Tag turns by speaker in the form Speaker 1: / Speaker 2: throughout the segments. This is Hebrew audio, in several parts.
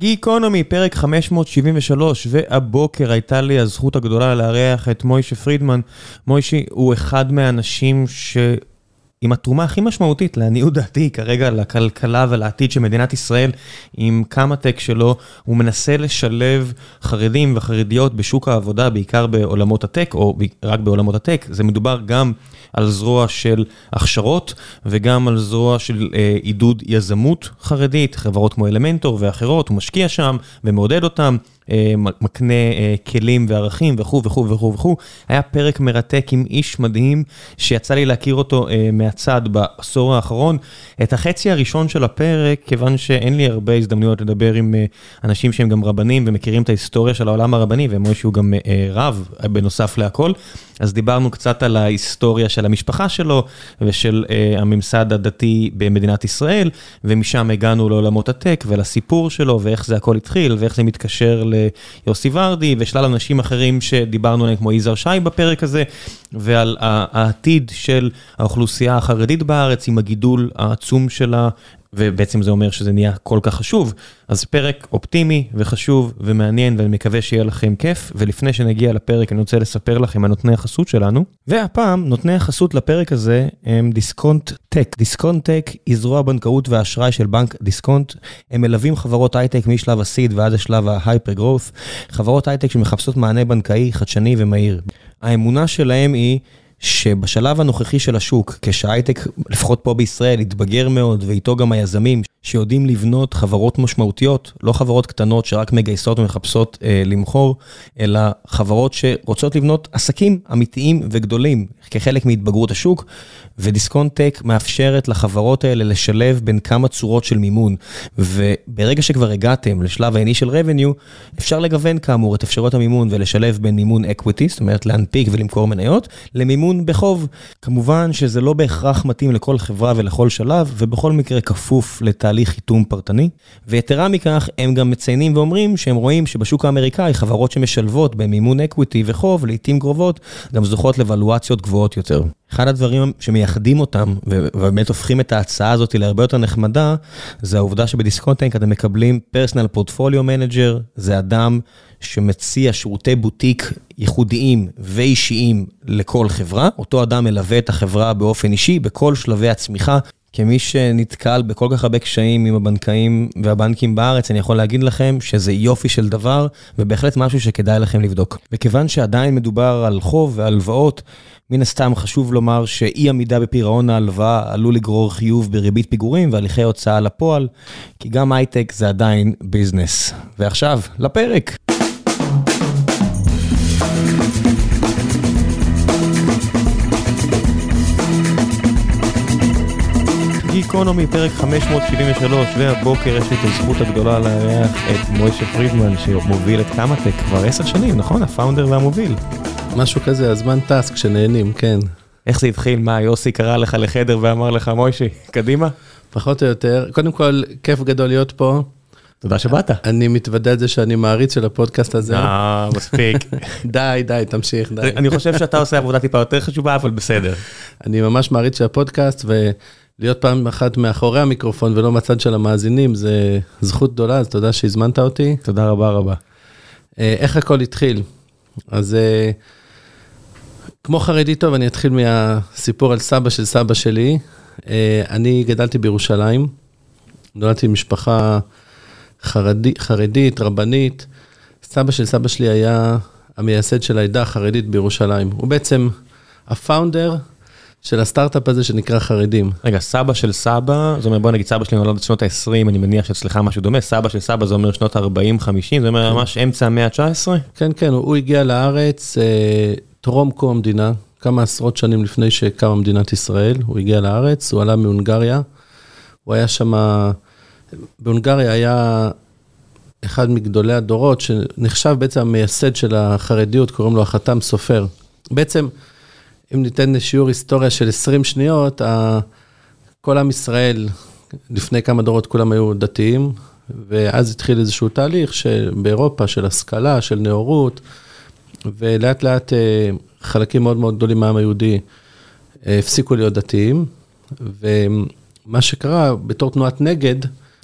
Speaker 1: גיקונומי, פרק 573, והבוקר הייתה לי הזכות הגדולה לארח את מוישה פרידמן. מוישה הוא אחד מהאנשים ש... עם התרומה הכי משמעותית, לעניות דעתי, כרגע לכלכלה ולעתיד של מדינת ישראל, עם קמא-טק שלו, הוא מנסה לשלב חרדים וחרדיות בשוק העבודה, בעיקר בעולמות הטק, או רק בעולמות הטק. זה מדובר גם על זרוע של הכשרות, וגם על זרוע של אה, עידוד יזמות חרדית, חברות כמו אלמנטור ואחרות, הוא משקיע שם ומעודד אותם. מקנה כלים וערכים וכו' וכו' וכו' וכו'. היה פרק מרתק עם איש מדהים שיצא לי להכיר אותו מהצד בעשור האחרון. את החצי הראשון של הפרק, כיוון שאין לי הרבה הזדמנויות לדבר עם אנשים שהם גם רבנים ומכירים את ההיסטוריה של העולם הרבני, ומשה הוא גם רב בנוסף להכל, אז דיברנו קצת על ההיסטוריה של המשפחה שלו ושל הממסד הדתי במדינת ישראל, ומשם הגענו לעולמות הטק ולסיפור שלו ואיך זה הכל התחיל ואיך זה מתקשר ל... יוסי ורדי ושלל אנשים אחרים שדיברנו עליהם כמו יזהר שי בפרק הזה, ועל העתיד של האוכלוסייה החרדית בארץ עם הגידול העצום שלה. ובעצם זה אומר שזה נהיה כל כך חשוב, אז פרק אופטימי וחשוב ומעניין ואני מקווה שיהיה לכם כיף, ולפני שנגיע לפרק אני רוצה לספר לכם על נותני החסות שלנו, והפעם נותני החסות לפרק הזה הם דיסקונט טק. דיסקונט טק היא זרוע הבנקאות והאשראי של בנק דיסקונט, הם מלווים חברות הייטק משלב הסיד ועד השלב ההייפר גרוס, חברות הייטק שמחפשות מענה בנקאי חדשני ומהיר. האמונה שלהם היא שבשלב הנוכחי של השוק, כשהייטק, לפחות פה בישראל, יתבגר מאוד, ואיתו גם היזמים שיודעים לבנות חברות משמעותיות, לא חברות קטנות שרק מגייסות ומחפשות אה, למכור, אלא חברות שרוצות לבנות עסקים אמיתיים וגדולים, כחלק מהתבגרות השוק, ודיסקונט-טק מאפשרת לחברות האלה לשלב בין כמה צורות של מימון, וברגע שכבר הגעתם לשלב העיני של revenue, אפשר לגוון כאמור את אפשרויות המימון ולשלב בין מימון equity, זאת אומרת להנפיק ולמכור מניות, למימון בחוב. כמובן שזה לא בהכרח מתאים לכל חברה ולכל שלב, ובכל מקרה כפוף לתהליך חיתום פרטני. ויתרה מכך, הם גם מציינים ואומרים שהם רואים שבשוק האמריקאי חברות שמשלבות במימון equity וחוב, לעיתים קרובות, גם זוכות לוולואציות גבוהות יותר. אחד הדברים שמייחדים אותם, ובאמת הופכים את ההצעה הזאת להרבה יותר נחמדה, זה העובדה שבדיסקונט-טק אתם מקבלים personal portfolio manager, זה אדם שמציע שירותי בוטיק ייחודיים ואישיים לכל חברה. אותו אדם מלווה את החברה באופן אישי בכל שלבי הצמיחה. כמי שנתקל בכל כך הרבה קשיים עם הבנקאים והבנקים בארץ, אני יכול להגיד לכם שזה יופי של דבר, ובהחלט משהו שכדאי לכם לבדוק. וכיוון שעדיין מדובר על חוב והלוואות, מן הסתם חשוב לומר שאי עמידה בפירעון ההלוואה עלול לגרור חיוב בריבית פיגורים והליכי הוצאה לפועל, כי גם הייטק זה עדיין ביזנס. ועכשיו, לפרק. גיקונומי, פרק 573, והבוקר יש לי את הזכות הגדולה לארח את מוישה פרידמן, שמוביל את קמא-טק כבר עשר שנים, נכון? הפאונדר והמוביל.
Speaker 2: משהו כזה, הזמן טס כשנהנים, כן.
Speaker 1: איך זה התחיל? מה, יוסי קרא לך לחדר ואמר לך, מוישה, קדימה?
Speaker 2: פחות או יותר. קודם כל, כיף גדול להיות פה.
Speaker 1: תודה שבאת.
Speaker 2: אני מתוודה את זה שאני מעריץ של הפודקאסט הזה.
Speaker 1: אה, מספיק.
Speaker 2: די, די, תמשיך, די.
Speaker 1: אני חושב שאתה עושה עבודה טיפה יותר חשובה, אבל בסדר.
Speaker 2: אני ממש מעריץ של הפודקאסט, ולהיות פעם אחת מאחורי המיקרופון ולא מהצד של המאזינים, זה זכות גדולה, אז תודה שהזמנת אותי.
Speaker 1: תודה רבה רבה.
Speaker 2: איך הכל התחיל? אז כמו חרדי טוב, אני אתחיל מהסיפור על סבא של סבא שלי. אני גדלתי בירושלים, נולדתי במשפחה חרדי, חרדית, רבנית. סבא של סבא שלי היה המייסד של העדה החרדית בירושלים. הוא בעצם הפאונדר של הסטארט-אפ הזה שנקרא חרדים.
Speaker 1: רגע, סבא של סבא, זאת אומרת, בוא נגיד סבא שלי נולד בשנות ה-20, אני מניח שאצלך משהו דומה, סבא של סבא זה אומר שנות ה-40-50, זה אומר ממש אמצע המאה ה-19?
Speaker 2: כן, כן, הוא הגיע לארץ אה, טרום קום המדינה, כמה עשרות שנים לפני שקמה מדינת ישראל, הוא הגיע לארץ, הוא עלה מהונגריה, הוא היה שם, בהונגריה היה אחד מגדולי הדורות, שנחשב בעצם המייסד של החרדיות, קוראים לו החתם סופר. בעצם, אם ניתן שיעור היסטוריה של 20 שניות, כל עם ישראל, לפני כמה דורות כולם היו דתיים, ואז התחיל איזשהו תהליך באירופה של השכלה, של נאורות, ולאט לאט חלקים מאוד מאוד גדולים מהעם היהודי הפסיקו להיות דתיים, ומה שקרה בתור תנועת נגד,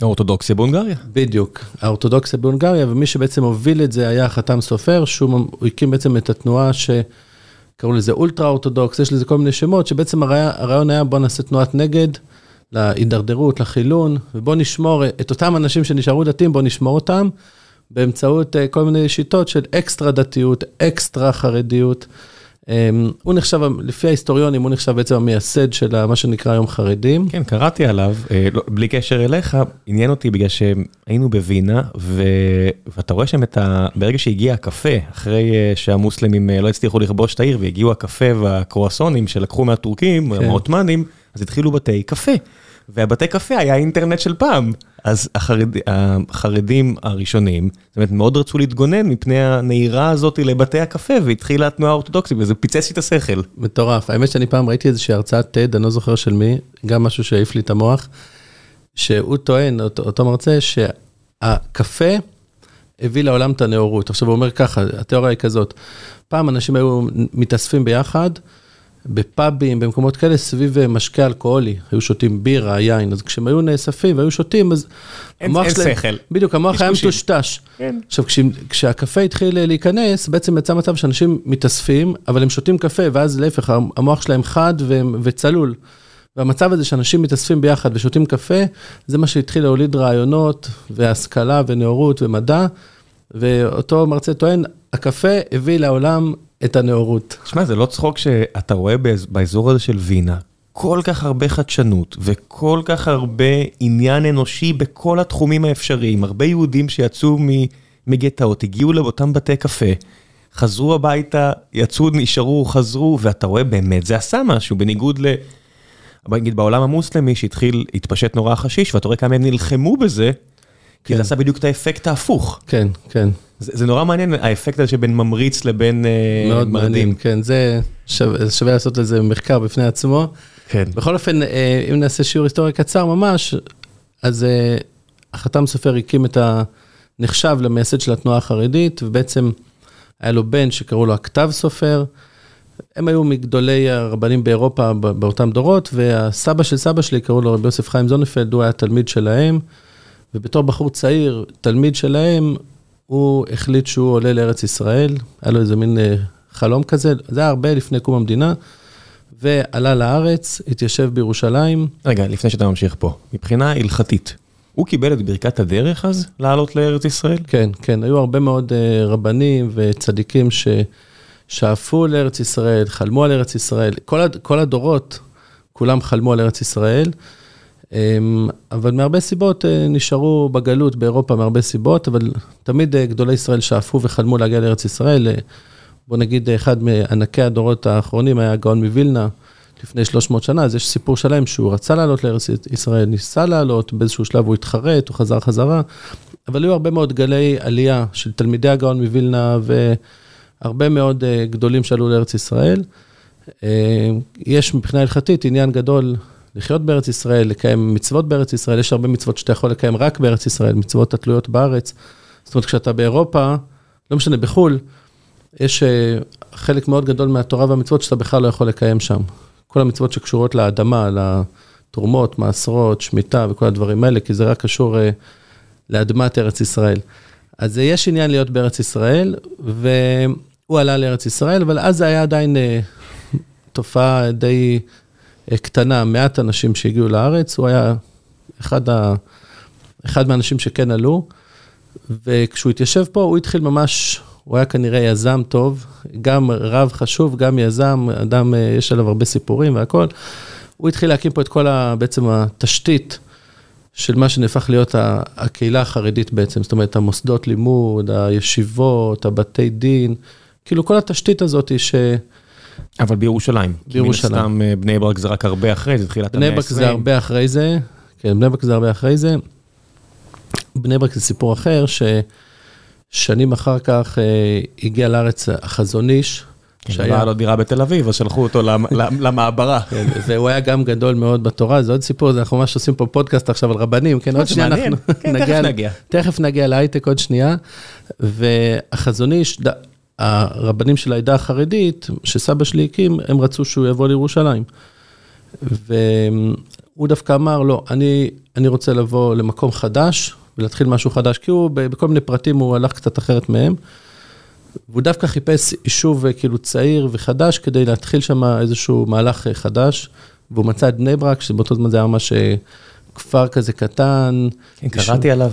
Speaker 1: האורתודוקסיה בהונגריה.
Speaker 2: בדיוק, האורתודוקסיה בהונגריה, ומי שבעצם הוביל את זה היה החתם סופר, שהוא הקים בעצם את התנועה שקראו לזה אולטרה אורתודוקס, יש לזה כל מיני שמות, שבעצם הרעיון היה בוא נעשה תנועת נגד להידרדרות, לחילון, ובוא נשמור את אותם אנשים שנשארו דתיים, בוא נשמור אותם באמצעות כל מיני שיטות של אקסטרה דתיות, אקסטרה חרדיות. הוא נחשב, לפי ההיסטוריונים, הוא נחשב בעצם המייסד של מה שנקרא היום חרדים.
Speaker 1: כן, קראתי עליו, בלי קשר אליך, עניין אותי בגלל שהיינו בווינה, ואתה רואה שם את ה... ברגע שהגיע הקפה, אחרי שהמוסלמים לא הצליחו לכבוש את העיר, והגיעו הקפה והקרואסונים שלקחו מהטורקים, מהעות'מאנים, אז התחילו בתי קפה. והבתי קפה היה אינטרנט של פעם, אז החרדים הראשונים, זאת אומרת, מאוד רצו להתגונן מפני הנהירה הזאת לבתי הקפה, והתחילה התנועה האורתודוקסית, וזה פיצץ לי את השכל.
Speaker 2: מטורף, האמת שאני פעם ראיתי איזושהי הרצאת TED, אני לא זוכר של מי, גם משהו שהעיף לי את המוח, שהוא טוען, אותו מרצה, שהקפה הביא לעולם את הנאורות. עכשיו הוא אומר ככה, התיאוריה היא כזאת, פעם אנשים היו מתאספים ביחד, בפאבים, במקומות כאלה, סביב משקה אלכוהולי, היו שותים בירה, יין, אז כשהם היו נאספים והיו שותים, אז
Speaker 1: המוח שלהם... אין שכל.
Speaker 2: בדיוק, המוח היה מטושטש.
Speaker 1: כן.
Speaker 2: עכשיו, כשהקפה התחיל להיכנס, בעצם יצא מצב שאנשים מתאספים, אבל הם שותים קפה, ואז להפך, המוח שלהם חד וצלול. והמצב הזה שאנשים מתאספים ביחד ושותים קפה, זה מה שהתחיל להוליד רעיונות, והשכלה, ונאורות, ומדע, ואותו מרצה טוען, הקפה הביא לעולם את הנאורות.
Speaker 1: תשמע, זה לא צחוק שאתה רואה באזור הזה של וינה, כל כך הרבה חדשנות, וכל כך הרבה עניין אנושי בכל התחומים האפשריים. הרבה יהודים שיצאו מגטאות, הגיעו לאותם בתי קפה, חזרו הביתה, יצאו, נשארו, חזרו, ואתה רואה באמת, זה עשה משהו, בניגוד ל... נגיד בעולם המוסלמי שהתחיל, התפשט נורא חשיש, ואתה רואה כמה הם נלחמו בזה, כי זה עשה בדיוק את האפקט ההפוך.
Speaker 2: כן, כן.
Speaker 1: זה נורא מעניין, האפקט הזה שבין ממריץ לבין מרדים.
Speaker 2: מאוד מעניין, כן, זה שווה לעשות לזה מחקר בפני עצמו.
Speaker 1: כן.
Speaker 2: בכל אופן, אם נעשה שיעור היסטוריה קצר ממש, אז החתם סופר הקים את הנחשב למייסד של התנועה החרדית, ובעצם היה לו בן שקראו לו הכתב סופר. הם היו מגדולי הרבנים באירופה באותם דורות, והסבא של סבא שלי, קראו לו רבי יוסף חיים זונפלד, הוא היה תלמיד שלהם. ובתור בחור צעיר, תלמיד שלהם, הוא החליט שהוא עולה לארץ ישראל, היה לו איזה מין חלום כזה, זה היה הרבה לפני קום המדינה, ועלה לארץ, התיישב בירושלים.
Speaker 1: רגע, לפני שאתה ממשיך פה, מבחינה הלכתית, הוא קיבל את ברכת הדרך אז, לעלות לארץ ישראל?
Speaker 2: כן, כן, היו הרבה מאוד רבנים וצדיקים ששאפו לארץ ישראל, חלמו על ארץ ישראל, כל, כל הדורות, כולם חלמו על ארץ ישראל. אבל מהרבה סיבות נשארו בגלות באירופה מהרבה סיבות, אבל תמיד גדולי ישראל שאפו וחלמו להגיע לארץ ישראל. בוא נגיד, אחד מענקי הדורות האחרונים היה גאון מווילנה לפני 300 שנה, אז יש סיפור שלם שהוא רצה לעלות לארץ ישראל, ניסה לעלות, באיזשהו שלב הוא התחרט, הוא חזר חזרה, אבל היו הרבה מאוד גלי עלייה של תלמידי הגאון מווילנה והרבה מאוד גדולים שעלו לארץ ישראל. יש מבחינה הלכתית עניין גדול לחיות בארץ ישראל, לקיים מצוות בארץ ישראל, יש הרבה מצוות שאתה יכול לקיים רק בארץ ישראל, מצוות התלויות בארץ. זאת אומרת, כשאתה באירופה, לא משנה, בחו"ל, יש חלק מאוד גדול מהתורה והמצוות שאתה בכלל לא יכול לקיים שם. כל המצוות שקשורות לאדמה, לתרומות, מעשרות, שמיטה וכל הדברים האלה, כי זה רק קשור לאדמת ארץ ישראל. אז יש עניין להיות בארץ ישראל, והוא עלה לארץ ישראל, אבל אז זה היה עדיין תופעה די... קטנה, מעט אנשים שהגיעו לארץ, הוא היה אחד, ה... אחד מהאנשים שכן עלו, וכשהוא התיישב פה, הוא התחיל ממש, הוא היה כנראה יזם טוב, גם רב חשוב, גם יזם, אדם, יש עליו הרבה סיפורים והכול. הוא התחיל להקים פה את כל ה... בעצם התשתית של מה שנהפך להיות הקהילה החרדית בעצם, זאת אומרת, המוסדות לימוד, הישיבות, הבתי דין, כאילו כל התשתית הזאת ש...
Speaker 1: אבל בירושלים.
Speaker 2: בירושלים.
Speaker 1: מן הסתם בני ברק זה רק הרבה אחרי זה, תחילת המאה ה-20.
Speaker 2: בני ברק זה הרבה אחרי זה, כן, בני ברק זה הרבה אחרי זה. בני ברק זה סיפור אחר, ששנים אחר כך הגיע לארץ החזון איש.
Speaker 1: שהיה לו דירה בתל אביב, אז שלחו אותו למעברה.
Speaker 2: והוא היה גם גדול מאוד בתורה, זה עוד סיפור, אנחנו ממש עושים פה פודקאסט עכשיו על רבנים, כן, עוד שנייה אנחנו
Speaker 1: נגיע.
Speaker 2: תכף נגיע להייטק עוד שנייה. והחזון איש, הרבנים של העדה החרדית, שסבא שלי הקים, הם רצו שהוא יבוא לירושלים. והוא הוא דווקא אמר, לא, אני, אני רוצה לבוא למקום חדש ולהתחיל משהו חדש, כי הוא, בכל מיני פרטים הוא הלך קצת אחרת מהם. והוא דווקא חיפש יישוב כאילו צעיר וחדש כדי להתחיל שם איזשהו מהלך חדש, והוא מצא את בני ברק, שבאותו זמן זה היה ממש כפר כזה קטן.
Speaker 1: כן, קראתי עליו,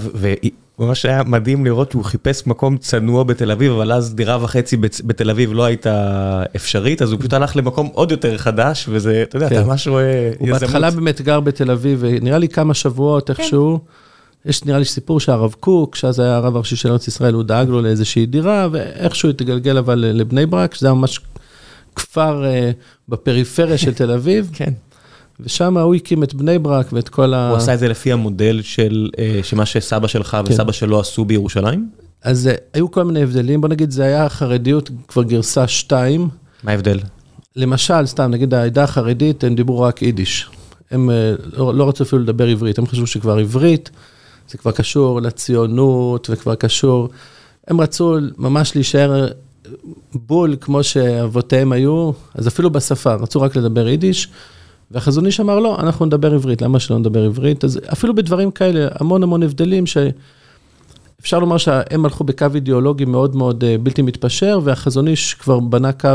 Speaker 1: ממש היה מדהים לראות שהוא חיפש מקום צנוע בתל אביב, אבל אז דירה וחצי בתל אביב לא הייתה אפשרית, אז הוא פשוט הלך למקום עוד יותר חדש, וזה, אתה יודע, אתה כן. ממש רואה
Speaker 2: יזמות. הוא בהתחלה באמת גר בתל אביב, ונראה לי כמה שבועות כן. איכשהו. יש נראה לי סיפור שהרב קוק, שאז היה הרב הראשי של ארץ ישראל, הוא דאג לו לאיזושהי דירה, ואיכשהו התגלגל אבל לבני ברק, שזה היה ממש כפר אה, בפריפריה של תל אביב.
Speaker 1: כן.
Speaker 2: ושם הוא הקים את בני ברק ואת כל ה...
Speaker 1: הוא עשה את זה לפי המודל של אה, מה שסבא שלך כן. וסבא שלו עשו בירושלים?
Speaker 2: אז אה, היו כל מיני הבדלים, בוא נגיד, זה היה חרדיות כבר גרסה 2.
Speaker 1: מה ההבדל?
Speaker 2: למשל, סתם, נגיד העדה החרדית, הם דיברו רק יידיש. הם אה, לא, לא רצו אפילו לדבר עברית, הם חשבו שכבר עברית, זה כבר קשור לציונות וכבר קשור... הם רצו ממש להישאר בול כמו שאבותיהם היו, אז אפילו בשפה, רצו רק לדבר יידיש. והחזון איש אמר, לא, אנחנו נדבר עברית, למה שלא נדבר עברית? אז אפילו בדברים כאלה, המון המון הבדלים שאפשר לומר שהם הלכו בקו אידיאולוגי מאוד מאוד אה, בלתי מתפשר, והחזון איש כבר בנה קו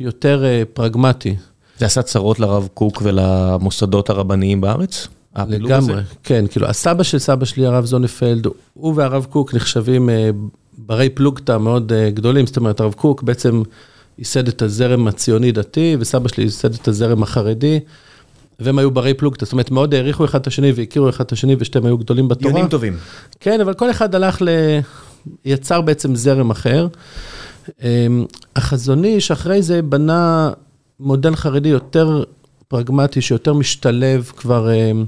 Speaker 2: יותר אה, פרגמטי.
Speaker 1: זה עשה צרות לרב קוק ולמוסדות הרבניים בארץ?
Speaker 2: לגמרי, כן, כאילו, הסבא של סבא שלי, הרב זונפלד, הוא והרב קוק נחשבים אה, ברי פלוגתא מאוד גדולים, זאת אומרת, הרב קוק בעצם... ייסד את הזרם הציוני-דתי, וסבא שלי ייסד את הזרם החרדי, והם היו ברי פלוגתא, זאת אומרת, מאוד העריכו אחד את השני והכירו אחד את השני, ושתיהם היו גדולים בתורה.
Speaker 1: דיונים טובים.
Speaker 2: כן, אבל כל אחד הלך ל... יצר בעצם זרם אחר. אמ, החזון איש אחרי זה בנה מודל חרדי יותר פרגמטי, שיותר משתלב כבר, אמ,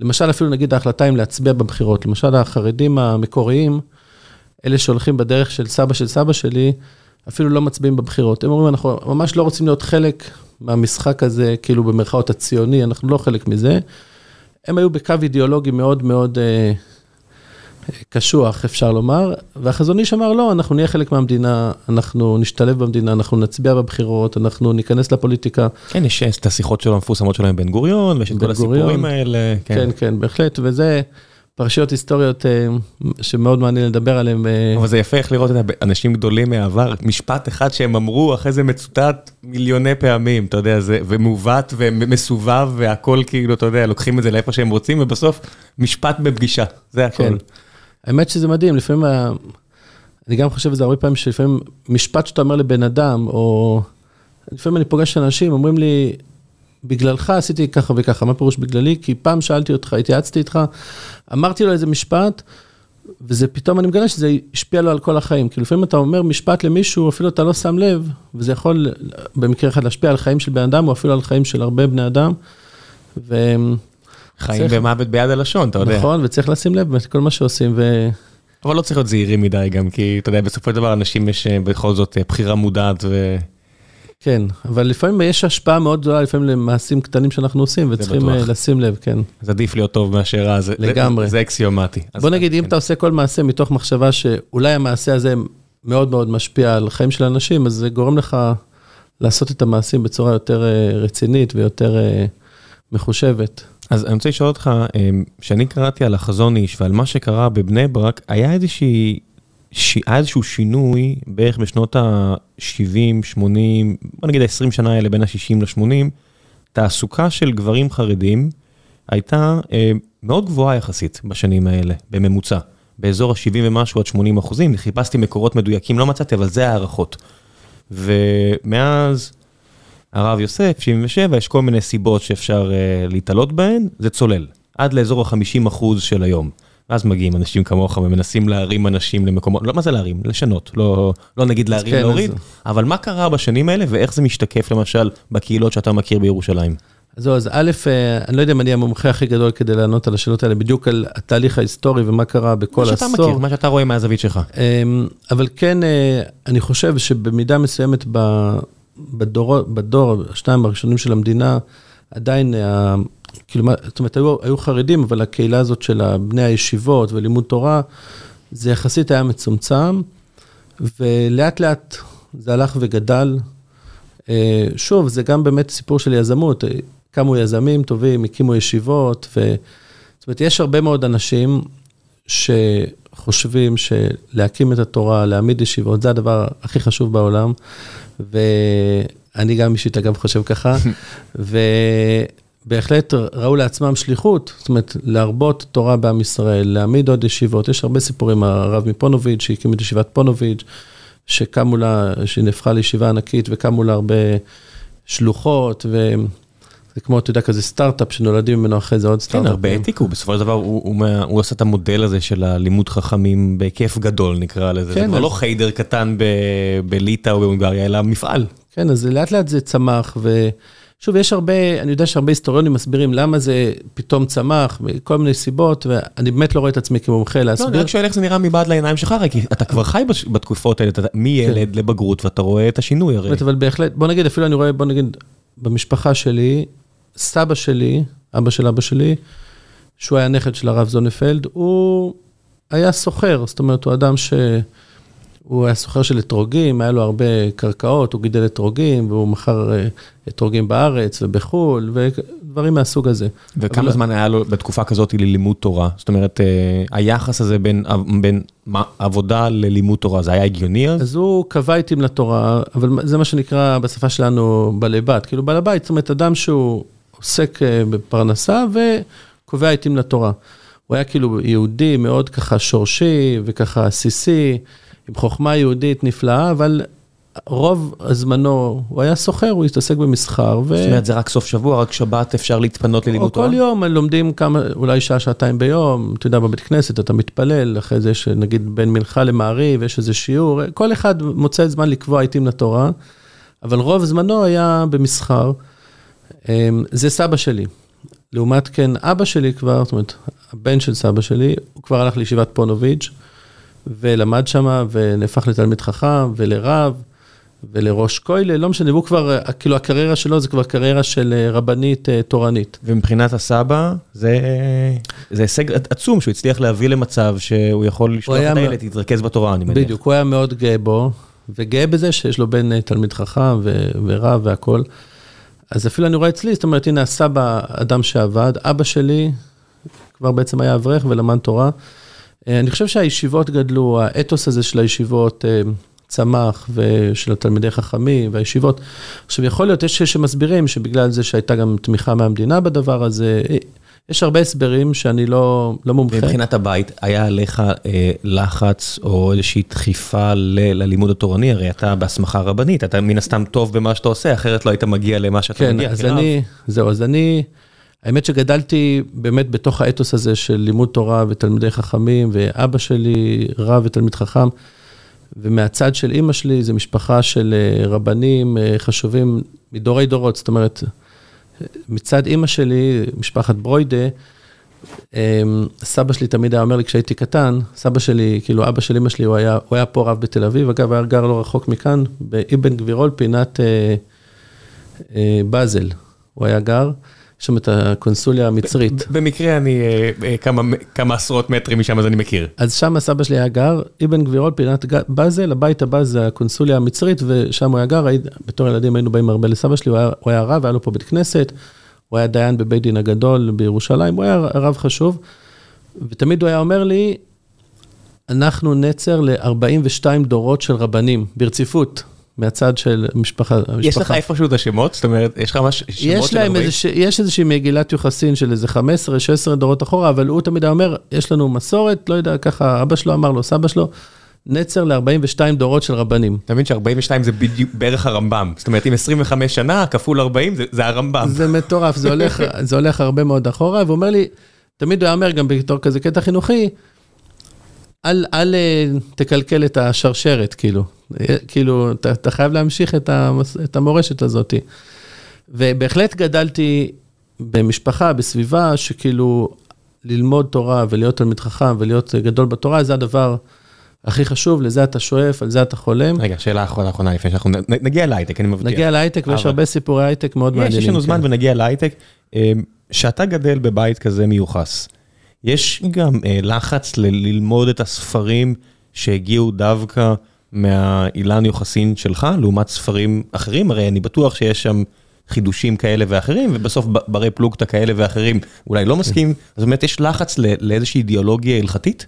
Speaker 2: למשל אפילו נגיד ההחלטה אם להצביע בבחירות, למשל החרדים המקוריים, אלה שהולכים בדרך של סבא של סבא שלי, אפילו לא מצביעים בבחירות. הם אומרים, אנחנו ממש לא רוצים להיות חלק מהמשחק הזה, כאילו במרכאות הציוני, אנחנו לא חלק מזה. הם היו בקו אידיאולוגי מאוד מאוד אה, קשוח, אפשר לומר, והחזון איש אמר, לא, אנחנו נהיה חלק מהמדינה, אנחנו נשתלב במדינה, אנחנו נצביע בבחירות, אנחנו ניכנס לפוליטיקה.
Speaker 1: כן, יש את השיחות שלו המפורסמות שלו עם בן גוריון, ויש את כל הסיפורים האלה.
Speaker 2: כן, כן, כן, בהחלט, וזה... פרשיות היסטוריות אה, שמאוד מעניין לדבר עליהן. אה.
Speaker 1: אבל זה יפה איך לראות את אנשים גדולים מהעבר, משפט אחד שהם אמרו, אחרי זה מצוטט מיליוני פעמים, אתה יודע, זה ומעוות ומסובב והכל כאילו, אתה יודע, לוקחים את זה לאיפה שהם רוצים, ובסוף משפט בפגישה, זה הכל. כן.
Speaker 2: האמת שזה מדהים, לפעמים, אני גם חושב על זה הרבה פעמים, שלפעמים משפט שאתה אומר לבן אדם, או לפעמים אני פוגש אנשים, אומרים לי, בגללך עשיתי ככה וככה, מה פירוש בגללי? כי פעם שאלתי אותך, התייעצתי איתך, אמרתי לו איזה משפט, וזה פתאום, אני מגלה שזה השפיע לו על כל החיים. כי לפעמים אתה אומר משפט למישהו, אפילו אתה לא שם לב, וזה יכול במקרה אחד להשפיע על חיים של בן אדם, או אפילו על חיים של הרבה בני אדם. ו...
Speaker 1: חיים צריך... במוות ביד הלשון, אתה יודע.
Speaker 2: נכון, וצריך לשים לב בכל מה שעושים. ו...
Speaker 1: אבל לא צריך להיות זהירים מדי גם, כי אתה יודע, בסופו של דבר אנשים יש אה, בכל זאת אה, בחירה מודעת ו...
Speaker 2: כן, אבל לפעמים יש השפעה מאוד גדולה, לפעמים למעשים קטנים שאנחנו עושים, וצריכים אה, לשים לב, כן.
Speaker 1: אז עדיף להיות טוב מאשר רע, לגמרי. זה אקסיומטי.
Speaker 2: בוא נגיד, אם כן. אתה עושה כל מעשה מתוך מחשבה שאולי המעשה הזה מאוד מאוד משפיע על חיים של אנשים, אז זה גורם לך לעשות את המעשים בצורה יותר אה, רצינית ויותר אה, מחושבת.
Speaker 1: אז אני רוצה לשאול אותך, כשאני קראתי על החזון איש ועל מה שקרה בבני ברק, היה איזושהי היה איזשהו שינוי בערך בשנות ה-70, 80, בוא נגיד ה-20 שנה האלה בין ה-60 ל-80, תעסוקה של גברים חרדים הייתה אה, מאוד גבוהה יחסית בשנים האלה, בממוצע. באזור ה-70 ומשהו עד 80 אחוזים, חיפשתי מקורות מדויקים, לא מצאתי, אבל זה הערכות. ומאז הרב יוסף, 77, יש כל מיני סיבות שאפשר uh, להתעלות בהן, זה צולל, עד לאזור ה-50 אחוז של היום. ואז מגיעים אנשים כמוך ומנסים להרים אנשים למקומות, לא מה זה להרים, לשנות, לא, לא נגיד להרים, כן, להוריד, אז... אבל מה קרה בשנים האלה ואיך זה משתקף למשל בקהילות שאתה מכיר בירושלים?
Speaker 2: אז זהו, אז א', אה, אני לא יודע אם אני המומחה הכי גדול כדי לענות על השאלות האלה, בדיוק על התהליך ההיסטורי ומה קרה בכל עשור. מה
Speaker 1: שאתה מכיר, מה שאתה רואה מהזווית שלך.
Speaker 2: אמ, אבל כן, אה, אני חושב שבמידה מסוימת בדור, בדור, השניים הראשונים של המדינה, עדיין כאילו, זאת אומרת, היו, היו חרדים, אבל הקהילה הזאת של בני הישיבות ולימוד תורה, זה יחסית היה מצומצם, ולאט לאט זה הלך וגדל. אה, שוב, זה גם באמת סיפור של יזמות. קמו יזמים טובים, הקימו ישיבות, ו... זאת אומרת, יש הרבה מאוד אנשים שחושבים שלהקים את התורה, להעמיד ישיבות, זה הדבר הכי חשוב בעולם, ואני גם אישית, אגב, חושב ככה, ובהחלט ראו לעצמם שליחות, זאת אומרת, להרבות תורה בעם ישראל, להעמיד עוד ישיבות, יש הרבה סיפורים, הרב מפונוביץ' שהקים את ישיבת פונוביץ', שקמו לה, שנהפכה לישיבה ענקית וקמו לה הרבה שלוחות, ו... זה כמו, אתה יודע, כזה סטארט-אפ שנולדים ממנו אחרי זה עוד סטארט-אפ.
Speaker 1: כן, הרבה העתיקו, בסופו של דבר הוא, הוא, הוא, הוא עשה את המודל הזה של הלימוד חכמים בהיקף גדול, נקרא לזה. כן, זה כבר אז... לא חיידר קטן בליטא או בהונגריה, אלא מפעל.
Speaker 2: כן, אז לאט לאט זה צמח, ושוב, יש הרבה, אני יודע שהרבה היסטוריונים מסבירים למה זה פתאום צמח, מכל מיני סיבות, ואני באמת לא רואה את עצמי כמומחה להסביר.
Speaker 1: לא, אני רק שואל איך זה נראה מבעד לעיניים שלך, כי אתה כבר חי בתקופות האלה, אתה מילד כן. לבגרות, ואתה רואה את השינוי הרי.
Speaker 2: אבל בהחלט, בוא נגיד, אפילו אני רואה, בוא נגיד, במשפחה שלי, סבא שלי, אבא של אבא שלי, שהוא היה נכד של הרב זונפלד, הוא היה סוחר, זאת אומרת, הוא אדם ש... הוא היה סוחר של אתרוגים, היה לו הרבה קרקעות, הוא גידל אתרוגים, והוא מכר אה, אתרוגים בארץ ובחו"ל, ודברים מהסוג הזה.
Speaker 1: וכמה אבל... זמן היה לו בתקופה כזאת ללימוד תורה? זאת אומרת, אה, היחס הזה בין, בין מה, עבודה ללימוד תורה, זה היה הגיוני אז?
Speaker 2: אז הוא קבע עיתים לתורה, אבל זה מה שנקרא בשפה שלנו בעלי בת, כאילו בעל הבית, זאת אומרת, אדם שהוא עוסק אה, בפרנסה וקובע עיתים לתורה. הוא היה כאילו יהודי מאוד ככה שורשי וככה עסיסי, עם חוכמה יהודית נפלאה, אבל רוב זמנו הוא היה סוחר, הוא התעסק במסחר.
Speaker 1: ו... זאת אומרת, זה רק סוף שבוע, רק שבת אפשר להתפנות ללימוד תורה?
Speaker 2: או כל יום לומדים כמה, אולי שעה, שעתיים ביום, אתה יודע, בבית כנסת אתה מתפלל, אחרי זה יש נגיד בין מנחה למעריב, יש איזה שיעור, כל אחד מוצא זמן לקבוע עיתים לתורה, אבל רוב זמנו היה במסחר. אמ, זה סבא שלי. לעומת כן, אבא שלי כבר, זאת אומרת, הבן של סבא שלי, הוא כבר הלך לישיבת פונוביץ', ולמד שם, ונהפך לתלמיד חכם, ולרב, ולראש כולל, לא משנה, הוא כבר, כאילו הקריירה שלו זה כבר קריירה של אה, רבנית אה, תורנית.
Speaker 1: ומבחינת הסבא, זה, זה הישג עצום שהוא הצליח להביא למצב שהוא יכול לשלוח את הילד, להתרכז בתורה, אני מניח.
Speaker 2: בדיוק, הוא היה מאוד גאה בו, וגאה בזה שיש לו בן אה, תלמיד חכם ורב והכול. אז אפילו אני רואה אצלי, זאת אומרת, הנה הסבא, אדם שעבד, אבא שלי כבר בעצם היה אברך ולמד תורה. אה, אני חושב שהישיבות גדלו, האתוס הזה של הישיבות אה, צמח, ושל התלמידי חכמים והישיבות. עכשיו, יכול להיות, יש שמסבירים שבגלל זה שהייתה גם תמיכה מהמדינה בדבר הזה, אה, יש הרבה הסברים שאני לא, לא מומחה.
Speaker 1: מבחינת הבית, היה עליך אה, לחץ או איזושהי דחיפה ל, ללימוד התורני? הרי אתה בהסמכה רבנית, אתה מן הסתם טוב במה שאתה עושה, אחרת לא היית מגיע למה שאתה
Speaker 2: כן,
Speaker 1: מגיע.
Speaker 2: כן, אז כרב. אני, זהו, אז אני, האמת שגדלתי באמת בתוך האתוס הזה של לימוד תורה ותלמידי חכמים, ואבא שלי רב ותלמיד חכם, ומהצד של אימא שלי זה משפחה של אה, רבנים אה, חשובים מדורי דורות, זאת אומרת, מצד אימא שלי, משפחת ברוידה, אמ, סבא שלי תמיד היה אומר לי כשהייתי קטן, סבא שלי, כאילו אבא של אימא שלי, הוא היה, הוא היה פה רב בתל אביב, אגב, היה גר לא רחוק מכאן, באבן גבירול, פינת אה, אה, באזל, הוא היה גר. יש שם את הקונסוליה המצרית.
Speaker 1: במקרה אני אה, אה, כמה עשרות מטרים משם, אז אני מכיר.
Speaker 2: אז שם סבא שלי היה גר, אבן גבירול, פינת באזל, הבית הבא זה הקונסוליה המצרית, ושם הוא היה גר, בתור ילדים היינו באים הרבה לסבא שלי, הוא היה רב, היה לו פה בית כנסת, הוא היה דיין בבית דין הגדול בירושלים, הוא היה רב חשוב, ותמיד הוא היה אומר לי, אנחנו נצר ל-42 דורות של רבנים, ברציפות. מהצד של המשפחה.
Speaker 1: יש לך איפשהו את השמות? זאת אומרת, יש לך ממש שמות
Speaker 2: של הרבה? יש איזושהי מגילת יוחסין של איזה 15-16 דורות אחורה, אבל הוא תמיד אומר, יש לנו מסורת, לא יודע, ככה אבא שלו אמר לו, סבא שלו, נצר ל-42 דורות של רבנים.
Speaker 1: אתה מבין ש-42 זה בדיוק בערך הרמב"ם. זאת אומרת, אם 25 שנה כפול 40 זה, זה הרמב"ם.
Speaker 2: זה מטורף, זה הולך, זה הולך הרבה מאוד אחורה, והוא אומר לי, תמיד הוא היה אומר, גם בתור כזה קטע חינוכי, אל, אל אה, תקלקל את השרשרת, כאילו. כאילו, אתה, אתה חייב להמשיך את, המס, את המורשת הזאת. ובהחלט גדלתי במשפחה, בסביבה, שכאילו ללמוד תורה ולהיות תלמיד חכם ולהיות גדול בתורה, זה הדבר הכי חשוב, לזה אתה שואף, על זה אתה חולם.
Speaker 1: רגע, שאלה אחרונה אחרונה לפני שאנחנו נגיע להייטק, אני מבטיח.
Speaker 2: נגיע להייטק, ויש הרבה סיפורי הייטק מאוד מעניינים.
Speaker 1: יש לנו זמן כן. ונגיע להייטק. כשאתה גדל בבית כזה מיוחס, יש גם אה, לחץ ללמוד את הספרים שהגיעו דווקא מהאילן יוחסין שלך, לעומת ספרים אחרים? הרי אני בטוח שיש שם חידושים כאלה ואחרים, ובסוף ברי פלוגתא כאלה ואחרים אולי לא מסכים, אז באמת יש לחץ לאיזושהי אידיאולוגיה הלכתית?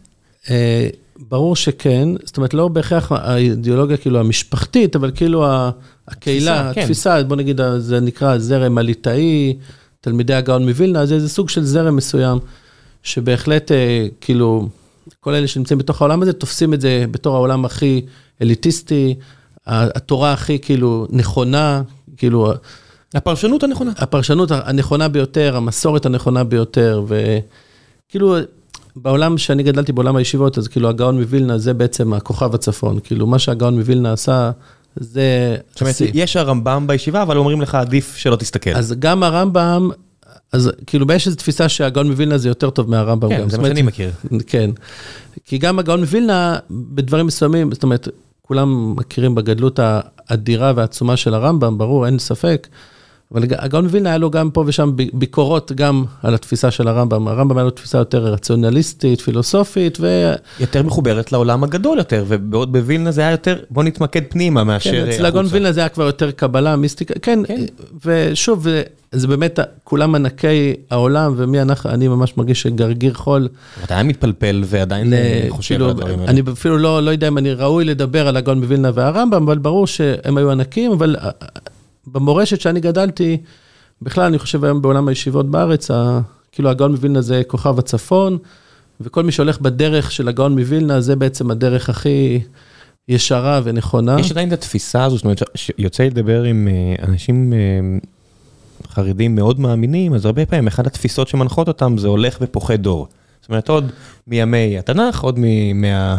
Speaker 2: ברור שכן, זאת אומרת, לא בהכרח האידיאולוגיה כאילו המשפחתית, אבל כאילו הקהילה, כן. התפיסה, בוא נגיד, זה נקרא זרם הליטאי, תלמידי הגאון מווילנה, זה איזה סוג של זרם מסוים, שבהחלט, אה, כאילו, כל אלה שנמצאים בתוך העולם הזה, תופסים את זה בתור העולם הכי אליטיסטי, התורה הכי כאילו נכונה, כאילו...
Speaker 1: הפרשנות הנכונה.
Speaker 2: הפרשנות הנכונה ביותר, המסורת הנכונה ביותר, וכאילו, בעולם שאני גדלתי, בעולם הישיבות, אז כאילו הגאון מווילנה זה בעצם הכוכב הצפון. כאילו, מה שהגאון מווילנה עשה, זה...
Speaker 1: זאת אומרת, יש הרמב"ם בישיבה, אבל אומרים לך, עדיף שלא תסתכל.
Speaker 2: אז גם הרמב"ם, אז כאילו, יש איזו תפיסה שהגאון מווילנה זה יותר טוב מהרמב"ם.
Speaker 1: כן, זה מה שאני מכיר.
Speaker 2: כן. כי גם הגאון מווילנה, בדברים מסוימים, זאת אומרת, כולם מכירים בגדלות האדירה והעצומה של הרמב"ם, ברור, אין ספק. אבל הגאון מווילנה היה לו גם פה ושם ביקורות גם על התפיסה של הרמב"ם. הרמב"ם היה לו תפיסה יותר רציונליסטית, פילוסופית ו...
Speaker 1: יותר מחוברת לעולם הגדול יותר, ובעוד בווילנה זה היה יותר, בוא נתמקד פנימה מאשר...
Speaker 2: כן, אצל הגאון מווילנה זה היה כבר יותר קבלה, מיסטיקה, כן, כן. ושוב, זה באמת, כולם ענקי העולם, ומי אנחנו, אני ממש מרגיש שגרגיר חול.
Speaker 1: אתה היה מתפלפל ועדיין חושב על הדברים האלה.
Speaker 2: אני אפילו לא, לא יודע אם אני ראוי לדבר על הגאון מווילנה והרמב"ם, אבל ברור שהם היו ענקים, אבל... במורשת שאני גדלתי, בכלל, אני חושב היום בעולם הישיבות בארץ, ה, כאילו הגאון מווילנה זה כוכב הצפון, וכל מי שהולך בדרך של הגאון מווילנה, זה בעצם הדרך הכי ישרה ונכונה.
Speaker 1: יש עדיין את התפיסה הזו, זאת אומרת, שיוצא לדבר עם אה, אנשים אה, חרדים מאוד מאמינים, אז הרבה פעמים, אחת התפיסות שמנחות אותם זה הולך ופוחד דור. זאת אומרת, עוד מימי התנ"ך, עוד מה...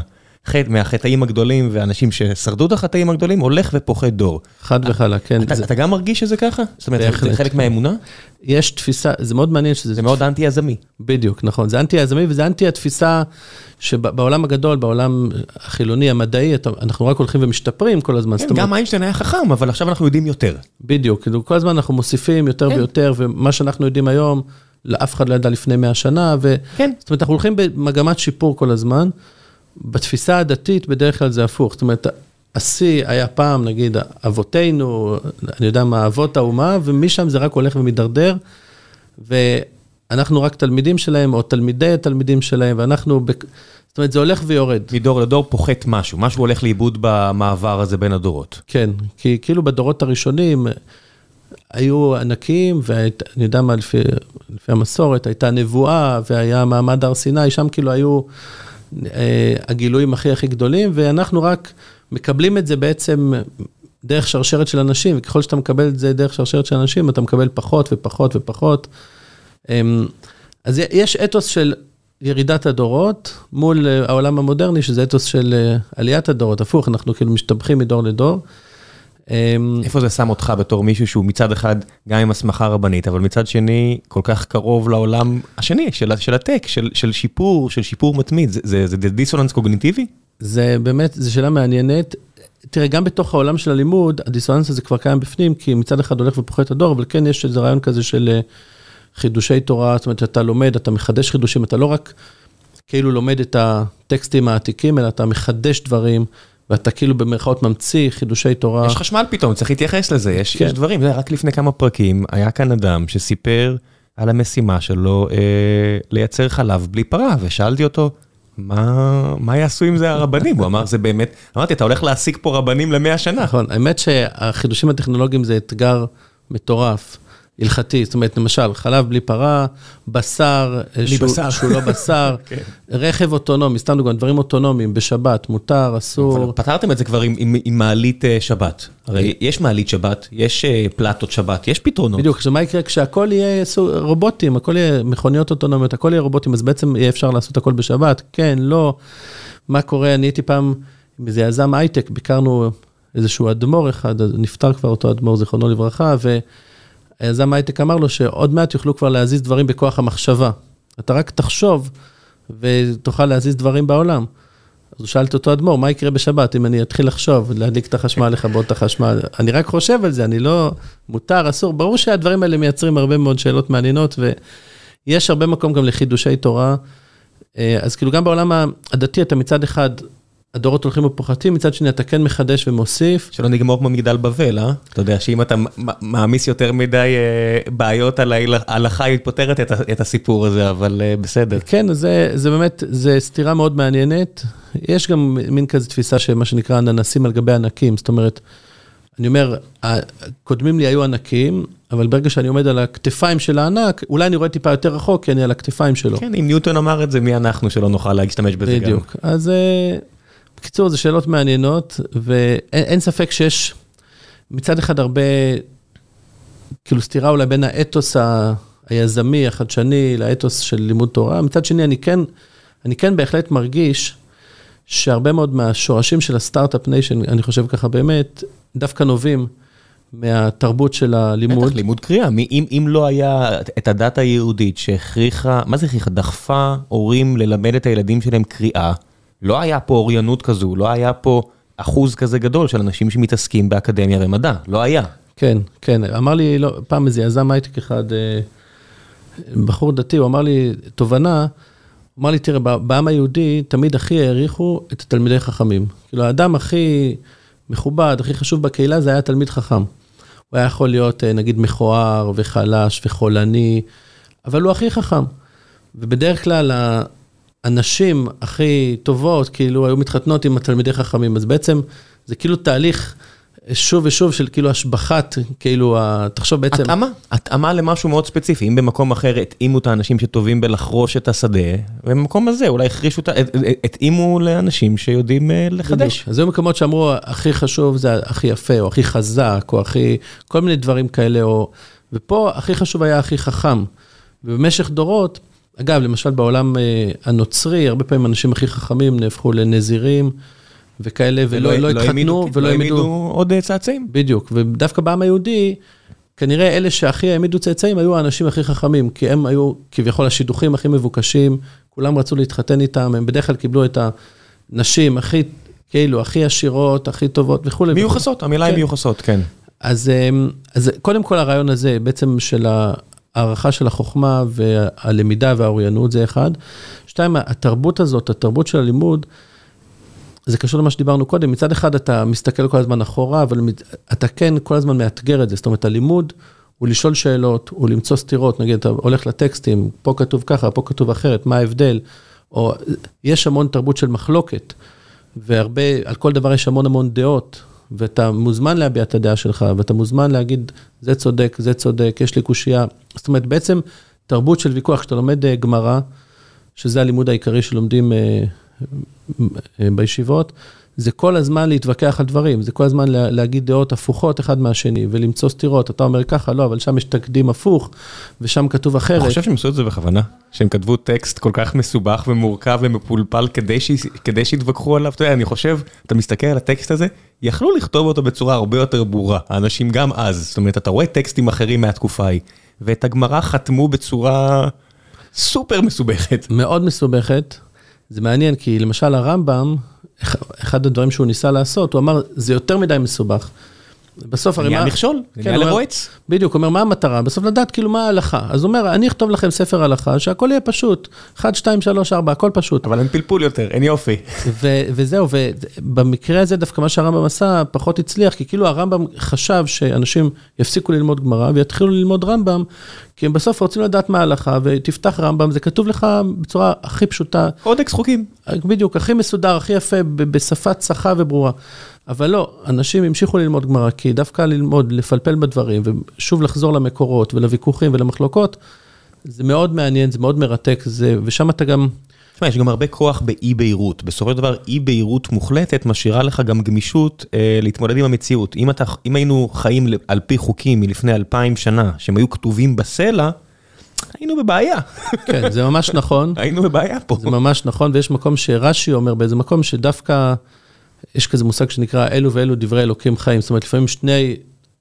Speaker 1: מהחטאים הגדולים ואנשים ששרדו את החטאים הגדולים, הולך ופוחד דור.
Speaker 2: חד וחלק, כן.
Speaker 1: אתה, זה... אתה גם מרגיש שזה ככה? זאת אומרת, זה חלק מהאמונה?
Speaker 2: יש תפיסה, זה מאוד מעניין שזה...
Speaker 1: זה מאוד אנטי-יזמי.
Speaker 2: בדיוק, נכון. זה אנטי-יזמי וזה אנטי-התפיסה שבעולם הגדול, בעולם החילוני, המדעי, אנחנו רק הולכים ומשתפרים כל הזמן.
Speaker 1: כן, גם. איינשטיין היה חכם, אבל עכשיו אנחנו יודעים יותר.
Speaker 2: בדיוק, כאילו כל הזמן אנחנו מוסיפים יותר כן. ויותר, ומה שאנחנו יודעים היום, לאף אחד לא ידע לפני 100 שנה, ו... כן. זאת אומרת, אנחנו הולכים במגמת שיפור כל הזמן. בתפיסה הדתית בדרך כלל זה הפוך, זאת אומרת, השיא היה פעם, נגיד, אבותינו, אני יודע מה, אבות האומה, ומשם זה רק הולך ומידרדר, ואנחנו רק תלמידים שלהם, או תלמידי התלמידים שלהם, ואנחנו, ב... זאת אומרת, זה הולך ויורד.
Speaker 1: מדור לדור פוחת משהו, משהו הולך לאיבוד במעבר הזה בין הדורות.
Speaker 2: כן, כי כאילו בדורות הראשונים היו ענקים, ואני יודע מה, לפי, לפי המסורת, הייתה נבואה, והיה מעמד הר סיני, שם כאילו היו... אה, הגילויים הכי הכי גדולים, ואנחנו רק מקבלים את זה בעצם דרך שרשרת של אנשים, וככל שאתה מקבל את זה דרך שרשרת של אנשים, אתה מקבל פחות ופחות ופחות. אמ, אז יש אתוס של ירידת הדורות מול אה, העולם המודרני, שזה אתוס של אה, עליית הדורות, הפוך, אנחנו כאילו משתבחים מדור לדור.
Speaker 1: אמ, איפה זה שם אותך בתור מישהו שהוא מצד אחד גם עם הסמכה רבנית, אבל מצד שני כל כך קרוב לעולם השני של, של הטק, של, של שיפור, של שיפור מתמיד, זה, זה, זה דיסוננס קוגניטיבי?
Speaker 2: זה באמת, זו שאלה מעניינת. תראה, גם בתוך העולם של הלימוד, הדיסוננס הזה כבר קיים בפנים, כי מצד אחד הולך ופוחת הדור, אבל כן יש איזה רעיון כזה של אה, חידושי תורה, זאת אומרת, אתה לומד, אתה מחדש חידושים, אתה לא רק כאילו לומד את הטקסטים העתיקים, אלא אתה מחדש דברים. ואתה כאילו במרכאות ממציא חידושי תורה.
Speaker 1: יש חשמל פתאום, צריך להתייחס לזה, יש, כן. יש דברים. רק לפני כמה פרקים היה כאן אדם שסיפר על המשימה שלו אה, לייצר חלב בלי פרה, ושאלתי אותו, מה, מה יעשו עם זה הרבנים? הוא אמר, זה באמת, אמרתי, אתה הולך להעסיק פה רבנים למאה שנה.
Speaker 2: נכון, האמת שהחידושים הטכנולוגיים זה אתגר מטורף. הלכתי, זאת אומרת, למשל, חלב בלי פרה, בשר, שהוא, בשר. שהוא לא בשר, כן. רכב אוטונומי, סתם דוגמא, דברים אוטונומיים, בשבת, מותר, אסור.
Speaker 1: פתרתם את זה כבר עם, עם, עם מעלית uh, שבת. הרי יש מעלית שבת, יש uh, פלטות שבת, יש פתרונות.
Speaker 2: בדיוק, עכשיו מה יקרה כשהכול יהיה רובוטים, הכל יהיה מכוניות אוטונומיות, הכל יהיה רובוטים, אז בעצם יהיה אפשר לעשות הכל בשבת, כן, לא. מה קורה, אני הייתי פעם עם איזה יזם הייטק, ביקרנו איזשהו אדמו"ר אחד, נפטר כבר אותו אדמו"ר, זיכרונו לברכה, ו... היזם הייטק אמר לו שעוד מעט יוכלו כבר להזיז דברים בכוח המחשבה. אתה רק תחשוב ותוכל להזיז דברים בעולם. אז הוא שאל את אותו אדמו"ר, מה יקרה בשבת אם אני אתחיל לחשוב, להדליק את החשמל, לכבות את החשמל? אני רק חושב על זה, אני לא... מותר, אסור. ברור שהדברים האלה מייצרים הרבה מאוד שאלות מעניינות, ויש הרבה מקום גם לחידושי תורה. אה, אז כאילו גם בעולם הדתי אתה מצד אחד הדורות הולכים ופוחתים, מצד שני אתה כן מחדש ומוסיף.
Speaker 1: שלא נגמור כמו מגדל בבל, אה? אתה יודע שאם אתה מעמיס יותר מדי אה, בעיות על ההלכה, היא פותרת את הסיפור הזה, אבל אה, בסדר.
Speaker 2: כן, זה, זה באמת, זה סתירה מאוד מעניינת. יש גם מין כזה תפיסה שמה שנקרא אננסים על גבי ענקים, זאת אומרת, אני אומר, קודמים לי היו ענקים, אבל ברגע שאני עומד על הכתפיים של הענק, אולי אני רואה טיפה יותר רחוק, כי אני על הכתפיים שלו.
Speaker 1: כן, אם ניוטון אמר את זה, מי אנחנו שלא נוכל להשתמש בזה
Speaker 2: גם. בדיוק. אז אה, בקיצור, זה שאלות מעניינות, ואין ספק שיש מצד אחד הרבה, כאילו סתירה אולי בין האתוס ה... היזמי, החדשני, לאתוס של לימוד תורה. מצד שני, אני כן, אני כן בהחלט מרגיש שהרבה מאוד מהשורשים של ה start-up nation, אני חושב ככה באמת, דווקא נובעים מהתרבות של הלימוד.
Speaker 1: בטח, לימוד קריאה. אם, אם לא היה את הדת היהודית שהכריחה, מה זה הכריחה? דחפה הורים ללמד את הילדים שלהם קריאה. לא היה פה אוריינות כזו, לא היה פה אחוז כזה גדול של אנשים שמתעסקים באקדמיה ומדע, לא היה.
Speaker 2: כן, כן, אמר לי לא, פעם איזה יזם הייטק אחד, אה, בחור דתי, הוא אמר לי, תובנה, הוא אמר לי, תראה, בעם היהודי תמיד הכי העריכו את התלמידי חכמים. כאילו, האדם הכי מכובד, הכי חשוב בקהילה, זה היה תלמיד חכם. הוא היה יכול להיות, אה, נגיד, מכוער וחלש וחולני, אבל הוא הכי חכם. ובדרך כלל, הנשים הכי טובות, כאילו, היו מתחתנות עם התלמידי חכמים. אז בעצם, זה כאילו תהליך שוב ושוב של כאילו השבחת, כאילו, תחשוב בעצם...
Speaker 1: התאמה, התאמה למשהו מאוד ספציפי. אם במקום אחר התאימו את האנשים שטובים בלחרוש את השדה, ובמקום הזה אולי החרישו, התאימו לאנשים שיודעים אה, לחדש.
Speaker 2: אז היו מקומות שאמרו, הכי חשוב זה הכי יפה, או הכי חזק, או הכי... כל מיני דברים כאלה, או... ופה הכי חשוב היה הכי חכם. ובמשך דורות, אגב, למשל בעולם אה, הנוצרי, הרבה פעמים האנשים הכי חכמים נהפכו לנזירים. וכאלה, ולא לא התחתנו,
Speaker 1: ולא העמידו עוד אה, צאצאים.
Speaker 2: בדיוק, ודווקא בעם היהודי, כנראה אלה שהכי העמידו צאצאים היו האנשים הכי חכמים, כי הם היו כביכול השידוכים הכי מבוקשים, כולם רצו להתחתן איתם, הם בדרך כלל קיבלו את הנשים הכי, כאילו, הכי עשירות, הכי טובות וכולי.
Speaker 1: מיוחסות, המילה היא כן. מיוחסות, כן.
Speaker 2: אז, אה, אז קודם כל הרעיון הזה, בעצם של הערכה של החוכמה והלמידה והאוריינות זה אחד. שתיים, התרבות הזאת, התרבות של הלימוד, זה קשור למה שדיברנו קודם, מצד אחד אתה מסתכל כל הזמן אחורה, אבל אתה כן כל הזמן מאתגר את זה, זאת אומרת, הלימוד הוא לשאול שאלות, הוא למצוא סתירות, נגיד אתה הולך לטקסטים, פה כתוב ככה, פה כתוב אחרת, מה ההבדל, או יש המון תרבות של מחלוקת, והרבה, על כל דבר יש המון המון דעות, ואתה מוזמן להביע את הדעה שלך, ואתה מוזמן להגיד, זה צודק, זה צודק, יש לי קושייה. זאת אומרת, בעצם תרבות של ויכוח, כשאתה לומד אה, גמרא, שזה הלימוד העיקרי שלומדים אה, בישיבות, זה כל הזמן להתווכח על דברים, זה כל הזמן להגיד דעות הפוכות אחד מהשני ולמצוא סתירות. אתה אומר ככה, לא, אבל שם יש תקדים הפוך, ושם כתוב אחרת.
Speaker 1: אתה חושב שהם עשו את זה בכוונה? שהם כתבו טקסט כל כך מסובך ומורכב ומפולפל כדי, ש... כדי שיתווכחו עליו? אתה יודע, אני חושב, אתה מסתכל על הטקסט הזה, יכלו לכתוב אותו בצורה הרבה יותר ברורה, האנשים גם אז. זאת אומרת, אתה רואה טקסטים אחרים מהתקופה ההיא, ואת הגמרא חתמו בצורה סופר מסובכת.
Speaker 2: מאוד מסובכת. זה מעניין, כי למשל הרמב"ם, אחד הדברים שהוא ניסה לעשות, הוא אמר, זה יותר מדי מסובך.
Speaker 1: בסוף הרי מה... נהיה מכשול, כן, נהיה לרועץ.
Speaker 2: בדיוק, אומר, מה המטרה? בסוף לדעת כאילו מה ההלכה. אז הוא אומר, אני אכתוב לכם ספר הלכה, שהכל יהיה פשוט. 1, 2, 3, 4, הכל פשוט.
Speaker 1: אבל אין פלפול יותר, אין יופי.
Speaker 2: וזהו, ובמקרה הזה דווקא מה שהרמב"ם עשה פחות הצליח, כי כאילו הרמב"ם חשב שאנשים יפסיקו ללמוד גמרא ויתחילו ללמוד רמב"ם, כי הם בסוף רוצים לדעת מה ההלכה, ותפתח רמב"ם, זה כתוב לך בצורה הכי פשוטה.
Speaker 1: קודקס חוקים.
Speaker 2: בדיוק, הכי מסודר, הכי יפה, בשפה צחה וברורה. אבל לא, אנשים המשיכו ללמוד גמרא, כי דווקא ללמוד, לפלפל בדברים, ושוב לחזור למקורות ולוויכוחים ולמחלוקות, זה מאוד מעניין, זה מאוד מרתק, זה, ושם אתה גם...
Speaker 1: תשמע, יש גם הרבה כוח באי בהירות. בסופו של דבר, אי בהירות מוחלטת משאירה לך גם גמישות אה, להתמודד עם המציאות. אם, אתה, אם היינו חיים על פי חוקים מלפני אלפיים שנה, שהם היו כתובים בסלע, היינו בבעיה.
Speaker 2: כן, זה ממש נכון.
Speaker 1: היינו בבעיה פה.
Speaker 2: זה ממש נכון, ויש מקום שרש"י אומר באיזה מקום שדווקא... יש כזה מושג שנקרא אלו ואלו דברי אלוקים חיים. זאת אומרת, לפעמים שני,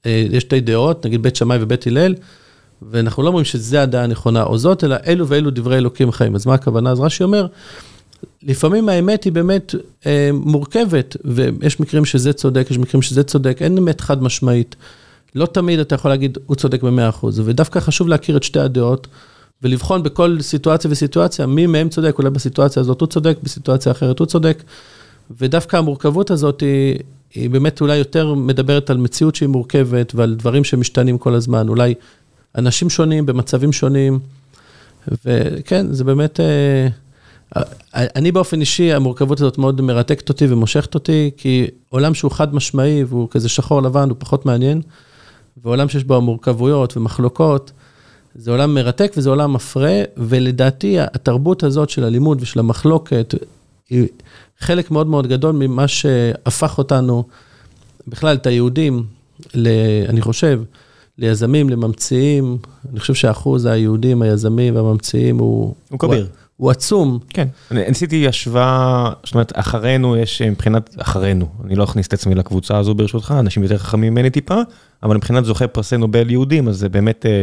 Speaker 2: אה, יש שתי דעות, נגיד בית שמאי ובית הלל, ואנחנו לא אומרים שזה הדעה הנכונה או זאת, אלא אלו ואלו דברי אלוקים חיים. אז מה הכוונה? אז רש"י אומר, לפעמים האמת היא באמת אה, מורכבת, ויש מקרים שזה צודק, יש מקרים שזה צודק, אין אמת חד משמעית. לא תמיד אתה יכול להגיד, הוא צודק במאה אחוז, ודווקא חשוב להכיר את שתי הדעות, ולבחון בכל סיטואציה וסיטואציה, מי מהם צודק, אולי בסיטואציה הזאת הוא צודק, בסיטואציה אחרת הוא צודק. ודווקא המורכבות הזאת היא, היא באמת אולי יותר מדברת על מציאות שהיא מורכבת ועל דברים שמשתנים כל הזמן, אולי אנשים שונים במצבים שונים, וכן, זה באמת... אה, אני באופן אישי, המורכבות הזאת מאוד מרתקת אותי ומושכת אותי, כי עולם שהוא חד משמעי והוא כזה שחור לבן, הוא פחות מעניין, ועולם שיש בו מורכבויות ומחלוקות, זה עולם מרתק וזה עולם מפרה, ולדעתי התרבות הזאת של הלימוד ושל המחלוקת, היא חלק מאוד מאוד גדול ממה שהפך אותנו, בכלל את היהודים, ל, אני חושב, ליזמים, לממציאים. אני חושב שאחוז היהודים, היזמים והממציאים הוא...
Speaker 1: הוא כביר.
Speaker 2: הוא עצום.
Speaker 1: כן, אני עשיתי השוואה, זאת אומרת, אחרינו יש מבחינת, אחרינו, אני לא אכניס את עצמי לקבוצה הזו ברשותך, אנשים יותר חכמים ממני טיפה, אבל מבחינת זוכי פרסי נובל יהודים, אז זה באמת אה,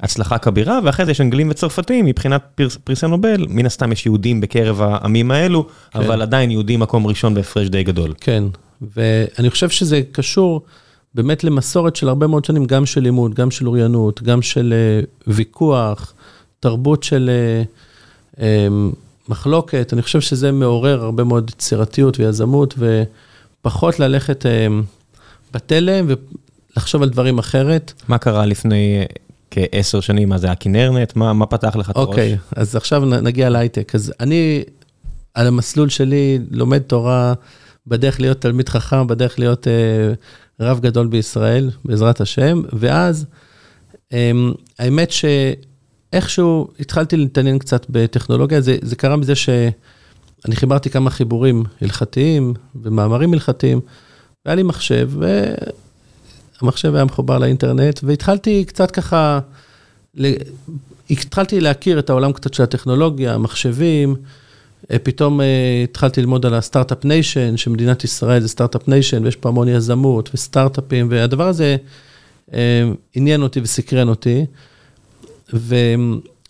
Speaker 1: הצלחה כבירה, ואחרי זה יש אנגלים וצרפתים, מבחינת פרס, פרסי נובל, מן הסתם יש יהודים בקרב העמים האלו, כן. אבל עדיין יהודים מקום ראשון בהפרש די גדול.
Speaker 2: כן, ואני חושב שזה קשור באמת למסורת של הרבה מאוד שנים, גם של לימוד, גם של אוריינות, גם של uh, ויכוח, תרבות של... Uh, אמ, מחלוקת, אני חושב שזה מעורר הרבה מאוד יצירתיות ויזמות, ופחות ללכת אמ, בתלם ולחשוב על דברים אחרת.
Speaker 1: מה קרה לפני כעשר שנים? מה זה הכנרנט? מה, מה פתח לך את
Speaker 2: הראש? אוקיי, אז עכשיו נגיע להייטק. אז אני, על המסלול שלי, לומד תורה בדרך להיות תלמיד חכם, בדרך להיות אה, רב גדול בישראל, בעזרת השם, ואז אה, האמת ש... איכשהו התחלתי להתעניין קצת בטכנולוגיה, זה, זה קרה מזה שאני חיברתי כמה חיבורים הלכתיים ומאמרים הלכתיים, והיה לי מחשב, והמחשב היה מחובר לאינטרנט, והתחלתי קצת ככה, התחלתי להכיר את העולם קצת של הטכנולוגיה, המחשבים, פתאום התחלתי ללמוד על ה start-up nation, שמדינת ישראל זה start-up nation, ויש פה המון יזמות וסטארט-אפים, והדבר הזה עניין אותי וסקרן אותי.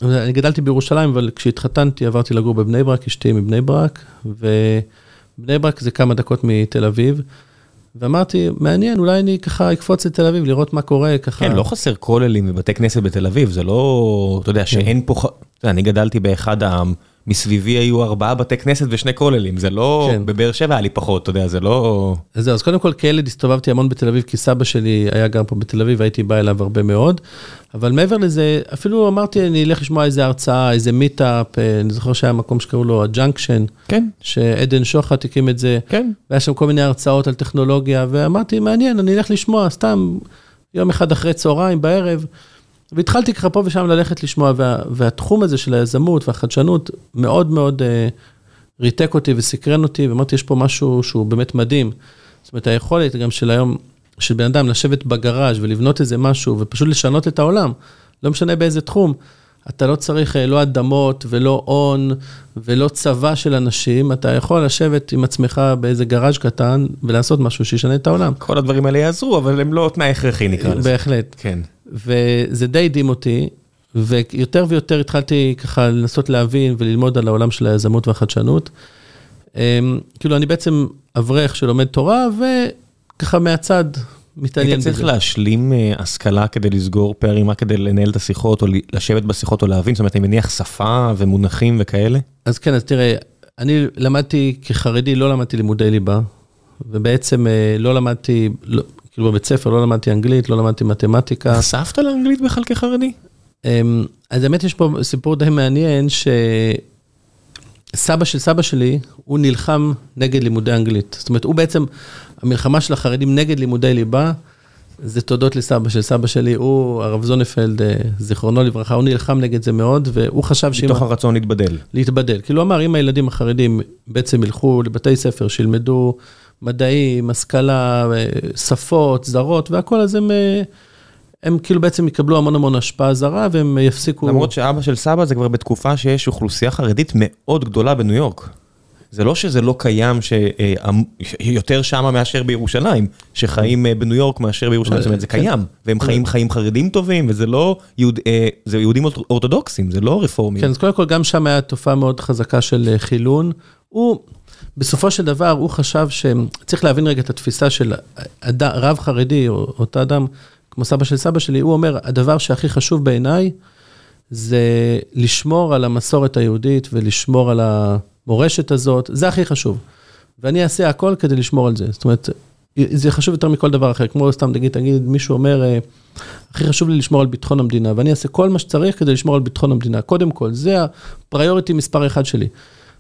Speaker 2: ואני גדלתי בירושלים, אבל כשהתחתנתי עברתי לגור בבני ברק, אשתי מבני ברק, ובני ברק זה כמה דקות מתל אביב. ואמרתי, מעניין, אולי אני ככה אקפוץ לתל אביב, לראות מה קורה ככה.
Speaker 1: כן, לא חסר כוללים בבתי כנסת בתל אביב, זה לא, אתה יודע, כן. שאין פה, אני גדלתי באחד העם. מסביבי היו ארבעה בתי כנסת ושני כוללים, זה לא, כן. בבאר שבע היה לי פחות, אתה יודע, זה לא...
Speaker 2: אז זהו, אז קודם כל כילד הסתובבתי המון בתל אביב, כי סבא שלי היה גר פה בתל אביב, והייתי בא אליו הרבה מאוד. אבל מעבר לזה, אפילו אמרתי, אני אלך לשמוע איזה הרצאה, איזה meetup, אה, אני זוכר שהיה מקום שקראו לו ה Junction.
Speaker 1: כן.
Speaker 2: שעדן שוחט הקים את זה.
Speaker 1: כן.
Speaker 2: והיה שם כל מיני הרצאות על טכנולוגיה, ואמרתי, מעניין, אני אלך לשמוע, סתם יום אחד אחרי צהריים, בערב. והתחלתי ככה פה ושם ללכת לשמוע, וה, והתחום הזה של היזמות והחדשנות מאוד מאוד uh, ריתק אותי וסקרן אותי, ואמרתי, יש פה משהו שהוא באמת מדהים. זאת אומרת, היכולת גם של היום, של בן אדם לשבת בגראז' ולבנות איזה משהו, ופשוט לשנות את העולם, לא משנה באיזה תחום. אתה לא צריך אה, לא אדמות ולא הון ולא צבא של אנשים, אתה יכול לשבת עם עצמך באיזה גראז' קטן ולעשות משהו שישנה את העולם.
Speaker 1: כל הדברים האלה יעזרו, אבל הם לא תנאי הכרחי נקרא לזה.
Speaker 2: בהחלט.
Speaker 1: כן.
Speaker 2: וזה די הדהים אותי, ויותר ויותר התחלתי ככה לנסות להבין וללמוד על העולם של היזמות והחדשנות. אמ, כאילו, אני בעצם אברך שלומד תורה, וככה מהצד מתעניין
Speaker 1: בזה. היית צריך להשלים אה, השכלה כדי לסגור פערים, רק כדי לנהל את השיחות, או לשבת בשיחות, או להבין? זאת אומרת, אני מניח שפה ומונחים וכאלה?
Speaker 2: אז כן, אז תראה, אני למדתי כחרדי, לא למדתי לימודי ליבה, ובעצם אה, לא למדתי, לא, כאילו בבית ספר לא למדתי אנגלית, לא למדתי מתמטיקה.
Speaker 1: נחשפת לאנגלית בכלל כחרדי?
Speaker 2: אמ, אז האמת יש פה סיפור די מעניין, שסבא של סבא שלי, הוא נלחם נגד לימודי אנגלית. זאת אומרת, הוא בעצם, המלחמה של החרדים נגד לימודי ליבה, זה תודות לסבא של סבא שלי, הוא, הרב זונפלד, אה, זיכרונו לברכה, הוא נלחם נגד זה מאוד, והוא חשב שאם...
Speaker 1: מתוך הרצון להתבדל.
Speaker 2: להתבדל. כאילו, הוא אמר, אם הילדים החרדים בעצם ילכו לבתי ספר, שילמדו מדעים, השכלה, שפות, זרות והכל, אז הם, הם כאילו בעצם יקבלו המון המון השפעה זרה והם יפסיקו...
Speaker 1: למרות שאבא של סבא זה כבר בתקופה שיש אוכלוסייה חרדית מאוד גדולה בניו יורק. זה לא שזה לא קיים שיותר שמה מאשר בירושלים, שחיים אה, בניו יורק מאשר בירושלים, זאת אומרת זה כן. קיים, והם חיים חיים חרדים טובים, וזה לא, אה, זה יהודים אורתודוקסים, זה לא רפורמים.
Speaker 2: כן, אז קודם כל גם שם היה תופעה מאוד חזקה של אה, חילון. הוא... בסופו של דבר, הוא חשב שצריך להבין רגע את התפיסה של אד... רב חרדי, או אותו אדם, כמו סבא של סבא שלי, הוא אומר, הדבר שהכי חשוב בעיניי, זה לשמור על המסורת היהודית ולשמור על המורשת הזאת, זה הכי חשוב. ואני אעשה הכל כדי לשמור על זה. זאת אומרת, זה חשוב יותר מכל דבר אחר, כמו סתם נגיד, תגיד, מישהו אומר, אה, הכי חשוב לי לשמור על ביטחון המדינה, ואני אעשה כל מה שצריך כדי לשמור על ביטחון המדינה. קודם כל, זה הפריוריטי מספר אחד שלי.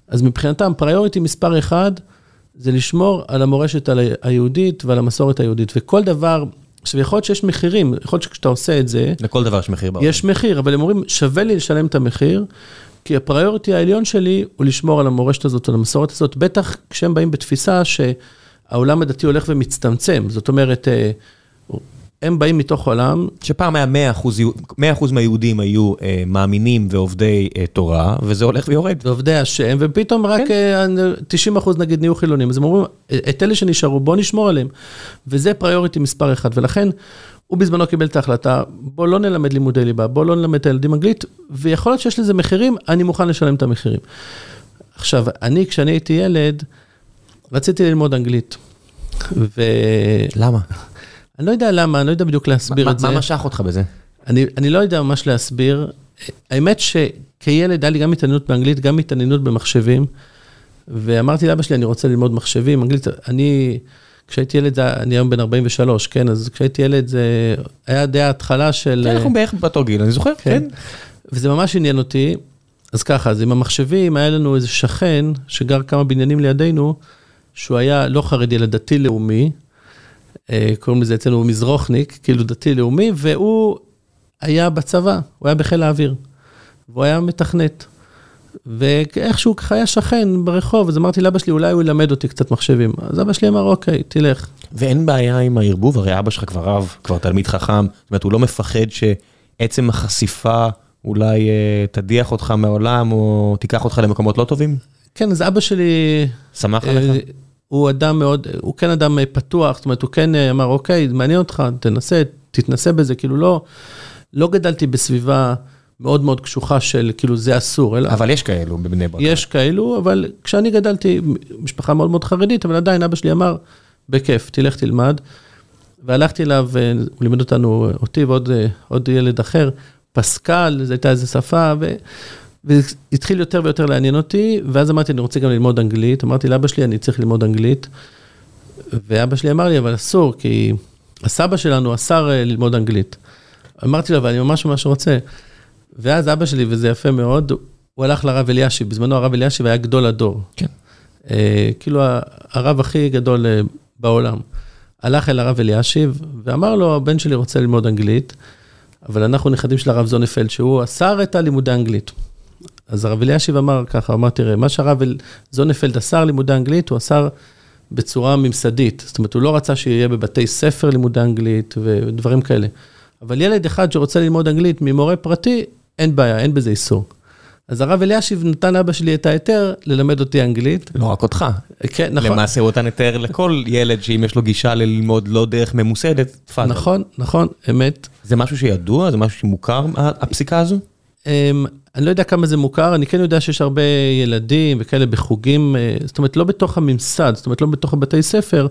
Speaker 2: אז מבחינתם, פריוריטי מספר אחד זה לשמור על המורשת היהודית ועל המסורת היהודית. וכל דבר, עכשיו יכול להיות שיש מחירים, יכול להיות שכשאתה עושה את זה,
Speaker 1: לכל דבר יש מחיר בעולם.
Speaker 2: יש מחיר, אבל הם אומרים, שווה לי לשלם את המחיר, כי הפריוריטי העליון שלי הוא לשמור על המורשת הזאת, על המסורת הזאת, בטח כשהם באים בתפיסה שהעולם הדתי הולך ומצטמצם. זאת אומרת, אה, הם באים מתוך עולם...
Speaker 1: שפעם היה 100 אחוז, 100 אחוז מהיהודים היו אה, מאמינים ועובדי אה, תורה, וזה הולך ויורד.
Speaker 2: ועובדי השם, ופתאום רק כן. אה, 90 אחוז נגיד נהיו חילונים. אז הם אומרים, את אלה שנשארו, בואו נשמור עליהם. וזה פריוריטי מספר אחד, ולכן הוא בזמנו קיבל את ההחלטה, בואו לא נלמד לימודי ליבה, בואו לא נלמד את הילדים אנגלית, ויכול להיות שיש לזה מחירים, אני מוכן לשלם את המחירים. עכשיו, אני, כשאני הייתי ילד, רציתי ללמוד אנגלית. ו...
Speaker 1: למה?
Speaker 2: אני לא יודע למה, אני לא יודע בדיוק להסביר את זה.
Speaker 1: מה משך אותך בזה?
Speaker 2: אני, אני לא יודע ממש להסביר. האמת שכילד היה לי גם התעניינות באנגלית, גם התעניינות במחשבים, ואמרתי לאבא שלי, אני רוצה ללמוד מחשבים, אנגלית, אני, כשהייתי ילד, אני היום בן 43, כן, אז כשהייתי ילד זה היה די ההתחלה של...
Speaker 1: כן, אנחנו בערך באותו גיל, אני זוכר, כן. כן.
Speaker 2: וזה ממש עניין אותי. אז ככה, אז עם המחשבים, היה לנו איזה שכן שגר כמה בניינים לידינו, שהוא היה לא חרדי, אלא דתי-לאומי. אה, קוראים לזה אצלנו מזרוחניק, כאילו דתי-לאומי, והוא היה בצבא, הוא היה בחיל האוויר, והוא היה מתכנת. ואיכשהו ככה היה שכן ברחוב, אז אמרתי לאבא שלי, אולי הוא ילמד אותי קצת מחשבים. אז אבא שלי אמר, אוקיי, תלך.
Speaker 1: ואין בעיה עם הערבוב, הרי אבא שלך כבר רב, כבר תלמיד חכם, זאת אומרת, הוא לא מפחד שעצם החשיפה אולי אה, תדיח אותך מהעולם, או תיקח אותך למקומות לא טובים?
Speaker 2: כן, אז אבא שלי...
Speaker 1: שמח אה, עליך?
Speaker 2: הוא אדם מאוד, הוא כן אדם פתוח, זאת אומרת, הוא כן אמר, אוקיי, מעניין אותך, תנסה, תתנסה בזה, כאילו לא, לא גדלתי בסביבה מאוד מאוד קשוחה של כאילו זה אסור. אלא,
Speaker 1: אבל יש כאלו בבני ברק.
Speaker 2: יש כאלו, אבל כשאני גדלתי, משפחה מאוד מאוד חרדית, אבל עדיין אבא שלי אמר, בכיף, תלך תלמד. והלכתי אליו, הוא לימד אותנו, אותי ועוד ילד אחר, פסקל, זו הייתה איזו שפה, ו... והתחיל יותר ויותר לעניין אותי, ואז אמרתי, אני רוצה גם ללמוד אנגלית. אמרתי לאבא שלי, אני צריך ללמוד אנגלית. ואבא שלי אמר לי, אבל אסור, כי הסבא שלנו אסר אה, ללמוד אנגלית. אמרתי לו, אבל אני ממש ממש רוצה. ואז אבא שלי, וזה יפה מאוד, הוא הלך לרב אלישיב, בזמנו הרב אלישיב היה גדול הדור.
Speaker 1: כן.
Speaker 2: אה, כאילו הרב הכי גדול אה, בעולם. הלך אל הרב אלישיב ואמר לו, הבן שלי רוצה ללמוד אנגלית, אבל אנחנו נכדים של הרב זונפלד, שהוא אסר את הלימודי אנגלית. אז הרב אלישיב אמר ככה, אמר, תראה, מה שהרב זונפלד אסר לימודי אנגלית, הוא אסר בצורה ממסדית. זאת אומרת, הוא לא רצה שיהיה בבתי ספר לימודי אנגלית ודברים כאלה. אבל ילד אחד שרוצה ללמוד אנגלית ממורה פרטי, אין בעיה, אין בזה איסור. אז הרב אלישיב נתן לאבא שלי את ההיתר ללמד אותי אנגלית.
Speaker 1: לא רק אותך.
Speaker 2: כן, נכון.
Speaker 1: למעשה הוא נתן היתר לכל ילד שאם יש לו גישה ללמוד לא דרך ממוסדת,
Speaker 2: תפאדל. נכון, נכון, אמת.
Speaker 1: זה משהו שידוע? זה משהו שמוכר, הפסיקה הזו?
Speaker 2: אני לא יודע כמה זה מוכר, אני כן יודע שיש הרבה ילדים וכאלה בחוגים, אה, זאת אומרת, לא בתוך הממסד, זאת אומרת, לא בתוך הבתי ספר,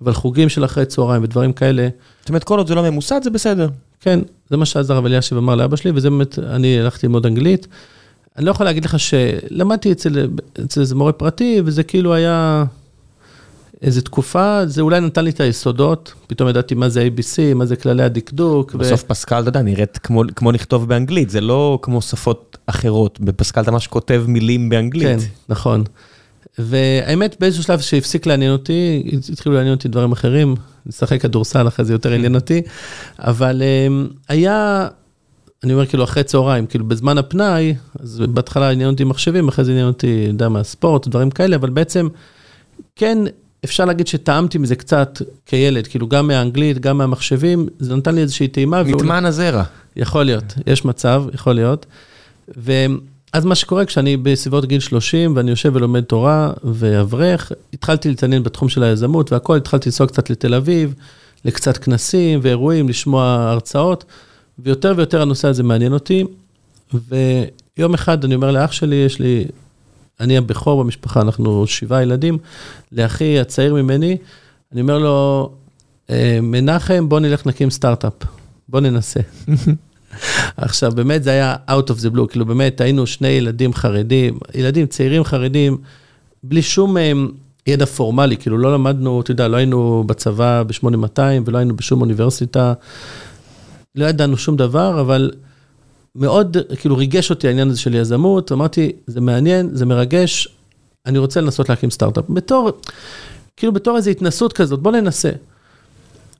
Speaker 2: אבל חוגים של אחרי צהריים ודברים כאלה.
Speaker 1: זאת אומרת, כל עוד זה לא ממוסד, זה בסדר.
Speaker 2: כן, זה מה שאז הרב אלישיב אמר לאבא שלי, וזה באמת, אני הלכתי ללמוד אנגלית. אני לא יכול להגיד לך שלמדתי אצל, אצל איזה מורה פרטי, וזה כאילו היה איזה תקופה, זה אולי נתן לי את היסודות, פתאום ידעתי מה זה ABC, מה זה כללי הדקדוק.
Speaker 1: בסוף ו... פסקל, אתה יודע, נראית כמו, כמו לכתוב באנגלית, זה לא כמו שפות אחרות, בפסקל אתה ממש כותב מילים באנגלית.
Speaker 2: כן, נכון. והאמת, באיזשהו שלב שהפסיק לעניין אותי, התחילו לעניין אותי דברים אחרים, לשחק כדורסל אחרי זה יותר עניין אותי, אבל אמ, היה, אני אומר כאילו אחרי צהריים, כאילו בזמן הפנאי, אז בהתחלה עניין אותי מחשבים, אחרי זה עניין אותי, אני יודע מה, ספורט, דברים כאלה, אבל בעצם, כן, אפשר להגיד שטעמתי מזה קצת כילד, כאילו גם מהאנגלית, גם מהמחשבים, זה נתן לי איזושהי טעימה.
Speaker 1: נטמן הזרע.
Speaker 2: יכול להיות, יש מצב, יכול להיות. ואז מה שקורה, כשאני בסביבות גיל 30 ואני יושב ולומד תורה ואברך, התחלתי להתעניין בתחום של היזמות והכול, התחלתי לנסוע קצת לתל אביב, לקצת כנסים ואירועים, לשמוע הרצאות, ויותר ויותר הנושא הזה מעניין אותי. ויום אחד אני אומר לאח שלי, יש לי אני הבכור במשפחה, אנחנו שבעה ילדים, לאחי הצעיר ממני, אני אומר לו, אה, מנחם, בוא נלך נקים סטארט-אפ, בוא ננסה. עכשיו, באמת זה היה out of the blue, כאילו באמת היינו שני ילדים חרדים, ילדים צעירים חרדים, בלי שום, אה, ידע פורמלי, כאילו לא למדנו, אתה יודע, לא היינו בצבא ב-8200 ולא היינו בשום אוניברסיטה, לא ידענו שום דבר, אבל מאוד, כאילו ריגש אותי העניין הזה של יזמות, אמרתי, זה מעניין, זה מרגש, אני רוצה לנסות להקים סטארט-אפ. בתור, כאילו בתור איזו התנסות כזאת, בוא ננסה.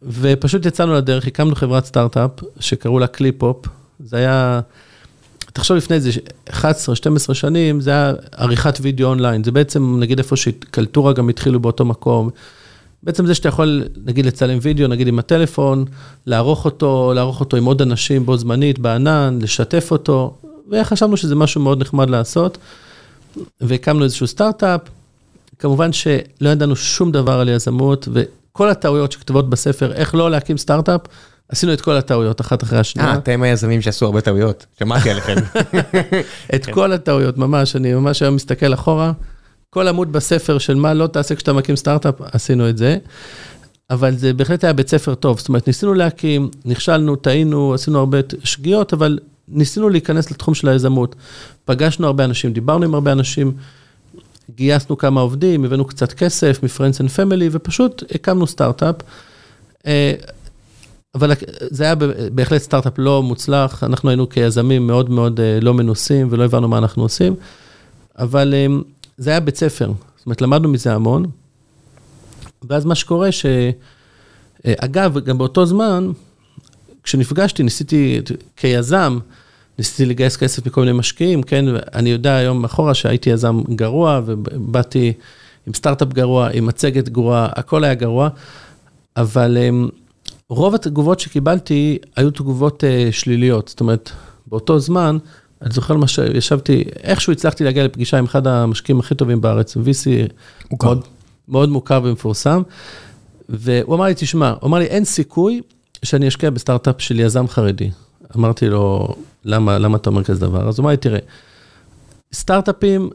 Speaker 2: ופשוט יצאנו לדרך, הקמנו חברת סטארט-אפ שקראו לה ClipHop, זה היה, תחשוב לפני איזה 11-12 שנים, זה היה עריכת וידאו אונליין, זה בעצם נגיד איפה שקלטורה גם התחילו באותו מקום. בעצם זה שאתה יכול, נגיד, לצלם וידאו, נגיד עם הטלפון, לערוך אותו, לערוך אותו עם עוד אנשים בו זמנית, בענן, לשתף אותו, וחשבנו שזה משהו מאוד נחמד לעשות, והקמנו איזשהו סטארט-אפ. כמובן שלא ידענו שום דבר על יזמות, וכל הטעויות שכתובות בספר, איך לא להקים סטארט-אפ, עשינו את כל הטעויות אחת אחרי השנייה.
Speaker 1: אה, אתם היזמים שעשו הרבה טעויות, שמעתי עליכם.
Speaker 2: את כל הטעויות, ממש, אני ממש היום מסתכל אחורה. כל עמוד בספר של מה לא תעשה כשאתה מקים סטארט-אפ, עשינו את זה. אבל זה בהחלט היה בית ספר טוב, זאת אומרת, ניסינו להקים, נכשלנו, טעינו, עשינו הרבה שגיאות, אבל ניסינו להיכנס לתחום של היזמות. פגשנו הרבה אנשים, דיברנו עם הרבה אנשים, גייסנו כמה עובדים, הבאנו קצת כסף מ-Friends and Family, ופשוט הקמנו סטארט-אפ. אה, אבל זה היה בהחלט סטארט-אפ לא מוצלח, אנחנו היינו כיזמים מאוד מאוד אה, לא מנוסים ולא הבנו מה אנחנו עושים, אבל אה, זה היה בית ספר, זאת אומרת, למדנו מזה המון. ואז מה שקורה ש... אגב, גם באותו זמן, כשנפגשתי, ניסיתי, כיזם, ניסיתי לגייס כסף מכל מיני משקיעים, כן, אני יודע היום אחורה שהייתי יזם גרוע, ובאתי עם סטארט-אפ גרוע, עם מצגת גרועה, הכל היה גרוע, אבל אמ, רוב התגובות שקיבלתי היו תגובות uh, שליליות, זאת אומרת, באותו זמן, אני זוכר מה שישבתי, איכשהו הצלחתי להגיע לפגישה עם אחד המשקיעים הכי טובים בארץ, VC מוכר. מאוד, מאוד מוכר ומפורסם, והוא אמר לי, תשמע, הוא אמר לי, אין סיכוי שאני אשקיע בסטארט-אפ של יזם חרדי. אמרתי לו, למה, למה אתה אומר כזה דבר? אז הוא אמר לי, תראה, סטארט-אפים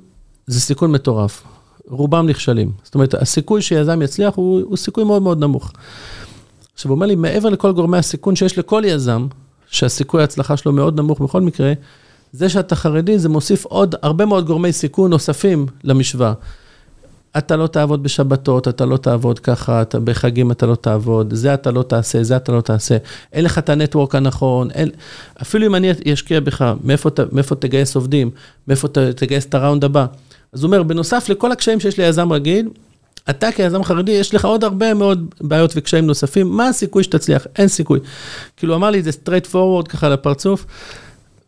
Speaker 2: זה סיכון מטורף, רובם נכשלים. זאת אומרת, הסיכוי שיזם יצליח הוא, הוא סיכוי מאוד מאוד נמוך. עכשיו, הוא אומר לי, מעבר לכל גורמי הסיכון שיש לכל יזם, שהסיכוי ההצלחה שלו מאוד נמוך בכל מקרה, זה שאתה חרדי, זה מוסיף עוד הרבה מאוד גורמי סיכון נוספים למשוואה. אתה לא תעבוד בשבתות, אתה לא תעבוד ככה, אתה, בחגים אתה לא תעבוד, זה אתה לא תעשה, זה אתה לא תעשה, אין לך את הנטוורק הנכון, אין, אפילו אם אני אשקיע בך, מאיפה, מאיפה תגייס עובדים, מאיפה תגייס את הראונד הבא. אז הוא אומר, בנוסף לכל הקשיים שיש ליזם רגיל, אתה כיזם חרדי, יש לך עוד הרבה מאוד בעיות וקשיים נוספים, מה הסיכוי שתצליח? אין סיכוי. כאילו, אמר לי זה straight forward ככה לפרצוף,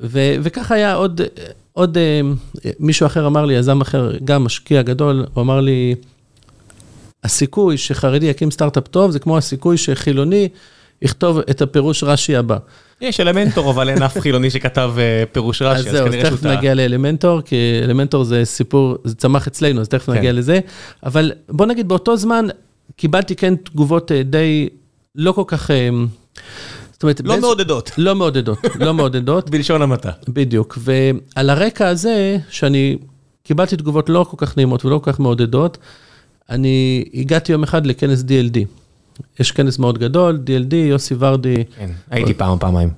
Speaker 2: ו- וככה היה עוד, עוד uh, מישהו אחר אמר לי, יזם אחר, גם משקיע גדול, הוא אמר לי, הסיכוי שחרדי יקים סטארט-אפ טוב, זה כמו הסיכוי שחילוני יכתוב את הפירוש רש"י הבא.
Speaker 1: יש אלמנטור, אבל אין אף חילוני שכתב אה, פירוש רש"י,
Speaker 2: אז כנראה שהוא טעה. אז זהו, תכף נגיע לאלמנטור, כי אלמנטור זה סיפור, זה צמח אצלנו, אז תכף כן. נגיע לזה. אבל בוא נגיד, באותו זמן קיבלתי כן תגובות אה, די לא כל כך...
Speaker 1: זאת אומרת, לא מעודדות.
Speaker 2: לא מעודדות, לא מעודדות.
Speaker 1: בלשון המעטה.
Speaker 2: בדיוק, ועל הרקע הזה, שאני קיבלתי תגובות לא כל כך נעימות ולא כל כך מעודדות, אני הגעתי יום אחד לכנס DLD. יש כנס מאוד גדול, DLD, יוסי ורדי.
Speaker 1: כן, הייתי פעם, פעמיים.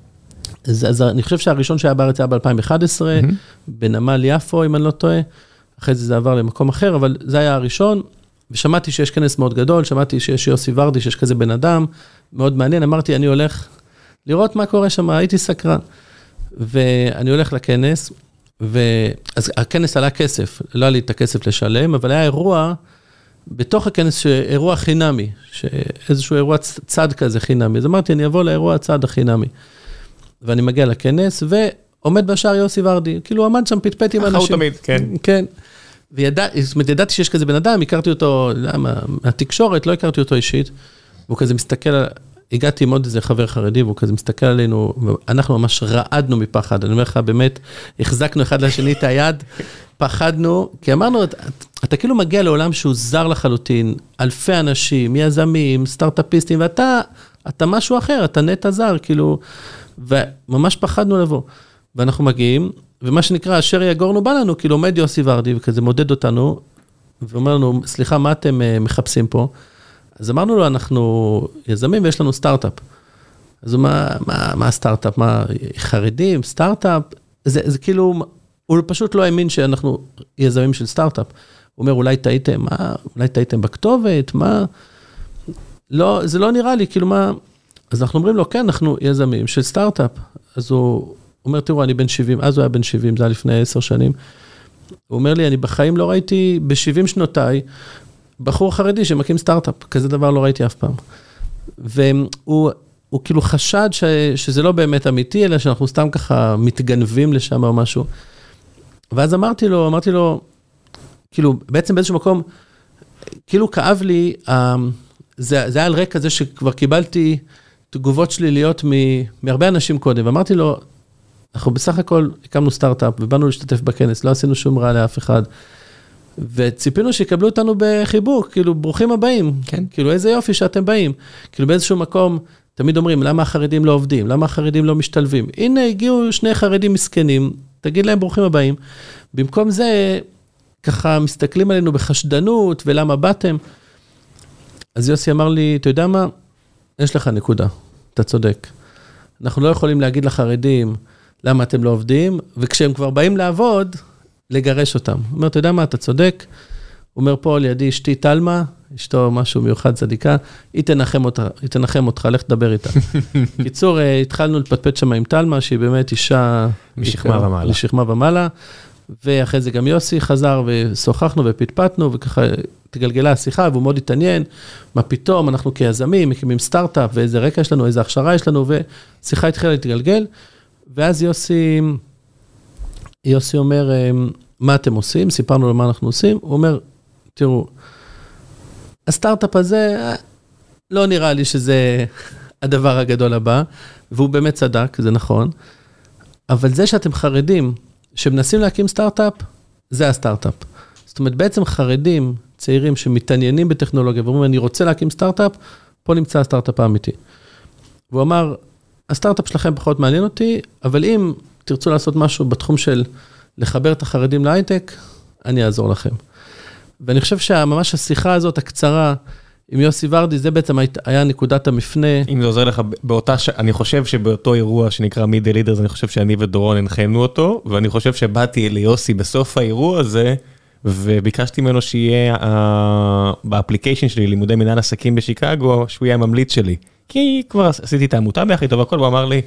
Speaker 2: אז, אז אני חושב שהראשון שהיה בארץ היה ב-2011, mm-hmm. בנמל יפו, אם אני לא טועה. אחרי זה זה עבר למקום אחר, אבל זה היה הראשון. ושמעתי שיש כנס מאוד גדול, שמעתי שיש יוסי ורדי, שיש כזה בן אדם, מאוד מעניין. אמרתי, אני הולך לראות מה קורה שם, הייתי סקרן. ואני הולך לכנס, ואז הכנס עלה כסף, לא היה לי את הכסף לשלם, אבל היה אירוע בתוך הכנס, אירוע חינמי, איזשהו אירוע צד כזה חינמי. אז אמרתי, אני אבוא לאירוע הצד החינמי. ואני מגיע לכנס, ועומד בשער יוסי ורדי, כאילו עמד שם פטפט עם אנשים.
Speaker 1: אחר תמיד, כן.
Speaker 2: כן. וידעתי, זאת אומרת, ידעתי שיש כזה בן אדם, הכרתי אותו, למה, מהתקשורת, לא הכרתי אותו אישית, והוא כזה מסתכל, הגעתי עם עוד איזה חבר חרדי, והוא כזה מסתכל עלינו, אנחנו ממש רעדנו מפחד, אני אומר לך, באמת, החזקנו אחד לשני את היד, פחדנו, כי אמרנו, אתה, אתה כאילו מגיע לעולם שהוא זר לחלוטין, אלפי אנשים, יזמים, סטארט-אפיסטים, ואתה, אתה משהו אחר, אתה נטע זר, כאילו, וממש פחדנו לבוא. ואנחנו מגיעים, ומה שנקרא, אשר יגורנו בא לנו, כאילו עומד יוסי ורדי, וכזה מודד אותנו, ואומר לנו, סליחה, מה אתם uh, מחפשים פה? אז אמרנו לו, אנחנו יזמים ויש לנו סטארט-אפ. אז מה, מה, מה הסטארט-אפ? מה, חרדים, סטארט-אפ? זה, זה כאילו, הוא פשוט לא האמין שאנחנו יזמים של סטארט-אפ. הוא אומר, אולי טעיתם, מה, אולי טעיתם בכתובת, מה? לא, זה לא נראה לי, כאילו מה... אז אנחנו אומרים לו, כן, אנחנו יזמים של סטארט-אפ. אז הוא אומר, תראו, אני בן 70, אז הוא היה בן 70, זה היה לפני 10 שנים. הוא אומר לי, אני בחיים לא ראיתי, ב-70 שנותיי, בחור חרדי שמקים סטארט-אפ, כזה דבר לא ראיתי אף פעם. והוא הוא כאילו חשד ש, שזה לא באמת אמיתי, אלא שאנחנו סתם ככה מתגנבים לשם או משהו. ואז אמרתי לו, אמרתי לו, כאילו, בעצם באיזשהו מקום, כאילו כאב לי, זה, זה היה על רקע זה שכבר קיבלתי תגובות שליליות מ, מהרבה אנשים קודם, ואמרתי לו, אנחנו בסך הכל הקמנו סטארט-אפ ובאנו להשתתף בכנס, לא עשינו שום רע לאף אחד. וציפינו שיקבלו אותנו בחיבוק, כאילו, ברוכים הבאים. כן. כאילו, איזה יופי שאתם באים. כאילו, באיזשהו מקום, תמיד אומרים, למה החרדים לא עובדים? למה החרדים לא משתלבים? הנה, הגיעו שני חרדים מסכנים, תגיד להם ברוכים הבאים. במקום זה, ככה מסתכלים עלינו בחשדנות, ולמה באתם? אז יוסי אמר לי, אתה יודע מה? יש לך נקודה, אתה צודק. אנחנו לא יכולים להגיד לחרדים למה אתם לא עובדים, וכשהם כבר באים לעבוד, לגרש אותם. הוא אומר, אתה יודע מה, אתה צודק. הוא אומר, פה לידי אשתי תלמה, אשתו משהו מיוחד צדיקה, היא תנחם אותך, היא תנחם אותך, לך תדבר איתה. קיצור, אה, התחלנו לפטפט שם עם תלמה, שהיא באמת אישה...
Speaker 1: משכמה ומעלה.
Speaker 2: משכמה ומעלה. ואחרי זה גם יוסי חזר ושוחחנו ופטפטנו, וככה התגלגלה השיחה, והוא מאוד התעניין, מה פתאום, אנחנו כיזמים, מקימים סטארט-אפ, ואיזה רקע יש לנו, איזה הכשרה יש לנו, ושיחה התחילה להתגלגל. ואז יוסי, יוסי אומר, אמ, מה אתם עושים? סיפרנו לו מה אנחנו עושים. הוא אומר, תראו, הסטארט-אפ הזה, לא נראה לי שזה הדבר הגדול הבא, והוא באמת צדק, זה נכון, אבל זה שאתם חרדים, שמנסים להקים סטארט-אפ, זה הסטארט-אפ. זאת אומרת, בעצם חרדים, צעירים שמתעניינים בטכנולוגיה ואומרים, אני רוצה להקים סטארט-אפ, פה נמצא הסטארט-אפ האמיתי. והוא אמר, הסטארט-אפ שלכם פחות מעניין אותי, אבל אם תרצו לעשות משהו בתחום של לחבר את החרדים להייטק, אני אעזור לכם. ואני חושב שממש השיחה הזאת, הקצרה, עם יוסי ורדי, זה בעצם היה נקודת המפנה.
Speaker 1: אם זה עוזר לך, באותה ש... אני חושב שבאותו אירוע שנקרא מידי לידרס, אני חושב שאני ודורון הנחינו אותו, ואני חושב שבאתי ליוסי בסוף האירוע הזה, וביקשתי ממנו שיהיה אה, ב application שלי, לימודי מנהל עסקים בשיקגו, שהוא יהיה הממליץ שלי. כי כבר עשיתי את העמותה ביחד איתו והכל, והוא אמר לי,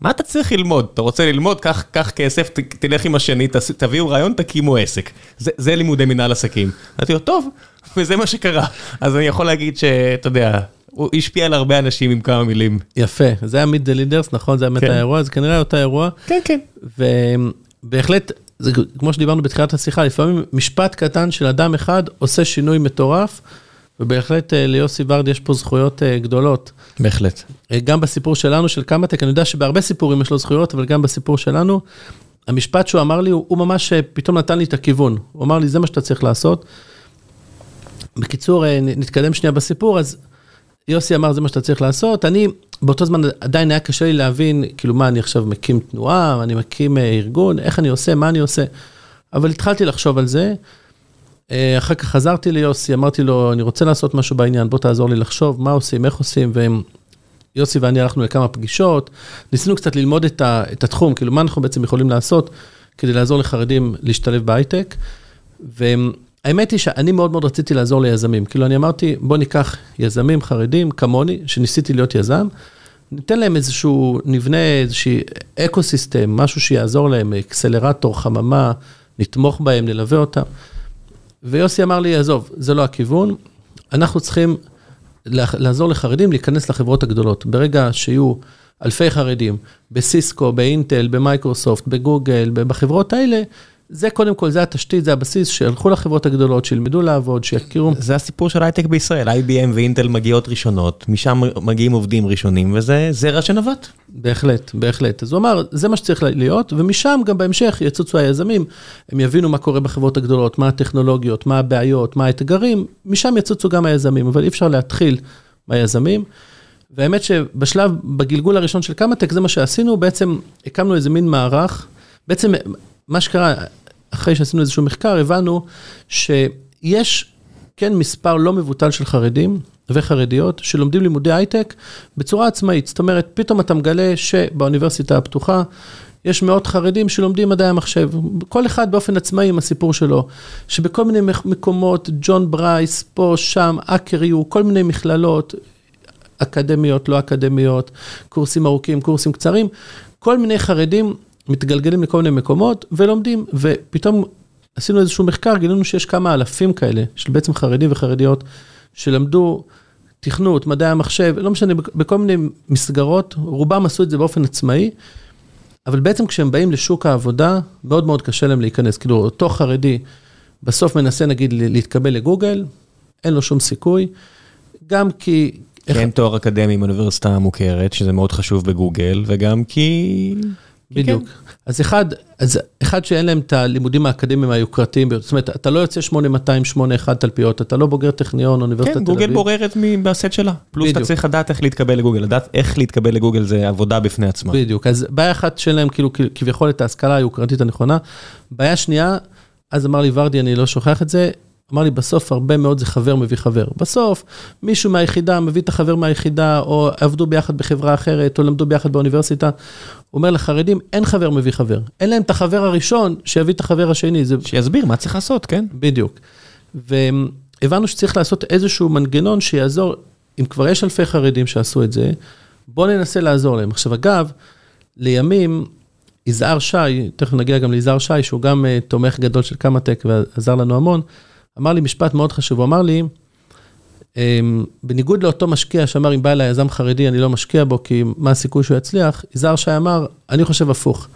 Speaker 1: מה אתה צריך ללמוד? אתה רוצה ללמוד, קח כסף, תלך עם השני, תביאו רעיון, תקימו עסק. זה, זה לימודי מנהל עסקים. אמרתי לו, טוב, וזה מה שקרה. אז אני יכול להגיד שאתה יודע, הוא השפיע על הרבה אנשים עם כמה מילים.
Speaker 2: יפה, זה היה Meet the Leaders, נכון? זה באמת כן. האירוע, זה כנראה אותו אירוע.
Speaker 1: כן, כן.
Speaker 2: ובהחלט, זה כמו שדיברנו בתחילת השיחה, לפעמים משפט קטן של אדם אחד עושה שינוי מטורף. ובהחלט אה, ליוסי ורד יש פה זכויות אה, גדולות.
Speaker 1: בהחלט.
Speaker 2: אה, גם בסיפור שלנו של קמא-טק, אני יודע שבהרבה סיפורים יש לו זכויות, אבל גם בסיפור שלנו, המשפט שהוא אמר לי, הוא, הוא ממש פתאום נתן לי את הכיוון. הוא אמר לי, זה מה שאתה צריך לעשות. בקיצור, נתקדם שנייה בסיפור, אז יוסי אמר, זה מה שאתה צריך לעשות. אני, באותו זמן עדיין היה קשה לי להבין, כאילו, מה, אני עכשיו מקים תנועה, אני מקים ארגון, איך אני עושה, מה אני עושה. אבל התחלתי לחשוב על זה. אה, אחר כך חזרתי ליוסי, אמרתי לו, אני רוצה לעשות משהו בעניין, בוא תעזור לי לחשוב מה עושים, איך עושים, ויוסי ואני הלכנו לכמה פגישות, ניסינו קצת ללמוד את, ה, את התחום, כאילו מה אנחנו בעצם יכולים לעשות כדי לעזור לחרדים להשתלב בהייטק. והאמת היא שאני מאוד מאוד רציתי לעזור ליזמים, כאילו אני אמרתי, בוא ניקח יזמים חרדים כמוני, שניסיתי להיות יזם, ניתן להם איזשהו, נבנה איזשהו ecosystem, משהו שיעזור להם, אקסלרטור, חממה, נתמוך בהם, נלווה אותם. ויוסי אמר לי, עזוב, זה לא הכיוון, אנחנו צריכים לעזור לחרדים להיכנס לחברות הגדולות. ברגע שיהיו אלפי חרדים בסיסקו, באינטל, במייקרוסופט, בגוגל, בחברות האלה, זה קודם כל, זה התשתית, זה הבסיס, שילכו לחברות הגדולות, שילמדו לעבוד, שיכירו.
Speaker 1: זה הסיפור של הייטק בישראל, IBM ואינטל מגיעות ראשונות, משם מגיעים עובדים ראשונים, וזה זרע שנבט.
Speaker 2: בהחלט, בהחלט. אז הוא אמר, זה מה שצריך להיות, ומשם גם בהמשך יצוצו היזמים, הם יבינו מה קורה בחברות הגדולות, מה הטכנולוגיות, מה הבעיות, מה האתגרים, משם יצוצו גם היזמים, אבל אי אפשר להתחיל מהיזמים. והאמת שבשלב, בגלגול הראשון של קמא-טק, זה מה שעשינו, בעצם הקמנו איזה מין מערך, בעצם מה שקרה, אחרי שעשינו איזשהו מחקר, הבנו שיש כן מספר לא מבוטל של חרדים וחרדיות שלומדים לימודי הייטק בצורה עצמאית. זאת אומרת, פתאום אתה מגלה שבאוניברסיטה הפתוחה יש מאות חרדים שלומדים מדעי המחשב, כל אחד באופן עצמאי עם הסיפור שלו, שבכל מיני מקומות, ג'ון ברייס, פה, שם, HackerU, כל מיני מכללות, אקדמיות, לא אקדמיות, קורסים ארוכים, קורסים קצרים, כל מיני חרדים מתגלגלים לכל מיני מקומות ולומדים, ופתאום עשינו איזשהו מחקר, גילינו שיש כמה אלפים כאלה, של בעצם חרדים וחרדיות, שלמדו תכנות, מדעי המחשב, לא משנה, בכל מיני מסגרות, רובם עשו את זה באופן עצמאי, אבל בעצם כשהם באים לשוק העבודה, מאוד מאוד קשה להם להיכנס. כאילו, אותו חרדי בסוף מנסה, נגיד, להתקבל לגוגל, אין לו שום סיכוי, גם כי...
Speaker 1: אין תואר אקדמי מאוניברסיטה מוכרת, שזה מאוד חשוב בגוגל, וגם כי...
Speaker 2: בדיוק. כן. אז אחד, אז אחד שאין להם את הלימודים האקדמיים היוקרתיים, זאת אומרת, אתה לא יוצא 8200, 81 תלפיות, אתה לא בוגר טכניון, אוניברסיטת
Speaker 1: כן, תל אביב. כן, גוגל בוררת בסט שלה. פלוס בדיוק. אתה צריך לדעת איך להתקבל לגוגל, לדעת איך להתקבל לגוגל זה עבודה בפני עצמה.
Speaker 2: בדיוק, אז בעיה אחת שאין להם כאילו כביכול את ההשכלה היוקרתית הנכונה. בעיה שנייה, אז אמר לי ורדי, אני לא שוכח את זה, אמר לי, בסוף הרבה מאוד זה חבר מביא חבר. בסוף, מישהו מהיחידה מביא את החבר מהיחידה, או עבדו ביחד בחברה אחרת, או למדו ביחד באוניברסיטה. הוא אומר לחרדים, אין חבר מביא חבר. אין להם את החבר הראשון שיביא את החבר השני. זה...
Speaker 1: שיסביר מה צריך לעשות, כן?
Speaker 2: בדיוק. והבנו שצריך לעשות איזשהו מנגנון שיעזור, אם כבר יש אלפי חרדים שעשו את זה, בואו ננסה לעזור להם. עכשיו, אגב, לימים, יזהר שי, תכף נגיע גם ליזהר שי, שהוא גם uh, תומך גדול של קמא-טק ועזר לנו המון, אמר לי משפט מאוד חשוב, הוא אמר לי, אמ, בניגוד לאותו משקיע שאמר, אם בא אליי יזם חרדי, אני לא משקיע בו, כי מה הסיכוי שהוא יצליח, יזהר שי אמר, אני חושב הפוך.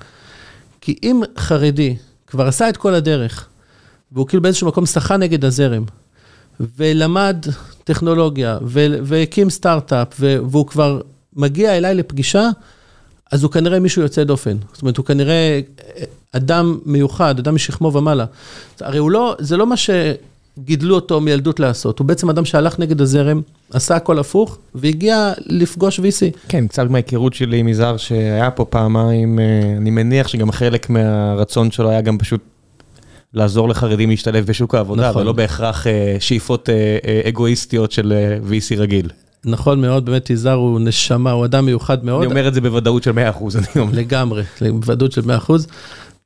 Speaker 2: כי אם חרדי כבר עשה את כל הדרך, והוא כאילו באיזשהו מקום שחה נגד הזרם, ולמד טכנולוגיה, והקים סטארט-אפ, והוא כבר מגיע אליי לפגישה, אז הוא כנראה מישהו יוצא דופן. זאת אומרת, הוא כנראה אדם מיוחד, אדם משכמו ומעלה. הרי הוא לא, זה לא מה שגידלו אותו מילדות לעשות, הוא בעצם אדם שהלך נגד הזרם, עשה הכל הפוך, והגיע לפגוש VC.
Speaker 1: כן, קצת מההיכרות שלי עם יזהר שהיה פה פעמיים, אה, אני מניח שגם חלק מהרצון שלו היה גם פשוט לעזור לחרדים להשתלב בשוק העבודה, נכון. ולא בהכרח אה, שאיפות אה, אגואיסטיות של VC רגיל.
Speaker 2: נכון מאוד, באמת יזהר הוא נשמה, הוא אדם מיוחד מאוד.
Speaker 1: אני אומר את זה בוודאות של 100%, אני אומר.
Speaker 2: לגמרי, בוודאות של 100%.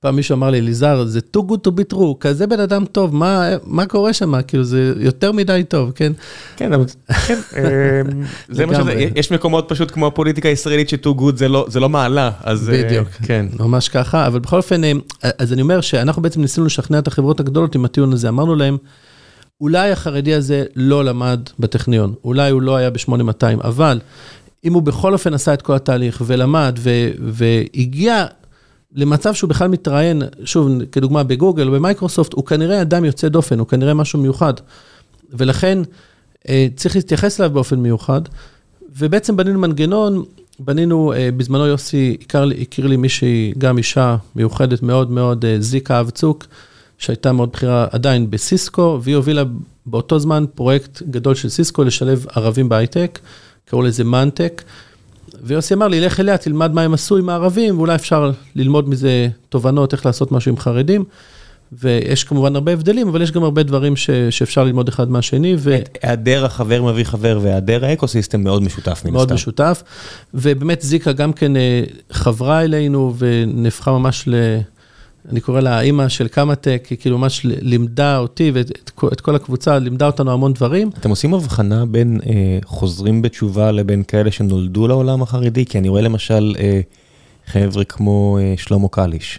Speaker 2: פעם מישהו אמר לי, ליזהר, זה too good to be true, כזה בן אדם טוב, מה, מה קורה שם? כאילו, זה יותר מדי טוב, כן?
Speaker 1: כן, אבל כן, אמ, זה מה שזה, יש מקומות פשוט כמו הפוליטיקה הישראלית ש-too good זה לא, זה לא מעלה, אז
Speaker 2: אה, בדיוק, כן. ממש ככה, אבל בכל אופן, אה, אז אני אומר שאנחנו בעצם ניסינו לשכנע את החברות הגדולות עם הטיעון הזה, אמרנו להם, אולי החרדי הזה לא למד בטכניון, אולי הוא לא היה ב-8200, אבל אם הוא בכל אופן עשה את כל התהליך ולמד והגיע למצב שהוא בכלל מתראיין, שוב, כדוגמה בגוגל או במייקרוסופט, הוא כנראה אדם יוצא דופן, הוא כנראה משהו מיוחד. ולכן אה, צריך להתייחס אליו באופן מיוחד. ובעצם בנינו מנגנון, בנינו, אה, בזמנו יוסי הכיר לי, לי מישהי, גם אישה מיוחדת מאוד מאוד, אה, זיקה אבצוק, שהייתה מאוד בכירה עדיין בסיסקו, והיא הובילה באותו זמן פרויקט גדול של סיסקו לשלב ערבים בהייטק, קראו לזה מאנטק. ויוסי אמר לי, לך אליה, תלמד מה הם עשו עם הערבים, ואולי אפשר ללמוד מזה תובנות, איך לעשות משהו עם חרדים. ויש כמובן הרבה הבדלים, אבל יש גם הרבה דברים ש, שאפשר ללמוד אחד מהשני. ו...
Speaker 1: היעדר החבר מביא חבר והיעדר האקוסיסטם מאוד משותף מן
Speaker 2: מאוד משותף, ובאמת זיקה גם כן אה, חברה אלינו ונהפכה ממש ל... אני קורא לה האימא של קמא-טק, היא כאילו ממש לימדה אותי ואת את כל הקבוצה, לימדה אותנו המון דברים.
Speaker 1: אתם עושים הבחנה בין אה, חוזרים בתשובה לבין כאלה שנולדו לעולם החרדי? כי אני רואה למשל אה, חבר'ה כמו אה, שלמה קליש,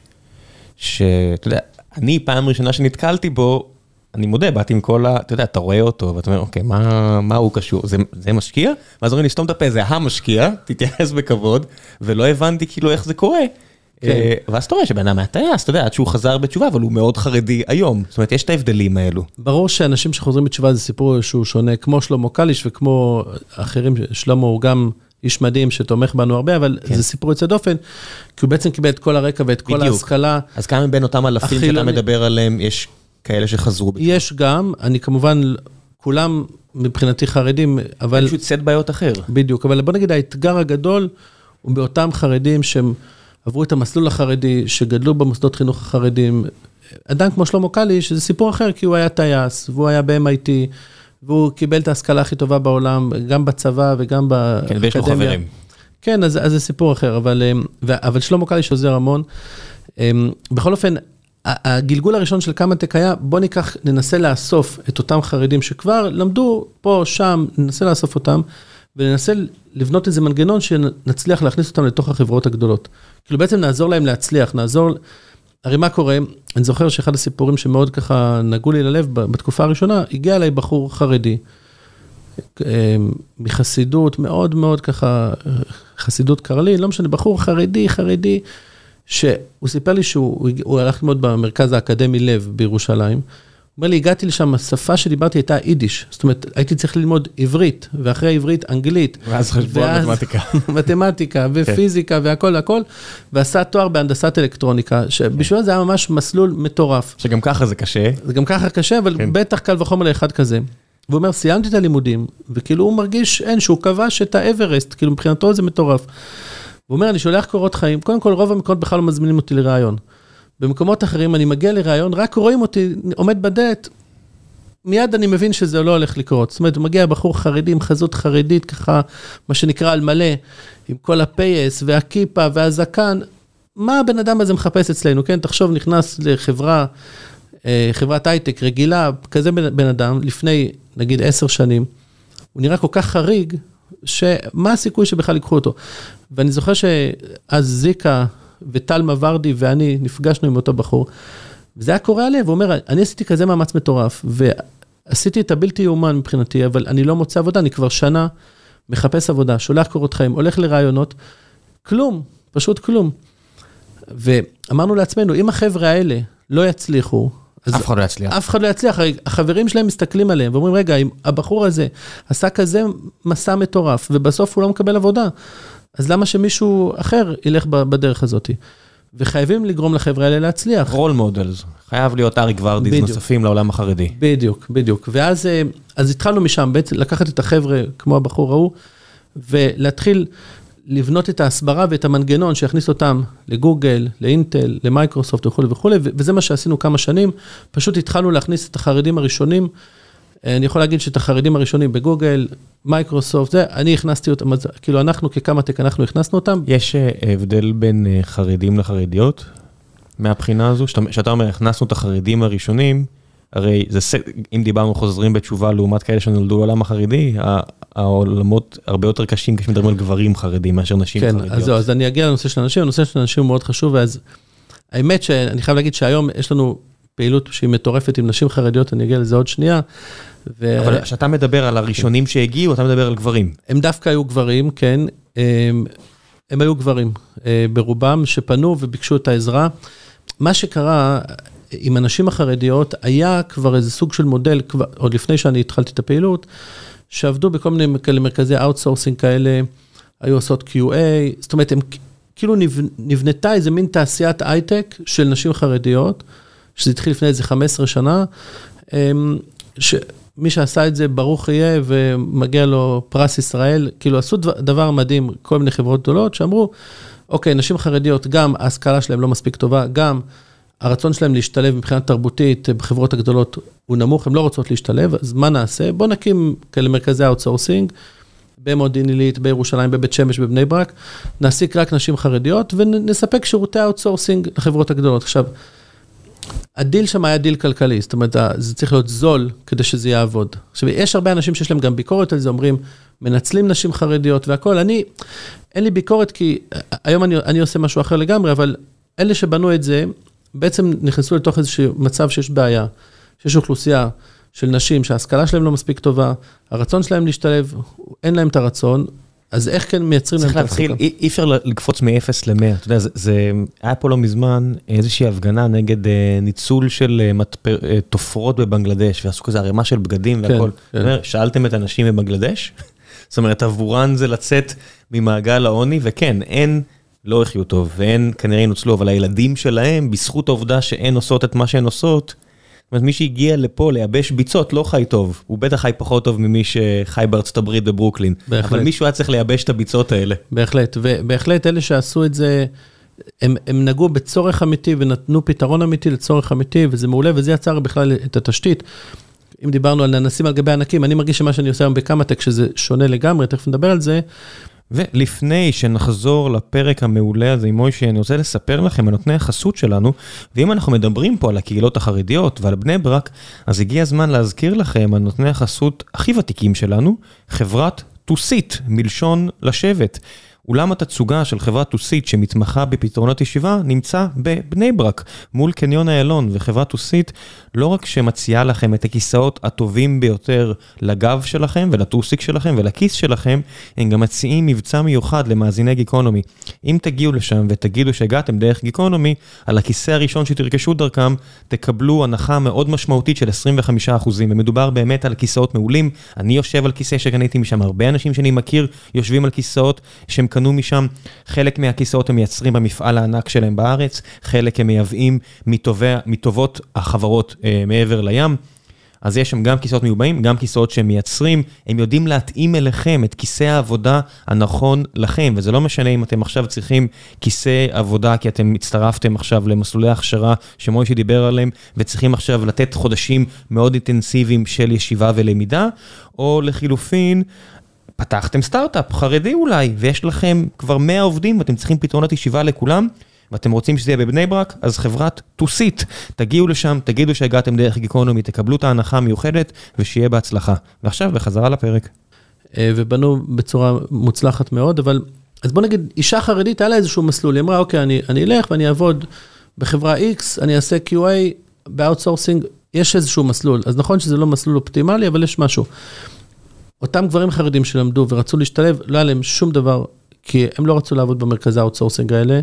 Speaker 1: שאתה יודע, אני פעם ראשונה שנתקלתי בו, אני מודה, באתי עם כל ה... אתה יודע, אתה רואה אותו, ואתה אומר, אוקיי, מה, מה הוא קשור? זה, זה משקיע? ואז אומרים לי, סתום את הפה, זה המשקיע, תתייחס בכבוד, ולא הבנתי כאילו איך זה קורה. כן. אה, ואז אתה רואה שבן אדם היה טייס, אתה יודע, עד שהוא חזר בתשובה, אבל הוא מאוד חרדי היום. זאת אומרת, יש את ההבדלים האלו.
Speaker 2: ברור שאנשים שחוזרים בתשובה זה סיפור שהוא שונה, כמו שלמה קליש וכמו אחרים, שלמה הוא גם איש מדהים שתומך בנו הרבה, אבל כן. זה סיפור יוצא דופן, כי הוא בעצם קיבל את כל הרקע ואת כל בדיוק. ההשכלה.
Speaker 1: אז כמה מבין אותם אלפים שאתה מדבר עליהם, יש כאלה שחזרו
Speaker 2: בתשובה? יש גם, אני כמובן, כולם מבחינתי חרדים, אבל...
Speaker 1: פשוט סט בעיות אחר.
Speaker 2: בדיוק, אבל בוא נגיד, האתגר הגדול הוא באותם חרדים שהם... עברו את המסלול החרדי, שגדלו במוסדות חינוך החרדים. אדם כמו שלמה קאלי, שזה סיפור אחר, כי הוא היה טייס, והוא היה ב-MIT, והוא קיבל את ההשכלה הכי טובה בעולם, גם בצבא וגם באקדמיה.
Speaker 1: כן, ויש לו חברים.
Speaker 2: כן, אז, אז זה סיפור אחר, אבל, אמ, אבל שלמה קליש עוזר המון. אמ, בכל אופן, הגלגול הראשון של קמא-טק היה, בוא ניקח, ננסה לאסוף את אותם חרדים שכבר למדו פה, שם, ננסה לאסוף אותם, וננסה לבנות איזה מנגנון שנצליח להכניס אותם לתוך החברות הגדולות. כאילו בעצם נעזור להם להצליח, נעזור, הרי מה קורה, אני זוכר שאחד הסיפורים שמאוד ככה נגעו לי ללב בתקופה הראשונה, הגיע אליי בחור חרדי, אמ, מחסידות מאוד מאוד ככה, חסידות קרלי, לא משנה, בחור חרדי, חרדי, שהוא סיפר לי שהוא הלך ללמוד במרכז האקדמי לב בירושלים. אומר לי, הגעתי לשם, השפה שדיברתי הייתה יידיש. זאת אומרת, הייתי צריך ללמוד עברית, ואחרי עברית אנגלית.
Speaker 1: ואז חשבון מתמטיקה.
Speaker 2: מתמטיקה ופיזיקה והכל הכל, ועשה תואר בהנדסת אלקטרוניקה, שבשביל זה היה ממש מסלול מטורף.
Speaker 1: שגם ככה זה קשה.
Speaker 2: זה גם ככה קשה, אבל
Speaker 1: כן.
Speaker 2: בטח קל וחומר לאחד כזה. והוא אומר, סיימתי את הלימודים, וכאילו הוא מרגיש, אין, שהוא כבש את האברסט, כאילו מבחינתו זה מטורף. הוא אומר, אני שולח קורות חיים, קודם כל רוב המקומות בכלל לא מזמינים אותי לראיון. במקומות אחרים אני מגיע לראיון, רק רואים אותי עומד בדלת, מיד אני מבין שזה לא הולך לקרות. זאת אומרת, מגיע בחור חרדי עם חזות חרדית, ככה, מה שנקרא על מלא, עם כל הפייס והכיפה והזקן. מה הבן אדם הזה מחפש אצלנו, כן? תחשוב, נכנס לחברה, אה, חברת הייטק רגילה, כזה בן, בן אדם, לפני נגיד עשר שנים, הוא נראה כל כך חריג, שמה הסיכוי שבכלל ייקחו אותו? ואני זוכר שאז זיקה וטלמה ורדי ואני נפגשנו עם אותו בחור, וזה היה קורע לב, הוא אומר, אני עשיתי כזה מאמץ מטורף, ועשיתי את הבלתי יאומן מבחינתי, אבל אני לא מוצא עבודה, אני כבר שנה מחפש עבודה, שולח קורות חיים, הולך לראיונות, כלום, פשוט כלום. ואמרנו לעצמנו, אם החבר'ה האלה לא יצליחו, אז
Speaker 1: אף אחד לא יצליח.
Speaker 2: אף אחד לא יצליח, הרי החברים שלהם מסתכלים עליהם ואומרים, רגע, אם הבחור הזה עשה כזה מסע מטורף, ובסוף הוא לא מקבל עבודה, אז למה שמישהו אחר ילך בדרך הזאת? וחייבים לגרום לחבר'ה האלה להצליח.
Speaker 1: Role models. חייב להיות אריק ורדיז
Speaker 2: בדיוק.
Speaker 1: נוספים לעולם החרדי.
Speaker 2: בדיוק, בדיוק. ואז אה, אז התחלנו משם, בעצם לקחת את החבר'ה, כמו הבחור ההוא, ולהתחיל לבנות את ההסברה ואת המנגנון שיכניס אותם לגוגל, לאינטל, למייקרוסופט וכולי וכולי, וזה מה שעשינו כמה שנים. פשוט התחלנו להכניס את החרדים הראשונים. אני יכול להגיד שאת החרדים הראשונים בגוגל, מייקרוסופט, זה, אני הכנסתי אותם, כאילו אנחנו כקמא-טק, אנחנו הכנסנו אותם.
Speaker 1: יש אה, הבדל בין אה, חרדים לחרדיות מהבחינה הזו? שאתה, שאתה אומר, הכנסנו את החרדים הראשונים, הרי זה, אם דיברנו חוזרים בתשובה לעומת כאלה שנולדו לעולם החרדי, העולמות הרבה יותר קשים כשמדברים על גברים חרדים מאשר נשים
Speaker 2: כן,
Speaker 1: חרדיות.
Speaker 2: אז זהו, אז אני אגיע לנושא של אנשים, הנושא של אנשים הוא מאוד חשוב, ואז האמת שאני חייב להגיד שהיום יש לנו פעילות שהיא מטורפת עם נשים חרדיות, אני אגיע לזה עוד שנייה. ו-
Speaker 1: אבל כשאתה מדבר על הראשונים שהגיעו, אתה מדבר על גברים.
Speaker 2: הם דווקא היו גברים, כן, הם, הם היו גברים אה, ברובם שפנו וביקשו את העזרה. מה שקרה עם הנשים החרדיות, היה כבר איזה סוג של מודל, כבר, עוד לפני שאני התחלתי את הפעילות, שעבדו בכל מיני כאלה מרכזי outsourcing כאלה, היו עושות QA, זאת אומרת, הם כאילו נבנ, נבנתה איזה מין תעשיית הייטק של נשים חרדיות, שזה התחיל לפני איזה 15 שנה, אמ, שמי שעשה את זה, ברוך יהיה, ומגיע לו פרס ישראל, כאילו עשו דבר, מדהים, כל מיני חברות גדולות, שאמרו, אוקיי, נשים חרדיות, גם ההשכלה שלהם לא מספיק טובה, גם הרצון שלהם להשתלב מבחינה תרבותית בחברות הגדולות הוא נמוך, הן לא רוצות להשתלב, אז מה נעשה? בואו נקים כאלה מרכזי outsourcing, במודיעין עילית, בירושלים, בבית שמש, בבני ברק, נעסיק רק נשים חרדיות ונספק שירותי outsourcing לחברות הגדולות. עכשיו, הדיל שם היה דיל כלכלי, זאת אומרת, זה צריך להיות זול כדי שזה יעבוד. עכשיו, יש הרבה אנשים שיש להם גם ביקורת על זה, אומרים, מנצלים נשים חרדיות והכול. אני, אין לי ביקורת כי היום אני, אני עושה משהו אחר לגמרי, אבל אלה שבנו את זה, בעצם נכנסו לתוך איזשהו מצב שיש בעיה, שיש אוכלוסייה של נשים שההשכלה שלהם לא מספיק טובה, הרצון שלהם להשתלב, אין להם את הרצון, אז איך כן מייצרים להם
Speaker 1: צריך
Speaker 2: את
Speaker 1: להתחיל? אי אפשר לקפוץ מ-0 ל-100, אתה יודע, זה, היה פה לא מזמן איזושהי הפגנה נגד אה, ניצול של אה, אה, תופרות בבנגלדש, ועשו כזה ערימה של בגדים
Speaker 2: כן,
Speaker 1: והכל.
Speaker 2: כן.
Speaker 1: שאלתם את הנשים בבנגלדש? זאת אומרת, עבורן זה לצאת ממעגל העוני, וכן, הן לא יחיו טוב, והן כנראה ינוצלו, אבל הילדים שלהם, בזכות העובדה שהן עושות את מה שהן עושות, זאת אומרת, מי שהגיע לפה לייבש ביצות לא חי טוב, הוא בטח חי פחות טוב ממי שחי בארצות הברית בברוקלין.
Speaker 2: בהחלט.
Speaker 1: אבל מישהו היה צריך לייבש את הביצות האלה.
Speaker 2: בהחלט, ובהחלט אלה שעשו את זה, הם, הם נגעו בצורך אמיתי ונתנו פתרון אמיתי לצורך אמיתי, וזה מעולה, וזה יצר בכלל את התשתית. אם דיברנו על ננסים על גבי ענקים, אני מרגיש שמה שאני עושה היום בקמא-טק, שזה שונה לגמרי, תכף נדבר על זה,
Speaker 1: ולפני שנחזור לפרק המעולה הזה עם מוישי, אני רוצה לספר לכם על נותני החסות שלנו, ואם אנחנו מדברים פה על הקהילות החרדיות ועל בני ברק, אז הגיע הזמן להזכיר לכם על נותני החסות הכי ותיקים שלנו, חברת טוסית, מלשון לשבת. אולם התצוגה של חברת טוסית שמתמחה בפתרונות ישיבה נמצא בבני ברק, מול קניון איילון, וחברת טוסית לא רק שמציעה לכם את הכיסאות הטובים ביותר לגב שלכם ולטוסיק שלכם ולכיס שלכם, הם גם מציעים מבצע מיוחד למאזיני גיקונומי. אם תגיעו לשם ותגידו שהגעתם דרך גיקונומי, על הכיסא הראשון שתרכשו דרכם, תקבלו הנחה מאוד משמעותית של 25%, ומדובר באמת על כיסאות מעולים. אני יושב על כיסא שקניתי משם, הרבה אנשים שאני מכיר יושבים על כיסאות שהם קנו משם. חלק מהכיסאות הם מייצרים במפעל הענק שלהם בארץ, חלק הם מייבאים מטובות החברות אה, מעבר לים. אז יש שם גם כיסאות מיובאים, גם כיסאות שהם מייצרים, הם יודעים להתאים אליכם את כיסא העבודה הנכון לכם, וזה לא משנה אם אתם עכשיו צריכים כיסא עבודה כי אתם הצטרפתם עכשיו למסלולי הכשרה שמוישי דיבר עליהם, וצריכים עכשיו לתת חודשים מאוד אינטנסיביים של ישיבה ולמידה, או לחילופין, פתחתם סטארט-אפ חרדי אולי, ויש לכם כבר 100 עובדים ואתם צריכים פתרונות ישיבה לכולם, ואתם רוצים שזה יהיה בבני ברק, אז חברת טוסית, תגיעו לשם, תגידו שהגעתם דרך גיקונומי, תקבלו את ההנחה המיוחדת, ושיהיה בהצלחה. ועכשיו, בחזרה לפרק.
Speaker 2: אה, ובנו בצורה מוצלחת מאוד, אבל אז בוא נגיד, אישה חרדית, היה לה איזשהו מסלול, היא אמרה, אוקיי, אני, אני אלך ואני אעבוד בחברה X, אני אעשה QA ב outsourcing, יש איזשהו מסלול. אז נכון שזה לא מסלול אופטימלי, אבל יש משהו. אותם גברים חרדים שלמדו ורצו להשתלב, לא היה להם שום דבר, כי הם לא רצו לעבוד במרכזי ה outsourcing האלה.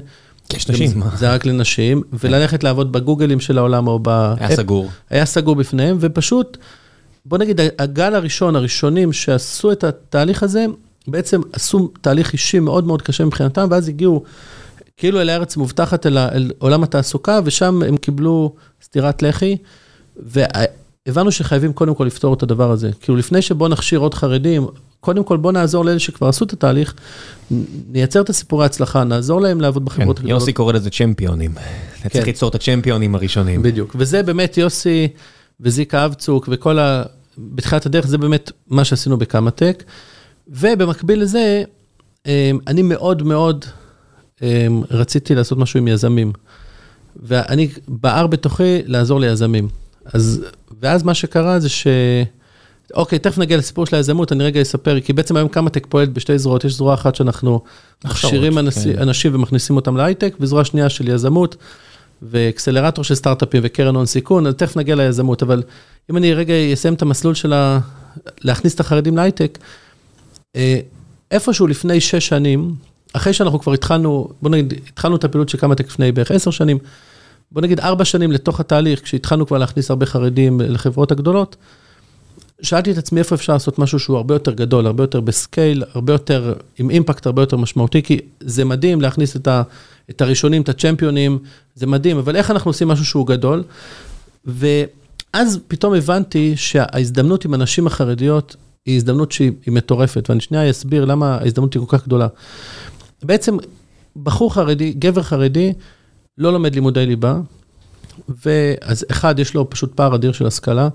Speaker 1: יש נשים.
Speaker 2: זה רק לנשים, וללכת לעבוד בגוגלים של העולם או ב...
Speaker 1: היה סגור.
Speaker 2: היה סגור בפניהם, ופשוט, בוא נגיד, הגל הראשון, הראשונים שעשו את התהליך הזה, בעצם עשו תהליך אישי מאוד מאוד קשה מבחינתם, ואז הגיעו כאילו אל הארץ מובטחת, אל, אל עולם התעסוקה, ושם הם קיבלו סטירת לחי. והבנו שחייבים קודם כל לפתור את הדבר הזה. כאילו, לפני שבוא נכשיר עוד חרדים, קודם כל בוא נעזור לאלה שכבר עשו את התהליך, נייצר את הסיפורי ההצלחה, נעזור להם לעבוד בחברות
Speaker 1: כן. יוסי קורא לזה צ'מפיונים. אתה צריך ליצור את הצ'מפיונים הראשונים.
Speaker 2: בדיוק, וזה באמת יוסי וזיקה אבצוק וכל ה... בתחילת הדרך זה באמת מה שעשינו בקמא-טק. ובמקביל לזה, אמ, אני מאוד מאוד אמ, רציתי לעשות משהו עם יזמים. ואני בער בתוכי לעזור ליזמים. אז, ואז מה שקרה זה ש... אוקיי, תכף נגיע לסיפור של היזמות, אני רגע אספר, כי בעצם היום קמא-טק פועלת בשתי זרועות, יש זרוע אחת שאנחנו מכשירים אנשי, כן. אנשים ומכניסים אותם להייטק, וזרוע שנייה של יזמות, ואקסלרטור של סטארט-אפים וקרן הון סיכון, אז תכף נגיע ליזמות, אבל אם אני רגע אסיים את המסלול של ה... להכניס את החרדים להייטק, אה, איפשהו לפני שש שנים, אחרי שאנחנו כבר התחלנו, בוא נגיד, התחלנו את הפעילות של קמא-טק לפני בערך עשר שנים, בוא נגיד ארבע שנים לתוך התהליך, כשהתחלנו כבר להכניס הרבה חרדים לחברות הגדולות, שאלתי את עצמי איפה אפשר לעשות משהו שהוא הרבה יותר גדול, הרבה יותר בסקייל, הרבה יותר, עם אימפקט הרבה יותר משמעותי, כי זה מדהים להכניס את, ה, את הראשונים, את הצ'מפיונים, זה מדהים, אבל איך אנחנו עושים משהו שהוא גדול? ואז פתאום הבנתי שההזדמנות עם הנשים החרדיות היא הזדמנות שהיא מטורפת, ואני שנייה אסביר למה ההזדמנות היא כל כך גדולה. בעצם בחור חרדי, גבר חרדי, לא לומד לימודי ליבה, ואז אחד, יש לו פשוט פער אדיר של השכלה.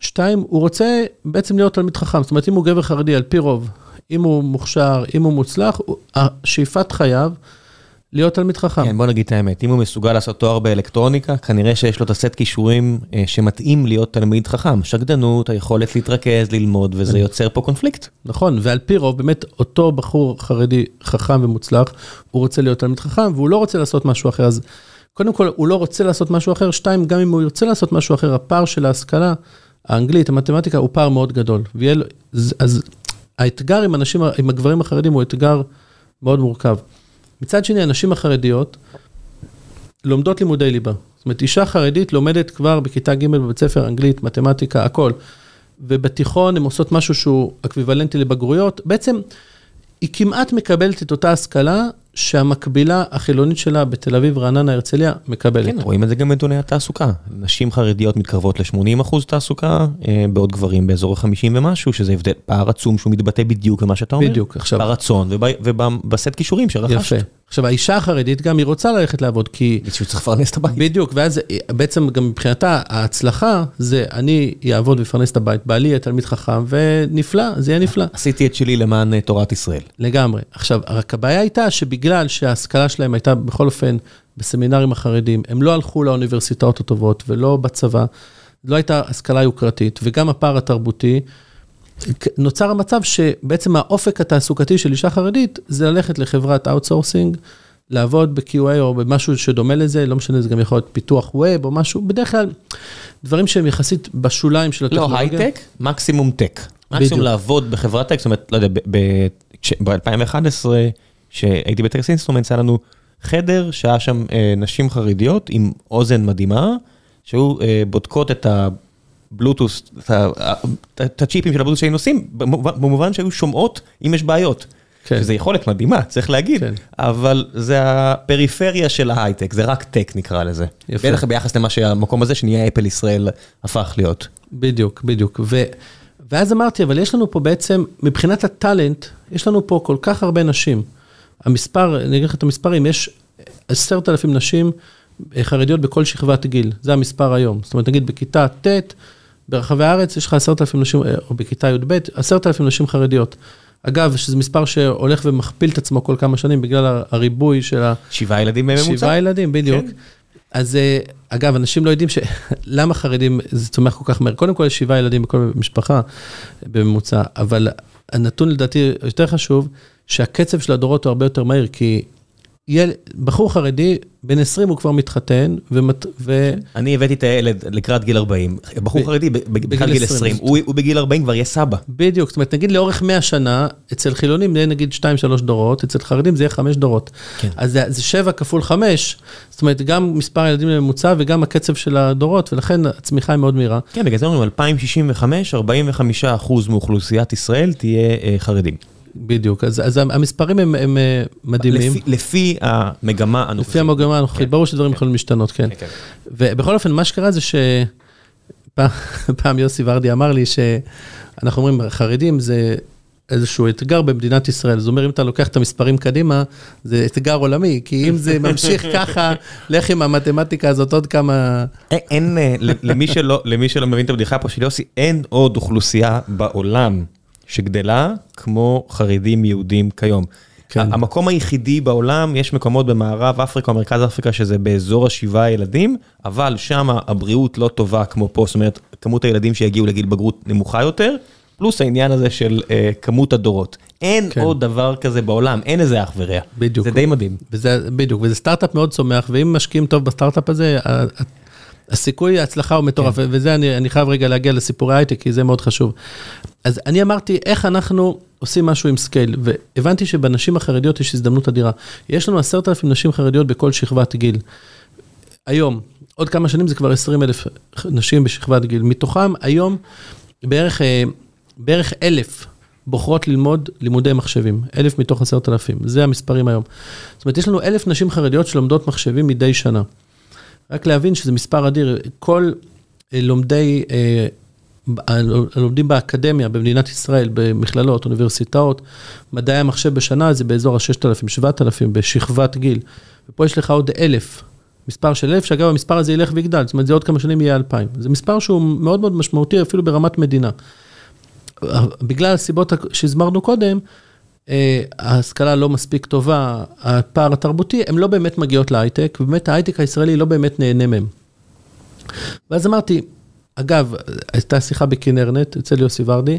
Speaker 2: שתיים, הוא רוצה בעצם להיות תלמיד חכם. זאת אומרת, אם הוא גבר חרדי, על פי רוב, אם הוא מוכשר, אם הוא מוצלח, שאיפת חייו להיות תלמיד חכם.
Speaker 1: כן, בוא נגיד את האמת, אם הוא מסוגל לעשות תואר באלקטרוניקה, כנראה שיש לו את הסט כישורים אה, שמתאים להיות תלמיד חכם. שקדנות, היכולת להתרכז, ללמוד, וזה. יוצר פה קונפליקט.
Speaker 2: נכון, ועל פי רוב, באמת, אותו בחור חרדי חכם ומוצלח, הוא רוצה להיות תלמיד חכם, והוא לא רוצה לעשות משהו אחר. אז קודם כל, הוא לא רוצה לעשות משהו אחר. שתיים, גם אם הוא ירצה לעשות משהו אחר, הפער של ההשכלה, האנגלית, המתמטיקה, הוא פער מאוד גדול. ויהיה, אז האתגר עם אנשים, עם הגברים החרדים הוא אתגר מאוד מורכב. מצד שני, הנשים החרדיות לומדות לימודי ליבה. זאת אומרת, אישה חרדית לומדת כבר בכיתה ג' בבית ספר אנגלית, מתמטיקה, הכל. ובתיכון הן עושות משהו שהוא אקוויוולנטי לבגרויות. בעצם, היא כמעט מקבלת את אותה השכלה שהמקבילה החילונית שלה בתל אביב, רעננה, הרצליה, מקבלת.
Speaker 1: כן, רואים את זה גם בנתוני התעסוקה. נשים חרדיות מתקרבות ל-80 אחוז תעסוקה, אה, בעוד גברים באזור ה-50 ומשהו, שזה הבדל, פער עצום שהוא מתבטא בדיוק במה שאתה אומר.
Speaker 2: בדיוק, עכשיו.
Speaker 1: ברצון ובסט כישורים שרכשת.
Speaker 2: יפה. עכשיו, האישה החרדית גם, היא רוצה ללכת לעבוד, כי...
Speaker 1: מישהו צריך לפרנס את הבית.
Speaker 2: בדיוק, ואז בעצם גם מבחינתה, ההצלחה זה אני אעבוד ואפרנס את הבית, בעלי יהיה תלמיד חכם, ונפלא, זה יהיה נפלא.
Speaker 1: עשיתי את שלי למען אה, תורת ישראל.
Speaker 2: לגמרי. עכשיו, רק הבעיה הייתה שבגלל שההשכלה שלהם הייתה בכל אופן בסמינרים החרדים, הם לא הלכו לאוניברסיטאות הטובות ולא בצבא, לא הייתה השכלה יוקרתית, וגם הפער התרבותי, נוצר המצב שבעצם האופק התעסוקתי של אישה חרדית זה ללכת לחברת outsourcing, לעבוד ב-QA או במשהו שדומה לזה, לא משנה, זה גם יכול להיות פיתוח web או משהו, בדרך כלל דברים שהם יחסית בשוליים של
Speaker 1: לא
Speaker 2: הטכנולוגיה.
Speaker 1: הייטק, מקסימום tech. מקסימום לעבוד בחברת tech, זאת אומרת, לא יודע, ב-2011, כשהייתי ב Texas Instruments, היה לנו חדר שהיה שם אה, נשים חרדיות עם אוזן מדהימה, שהיו אה, בודקות את הבלוטוס, ה- את הצ'יפים של הבלוטוס שהיינו עושים, במובן במובן שהיו שומעות אם יש בעיות.
Speaker 2: כן.
Speaker 1: שזה יכולת מדהימה, צריך להגיד,
Speaker 2: כן.
Speaker 1: אבל זה הפריפריה של ההייטק, זה רק טק נקרא לזה.
Speaker 2: יפה.
Speaker 1: בטח ביחס למה שהמקום הזה שנהיה אפל ישראל הפך להיות.
Speaker 2: בדיוק, בדיוק. ו, ואז אמרתי, אבל יש לנו פה בעצם, מבחינת הטאלנט, יש לנו פה כל כך הרבה נשים. המספר, אני אגיד לך את המספרים, יש עשרת אלפים נשים אה, חרדיות בכל שכבת גיל, זה המספר היום. זאת אומרת, נגיד בכיתה ט', ברחבי הארץ יש לך עשרת אלפים נשים, אה, או בכיתה י"ב, עשרת אלפים נשים חרדיות. אגב, שזה מספר שהולך ומכפיל את עצמו כל כמה שנים בגלל הריבוי של ה...
Speaker 1: שבעה ילדים בממוצע.
Speaker 2: שבעה ילדים, בדיוק.
Speaker 1: כן.
Speaker 2: אז אה, אגב, אנשים לא יודעים ש... למה חרדים זה צומח כל כך מהר. קודם כל, יש שבעה ילדים בכל משפחה בממוצע, אבל הנתון לדעתי יותר חשוב, שהקצב של הדורות הוא הרבה יותר מהיר, כי. בחור חרדי, בן 20 הוא כבר מתחתן, ומת... ו...
Speaker 1: אני הבאתי את הילד לקראת גיל 40, בחור
Speaker 2: ב-
Speaker 1: חרדי
Speaker 2: בגיל
Speaker 1: בכלל גיל
Speaker 2: 20.
Speaker 1: 20, הוא הוא בגיל 40 כבר יהיה סבא.
Speaker 2: בדיוק, זאת אומרת, נגיד לאורך 100 שנה, אצל חילונים זה נגיד 2-3 דורות, אצל חרדים זה יהיה 5 דורות.
Speaker 1: כן.
Speaker 2: אז זה, זה 7 כפול 5, זאת אומרת, גם מספר הילדים לממוצע וגם הקצב של הדורות, ולכן הצמיחה היא מאוד מהירה.
Speaker 1: כן, בגלל זה אומרים 2065, 45% מאוכלוסיית ישראל תהיה אה, חרדים.
Speaker 2: בדיוק, אז, אז המספרים הם, הם אה, מדהימים.
Speaker 1: לפי- לפי המגמה הנוכחית.
Speaker 2: לפי המגמה הנוכחית,
Speaker 1: כן.
Speaker 2: ברור שדברים יכולים להשתנות, כן.
Speaker 1: כן.
Speaker 2: ובכל אופן, מה שקרה זה שפעם פעם יוסי ורדי אמר לי שאנחנו אומרים, חרדים זה איזשהו אתגר במדינת ישראל. זאת אומרת, אם אתה לוקח את המספרים קדימה, זה אתגר עולמי, כי אם זה ממשיך ככה, לך עם המתמטיקה הזאת עוד כמה...
Speaker 1: אין, אה, למי שלא, למי שלא מבין את הבדיחה פה של יוסי, אין עוד אוכלוסייה בעולם שגדלה כמו חרדים יהודים כיום.
Speaker 2: כן.
Speaker 1: המקום היחידי בעולם, יש מקומות במערב אפריקה או מרכז אפריקה שזה באזור השבעה ילדים, אבל שם הבריאות לא טובה כמו פה, זאת אומרת, כמות הילדים שיגיעו לגיל בגרות נמוכה יותר, פלוס העניין הזה של אה, כמות הדורות. אין
Speaker 2: כן.
Speaker 1: עוד דבר כזה בעולם, אין איזה אח ורע.
Speaker 2: בדיוק.
Speaker 1: זה די מדהים.
Speaker 2: וזה, בדיוק, וזה סטארט-אפ מאוד צומח, ואם משקיעים טוב בסטארט-אפ הזה, הסיכוי ההצלחה הוא מטורף,
Speaker 1: כן.
Speaker 2: וזה אני, אני חייב רגע להגיע לסיפורי הייטק, כי זה מאוד חשוב. אז אני אמרתי, איך אנחנו עושים משהו עם scale, והבנתי שבנשים החרדיות יש הזדמנות אדירה. יש לנו עשרת אלפים נשים חרדיות בכל שכבת גיל. היום, עוד כמה שנים זה כבר 20 אלף נשים בשכבת גיל. מתוכם היום בערך, אה, בערך אלף בוחרות ללמוד לימודי מחשבים. אלף מתוך עשרת אלפים, זה המספרים היום. זאת אומרת, יש לנו אלף נשים חרדיות שלומדות מחשבים מדי שנה. רק להבין שזה מספר אדיר. כל אה, לומדי, אה, הלומדים באקדמיה במדינת ישראל, במכללות, אוניברסיטאות, מדעי המחשב בשנה זה באזור ה-6,000, 7,000 בשכבת גיל. ופה יש לך עוד אלף, מספר של אלף, שאגב המספר הזה ילך ויגדל, זאת אומרת זה עוד כמה שנים יהיה 2,000. זה מספר שהוא מאוד מאוד משמעותי אפילו ברמת מדינה. בגלל הסיבות שהסברנו קודם, אה, ההשכלה לא מספיק טובה, הפער התרבותי, הן לא באמת מגיעות להייטק, ובאמת ההייטק הישראלי לא באמת נהנה מהם. ואז אמרתי, אגב, הייתה שיחה בכנרנט אצל יוסי ורדי,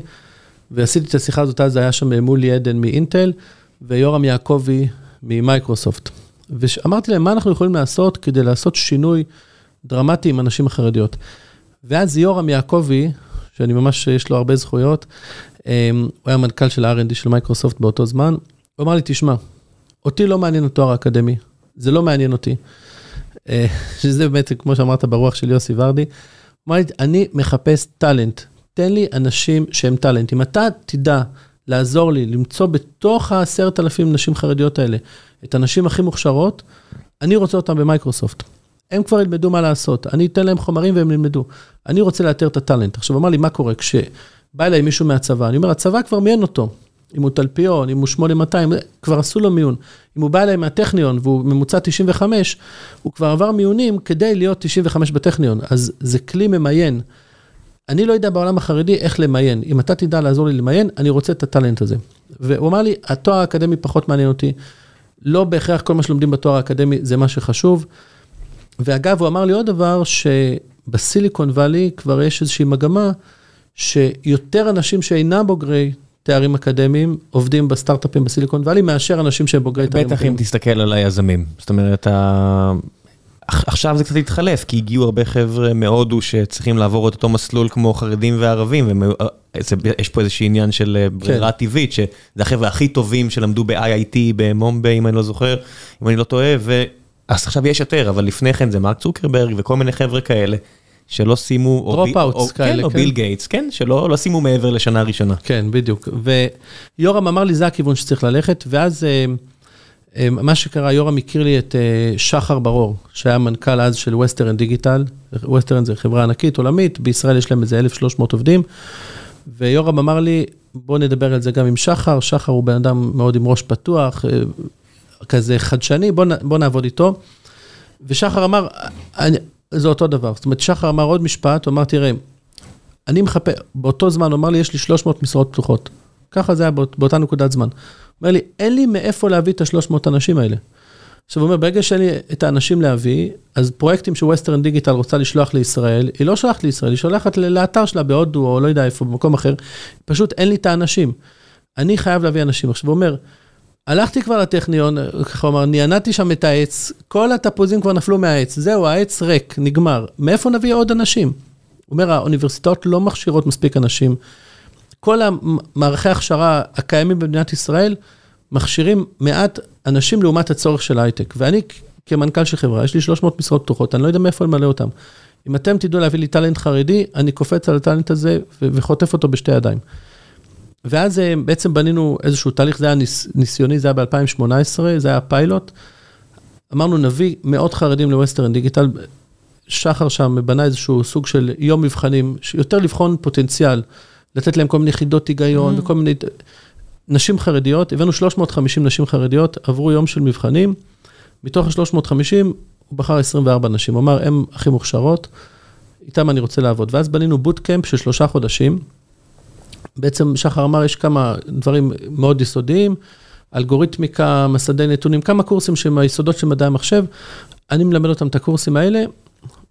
Speaker 2: ועשיתי את השיחה הזאת, אז היה שם מולי עדן מאינטל, ויורם יעקבי ממייקרוסופט. ואמרתי להם, מה אנחנו יכולים לעשות כדי לעשות שינוי דרמטי עם הנשים החרדיות. ואז יורם יעקבי, שאני ממש, יש לו הרבה זכויות, אה, הוא היה מנכ"ל של ה-R&D של מייקרוסופט באותו זמן, הוא אמר לי, תשמע, אותי לא מעניין התואר האקדמי, זה לא מעניין אותי. אה, שזה באמת, כמו שאמרת, ברוח של יוסי ורדי. הוא אמר לי, אני מחפש טאלנט, תן לי אנשים שהם טאלנט. אם אתה תדע לעזור לי למצוא בתוך העשרת אלפים נשים חרדיות האלה את הנשים הכי מוכשרות, אני רוצה אותם במייקרוסופט. הם כבר ילמדו מה לעשות, אני אתן להם חומרים והם ילמדו. אני רוצה לאתר את הטאלנט. עכשיו, הוא אמר לי, מה קורה? כשבא אליי מישהו מהצבא, אני אומר, הצבא כבר מיין אותו. אם הוא תלפיון, אם הוא 8200, כבר עשו לו מיון. אם הוא בא אליי מהטכניון והוא ממוצע 95, הוא כבר עבר מיונים כדי להיות 95 בטכניון, אז זה כלי ממיין. אני לא יודע בעולם החרדי איך למיין. אם אתה תדע לעזור לי למיין, אני רוצה את הטאלנט הזה. והוא אמר לי, התואר האקדמי פחות מעניין אותי. לא בהכרח כל מה שלומדים בתואר האקדמי זה מה שחשוב. ואגב, הוא אמר לי עוד דבר, שבסיליקון וואלי כבר יש איזושהי מגמה, שיותר אנשים שאינם בוגרי תארים אקדמיים עובדים בסטארט-אפים בסיליקון וואלי, מאשר אנשים שהם בוגרי תארים
Speaker 1: אקדמיים. בטח אם תסתכל על היזמים. זאת אומרת, עכשיו זה קצת התחלף, כי הגיעו הרבה חבר'ה מהודו שצריכים לעבור את אותו מסלול כמו חרדים וערבים, ויש פה איזשהו עניין של אה, ברירה כן. טבעית, שזה החבר'ה הכי טובים שלמדו ב-IIT, במומביי, אם אני לא זוכר, אם אני לא טועה, אז עכשיו יש יותר, אבל לפני כן זה מרק צוקרברג וכל מיני חבר'ה כאלה. שלא סיימו,
Speaker 2: dropouts כאלה,
Speaker 1: כן, או ביל גייטס, כן, שלא לא סיימו מעבר לשנה ראשונה.
Speaker 2: כן, בדיוק. ויורם אמר לי, זה הכיוון שצריך ללכת, ואז אה, אה, מה שקרה, יורם הכיר לי את אה, שחר ברור, שהיה מנכ"ל אז של ווסטרן דיגיטל, ווסטרן זה חברה ענקית, עולמית, בישראל יש להם איזה 1,300 עובדים, ויורם אמר לי, בוא נדבר על זה גם עם שחר, שחר הוא בן אדם מאוד עם ראש פתוח, כזה חדשני, בוא, בוא נעבוד איתו. ושחר אמר, אני, זה אותו דבר. זאת אומרת, שחר אמר עוד משפט, הוא אמר, תראה, אני מחפש, באותו זמן, הוא אמר לי, יש לי 300 משרות פתוחות. ככה זה היה באות, באותה נקודת זמן. הוא אומר לי, אין לי מאיפה להביא את ה-300 אנשים האלה. עכשיו, הוא אומר, ברגע שאין לי את האנשים להביא, אז פרויקטים שווסטרן דיגיטל רוצה לשלוח לישראל, היא לא שולחת לישראל, היא שולחת לאתר שלה בהודו, או לא יודע איפה, במקום אחר, פשוט אין לי את האנשים. אני חייב להביא אנשים. עכשיו, הוא אומר, הלכתי כבר לטכניון, אמר, נענדתי שם את העץ, כל התפוזים כבר נפלו מהעץ, זהו, העץ ריק, נגמר. מאיפה נביא עוד אנשים? הוא אומר, האוניברסיטאות לא מכשירות מספיק אנשים. כל המערכי ההכשרה הקיימים במדינת ישראל מכשירים מעט אנשים לעומת הצורך של הייטק. ואני כמנכ"ל של חברה, יש לי 300 משרות פתוחות, אני לא יודע מאיפה למלא אותם. אם אתם תדעו להביא לי טאלנט חרדי, אני קופץ על הטאלנט הזה וחוטף אותו בשתי ידיים. ואז אה, בעצם בנינו איזשהו תהליך, זה היה ניס, ניסיוני, זה היה ב-2018, זה היה פיילוט. אמרנו, נביא מאות חרדים לווסטרן דיגיטל. שחר שם בנה איזשהו סוג של יום מבחנים, יותר לבחון פוטנציאל, לתת להם כל מיני חידות היגיון mm-hmm. וכל מיני... נשים חרדיות, הבאנו 350 נשים חרדיות, עברו יום של מבחנים, מתוך ה-350 הוא בחר 24 נשים, הוא אמר, הן הכי מוכשרות, איתם אני רוצה לעבוד. ואז בנינו bootcamp של שלושה חודשים, בעצם שחר אמר, יש כמה דברים מאוד יסודיים, אלגוריתמיקה, מסדי נתונים, כמה קורסים שהם היסודות של מדעי המחשב, אני מלמד אותם את הקורסים האלה,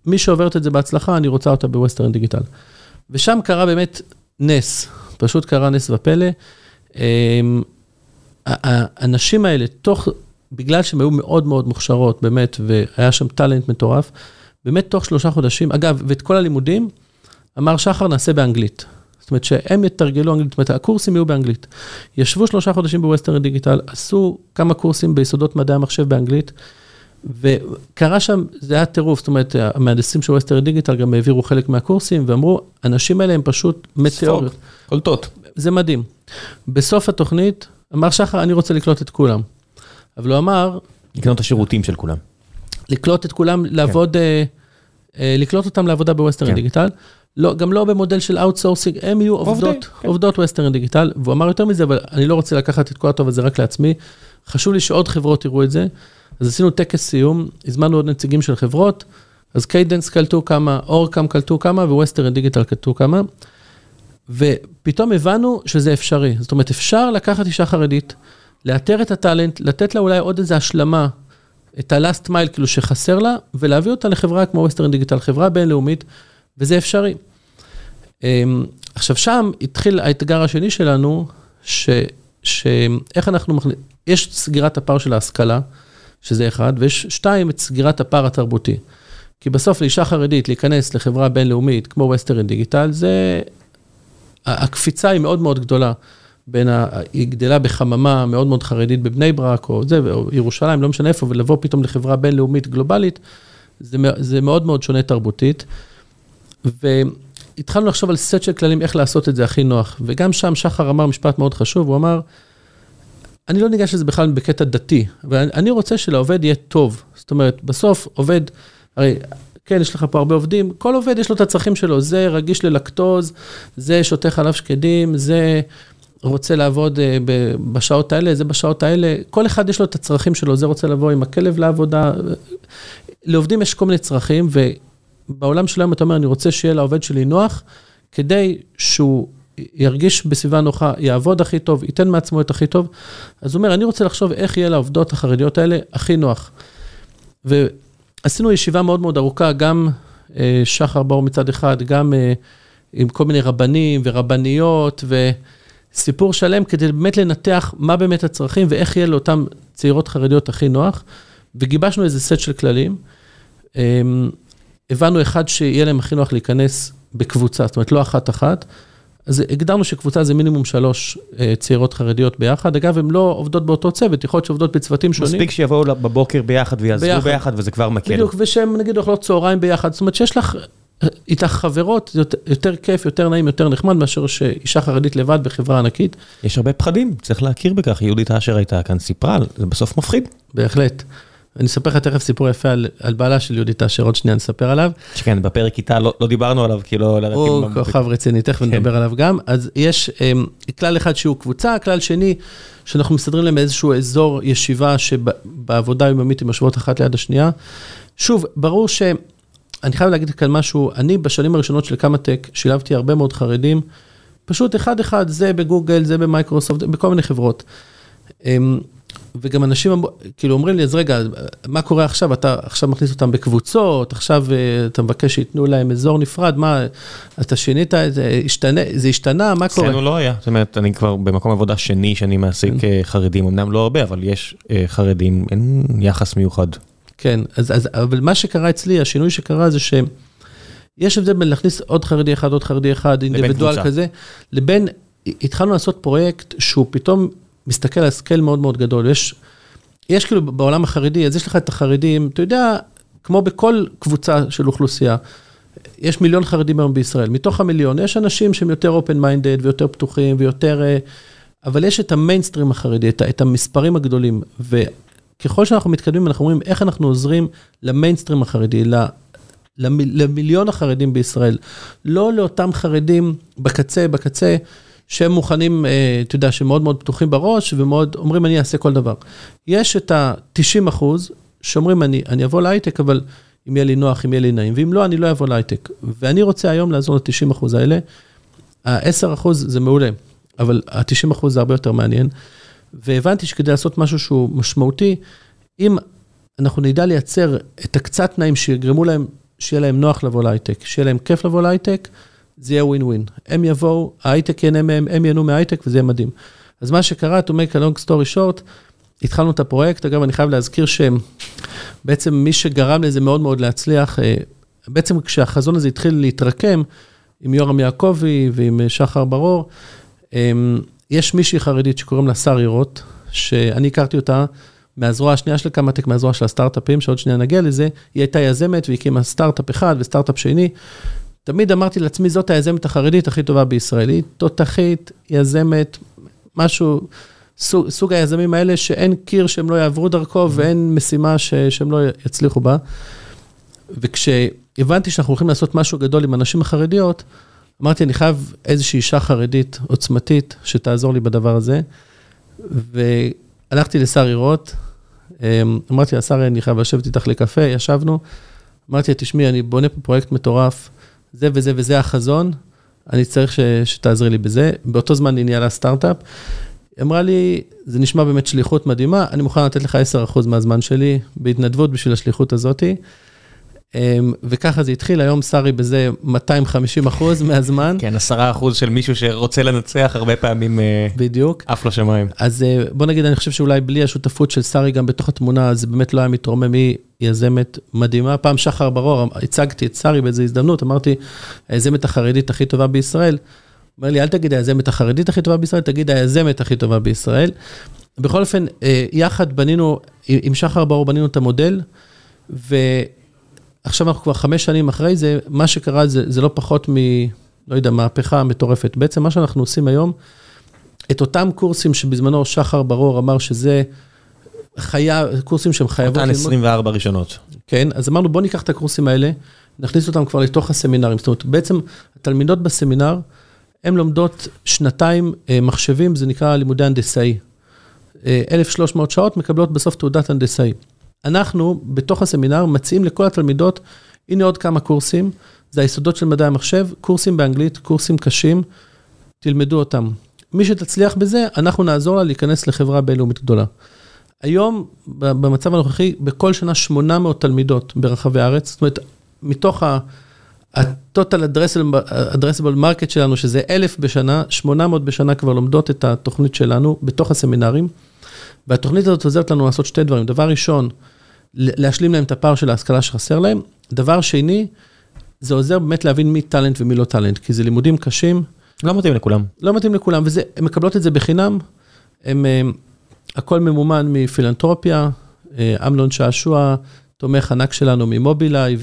Speaker 2: מי שעוברת את זה בהצלחה, אני רוצה אותה בווסטרן דיגיטל. ושם קרה באמת נס, פשוט קרה נס ופלא. אמ, האנשים האלה, תוך, בגלל שהן היו מאוד מאוד מוכשרות, באמת, והיה שם talent מטורף, באמת תוך שלושה חודשים, אגב, ואת כל הלימודים, אמר שחר, נעשה באנגלית. זאת אומרת שהם יתרגלו אנגלית, זאת אומרת הקורסים יהיו באנגלית. ישבו שלושה חודשים בווסטרן דיגיטל, עשו כמה קורסים ביסודות מדעי המחשב באנגלית, וקרה שם, זה היה טירוף, זאת אומרת, המהנדסים של ווסטרן דיגיטל גם העבירו חלק מהקורסים, ואמרו, האנשים האלה הם פשוט מטאוריות.
Speaker 1: קולטות.
Speaker 2: זה מדהים. בסוף התוכנית, אמר שחר, אני רוצה לקלוט את כולם. אבל הוא אמר...
Speaker 1: לקנות את השירותים של כולם.
Speaker 2: לקלוט את כולם, לעבוד, כן. אה, אה, לקלוט אותם לעבודה בווסטרן כן. דיגיטל. לא, גם לא במודל של outsourcing, הם יהיו עובדות, כן. עובדות ווסטרן דיגיטל, והוא אמר יותר מזה, אבל אני לא רוצה לקחת את כל הטוב הזה רק לעצמי, חשוב לי שעוד חברות יראו את זה, אז עשינו טקס סיום, הזמנו עוד נציגים של חברות, אז קיידנס קלטו כמה, אורקאם קלטו כמה, וווסטרן דיגיטל קלטו כמה, ופתאום הבנו שזה אפשרי, זאת אומרת, אפשר לקחת אישה חרדית, לאתר את הטאלנט, לתת לה אולי עוד איזו השלמה, את ה-last mile כאילו שחסר לה, ולהביא אותה לחברה כמו ווסטרן דיגיטל, חברה בינלאומית, וזה אפשרי. אמ, עכשיו, שם התחיל האתגר השני שלנו, ש, שאיך אנחנו מחליטים, יש סגירת הפער של ההשכלה, שזה אחד, ויש שתיים, את סגירת הפער התרבותי. כי בסוף לאישה חרדית להיכנס לחברה בינלאומית כמו ווסטרן דיגיטל, זה... הקפיצה היא מאוד מאוד גדולה. בין ה... היא גדלה בחממה מאוד מאוד חרדית בבני ברק, או זה, או ירושלים, לא משנה איפה, ולבוא פתאום לחברה בינלאומית גלובלית, זה, זה מאוד מאוד שונה תרבותית. והתחלנו לחשוב על סט של כללים איך לעשות את זה הכי נוח. וגם שם שחר אמר משפט מאוד חשוב, הוא אמר, אני לא ניגש לזה בכלל בקטע דתי, אבל אני רוצה שלעובד יהיה טוב. זאת אומרת, בסוף עובד, הרי כן, יש לך פה הרבה עובדים, כל עובד יש לו את הצרכים שלו, זה רגיש ללקטוז, זה שותה חלב שקדים, זה רוצה לעבוד אה, בשעות האלה, זה בשעות האלה, כל אחד יש לו את הצרכים שלו, זה רוצה לבוא עם הכלב לעבודה. לעובדים יש כל מיני צרכים, ובעולם של היום אתה אומר, אני רוצה שיהיה לעובד שלי נוח, כדי שהוא ירגיש בסביבה נוחה, יעבוד הכי טוב, ייתן מעצמו את הכי טוב. אז הוא אומר, אני רוצה לחשוב איך יהיה לעובדות החרדיות האלה הכי נוח. ועשינו ישיבה מאוד מאוד ארוכה, גם אה, שחר בור מצד אחד, גם אה, עם כל מיני רבנים ורבניות, וסיפור שלם כדי באמת לנתח מה באמת הצרכים ואיך יהיה לאותן צעירות חרדיות הכי נוח. וגיבשנו איזה סט של כללים. אה, הבנו אחד שיהיה להם הכי נוח להיכנס בקבוצה, זאת אומרת לא אחת-אחת. אז הגדרנו שקבוצה זה מינימום שלוש אה, צעירות חרדיות ביחד. אגב, הן לא עובדות באותו צוות, יכול להיות שעובדות בצוותים שונים.
Speaker 1: מספיק שיבואו בבוקר ביחד ויעזבו ביחד, ביחד וזה כבר מקל.
Speaker 2: בדיוק, ושהן נגיד אוכלות צהריים ביחד. זאת אומרת שיש לך אה, איתך חברות, יותר, יותר כיף, יותר נעים, יותר נחמד, מאשר שאישה חרדית לבד בחברה ענקית.
Speaker 1: יש הרבה פחדים, צריך להכיר בכך. יהודית אשר הייתה כאן, סיפרה, זה בסוף מפחיד.
Speaker 2: בהחלט. אני אספר לך תכף סיפור יפה על, על בעלה של יהודית אשר, עוד שנייה נספר עליו.
Speaker 1: שכן, בפרק איתה לא, לא דיברנו עליו, כי לא...
Speaker 2: הוא כוכב רציני, תכף כן. נדבר עליו גם. אז יש um, כלל אחד שהוא קבוצה, כלל שני, שאנחנו מסדרים להם איזשהו אזור ישיבה שבעבודה יוממית הם יושבות אחת ליד השנייה. שוב, ברור ש... אני חייב להגיד כאן משהו, אני בשנים הראשונות של קמא-טק שילבתי הרבה מאוד חרדים, פשוט אחד-אחד, זה בגוגל, זה במייקרוסופט, בכל מיני חברות. אמ, וגם אנשים כאילו אומרים לי, אז רגע, מה קורה עכשיו? אתה עכשיו מכניס אותם בקבוצות, עכשיו אה, אתה מבקש שייתנו להם אזור נפרד, מה, אתה שינית, זה השתנה, זה השתנה, מה קורה?
Speaker 1: אצלנו לא היה, זאת אומרת, אני כבר במקום עבודה שני שאני מעסיק כן. אה, חרדים, אמנם לא הרבה, אבל יש אה, חרדים, אין יחס מיוחד.
Speaker 2: כן, אז, אז, אבל מה שקרה אצלי, השינוי שקרה זה ש... יש הבדל בין להכניס עוד חרדי אחד, עוד חרדי אחד, אינדיבידואל כזה, לבין, התחלנו לעשות פרויקט שהוא פתאום מסתכל על scale מאוד מאוד גדול. יש, יש כאילו בעולם החרדי, אז יש לך את החרדים, אתה יודע, כמו בכל קבוצה של אוכלוסייה, יש מיליון חרדים היום בישראל. מתוך המיליון יש אנשים שהם יותר open minded ויותר פתוחים ויותר... אה, אבל יש את המיינסטרים החרדי, את, את המספרים הגדולים. וככל שאנחנו מתקדמים, אנחנו אומרים איך אנחנו עוזרים למיינסטרים החרדי, למיליון החרדים בישראל. לא לאותם חרדים בקצה, בקצה. שהם מוכנים, אה, אתה יודע, שמאוד מאוד פתוחים בראש ומאוד אומרים, אני אעשה כל דבר. יש את ה-90 אחוז שאומרים, אני, אני אבוא להייטק, אבל אם יהיה לי נוח, אם יהיה לי נעים, ואם לא, אני לא אבוא להייטק. ואני רוצה היום לעזור ל-90 אחוז האלה. ה-10 אחוז זה מעולה, אבל ה-90 אחוז זה הרבה יותר מעניין. והבנתי שכדי לעשות משהו שהוא משמעותי, אם אנחנו נדע לייצר את הקצת תנאים שיגרמו להם, שיהיה להם נוח לבוא להייטק, שיהיה להם כיף לבוא להייטק, זה יהיה ווין ווין. הם יבואו, ההייטק ייהנה מהם, הם ייהנו מההייטק וזה יהיה מדהים. אז מה שקרה, to make a long story short, התחלנו את הפרויקט, אגב, אני חייב להזכיר שבעצם מי שגרם לזה מאוד מאוד להצליח, אה, בעצם כשהחזון הזה התחיל להתרקם, עם יורם יעקבי ועם אה, שחר ברור, אה, יש מישהי חרדית שקוראים לה שרי רוט, שאני הכרתי אותה מהזרוע השנייה של קמא-טק, מהזרוע של הסטארט-אפים, שעוד שנייה נגיע לזה, היא הייתה יזמת והקימה סטארט-אפ אחד וסטארט-אפ שני, תמיד אמרתי לעצמי, זאת היזמת החרדית הכי טובה בישראל. היא תותחית, יזמת, משהו, סוג, סוג היזמים האלה שאין קיר שהם לא יעברו דרכו ואין משימה ש, שהם לא יצליחו בה. וכשהבנתי שאנחנו הולכים לעשות משהו גדול עם הנשים החרדיות, אמרתי, אני חייב איזושהי אישה חרדית עוצמתית שתעזור לי בדבר הזה. והלכתי לשרי רוט, אמ, אמרתי לה, שרי, אני חייב לשבת איתך לקפה, ישבנו. אמרתי לה, תשמעי, אני בונה פה פרויקט מטורף. זה וזה וזה החזון, אני צריך ש, שתעזרי לי בזה. באותו זמן היא ניהלה סטארט-אפ. היא אמרה לי, זה נשמע באמת שליחות מדהימה, אני מוכן לתת לך 10% מהזמן שלי בהתנדבות בשביל השליחות הזאתי. אמ, וככה זה התחיל, היום שרי בזה 250 אחוז מהזמן.
Speaker 1: כן, 10 אחוז של מישהו שרוצה לנצח הרבה פעמים אה,
Speaker 2: בדיוק.
Speaker 1: עף לשמיים.
Speaker 2: אז אה, בוא נגיד, אני חושב שאולי בלי השותפות של שרי גם בתוך התמונה, זה באמת לא היה מתרומם, היא יזמת מדהימה. פעם שחר ברור, הצגתי את שרי באיזו הזדמנות, אמרתי, היזמת החרדית הכי טובה בישראל. אומר לי, אל תגיד היזמת החרדית הכי טובה בישראל, תגיד היזמת הכי טובה בישראל. בכל אופן, אה, יחד בנינו, עם שחר ברור בנינו את המודל, ו... עכשיו אנחנו כבר חמש שנים אחרי זה, מה שקרה זה, זה לא פחות מ... לא יודע, מהפכה מטורפת. בעצם מה שאנחנו עושים היום, את אותם קורסים שבזמנו שחר ברור אמר שזה חייב, קורסים שהם חייבות
Speaker 1: ללמוד. אותן 24 ראשונות.
Speaker 2: כן, אז אמרנו בוא ניקח את הקורסים האלה, נכניס אותם כבר לתוך הסמינרים. זאת אומרת, בעצם התלמידות בסמינר, הן לומדות שנתיים אה, מחשבים, זה נקרא לימודי הנדסאי. אה, 1,300 שעות מקבלות בסוף תעודת הנדסאי. אנחנו, בתוך הסמינר, מציעים לכל התלמידות, הנה עוד כמה קורסים, זה היסודות של מדעי המחשב, קורסים באנגלית, קורסים קשים, תלמדו אותם. מי שתצליח בזה, אנחנו נעזור לה להיכנס לחברה בינלאומית גדולה. היום, במצב הנוכחי, בכל שנה 800 תלמידות ברחבי הארץ, זאת אומרת, מתוך. ה-total addressable, market שלנו, שזה 1,000 בשנה, 800 בשנה כבר לומדות את התוכנית שלנו בתוך הסמינרים, והתוכנית הזאת עוזרת לנו לעשות שתי דברים. דבר ראשון, להשלים להם את הפער של ההשכלה שחסר להם. דבר שני, זה עוזר באמת להבין מי טאלנט ומי לא טאלנט, כי זה לימודים קשים,
Speaker 1: לא מתאים לכולם.
Speaker 2: לא מתאים לכולם, והן מקבלות את זה בחינם. הם, הם, הכל ממומן מפילנטרופיה, אה, אמנון שעשוע, תומך ענק שלנו ממובילאיי,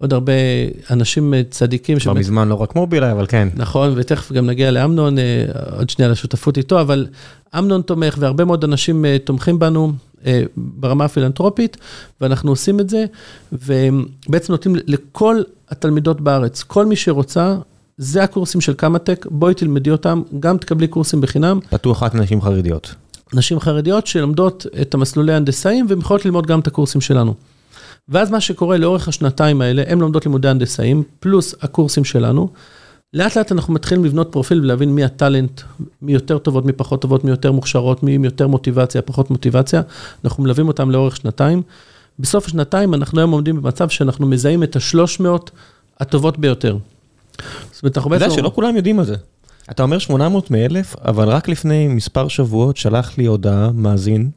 Speaker 2: ועוד הרבה אנשים אה, צדיקים.
Speaker 1: כבר מזמן לא רק מובילאיי, אבל כן.
Speaker 2: נכון, ותכף גם נגיע לאמנון, אה, עוד שנייה לשותפות איתו, אבל אמנון תומך והרבה מאוד אנשים אה, תומכים בנו ברמה הפילנטרופית, ואנחנו עושים את זה, ובעצם נותנים לכל התלמידות בארץ, כל מי שרוצה, זה הקורסים של קמא-טק, בואי תלמדי אותם, גם תקבלי קורסים בחינם.
Speaker 1: פתוח רק לנשים חרדיות.
Speaker 2: נשים חרדיות שלומדות את המסלולי ההנדסאים, והן יכולות ללמוד גם את הקורסים שלנו. ואז מה שקורה לאורך השנתיים האלה, הן לומדות לימודי הנדסאים, פלוס הקורסים שלנו. לאט לאט אנחנו מתחילים לבנות פרופיל ולהבין מי הטאלנט, מי יותר טובות, מי פחות טובות, מי יותר מוכשרות, מי עם יותר מוטיבציה, פחות מוטיבציה. אנחנו מלווים אותם לאורך שנתיים. בסוף השנתיים אנחנו היום עומדים במצב שאנחנו מזהים את השלוש מאות הטובות ביותר. זאת אומרת, אנחנו
Speaker 1: אתה יודע
Speaker 2: בעצם...
Speaker 1: שלא כולם יודעים על זה. אתה אומר 800 מאלף, אבל רק לפני מספר שבועות שלח לי הודעה, מאזין,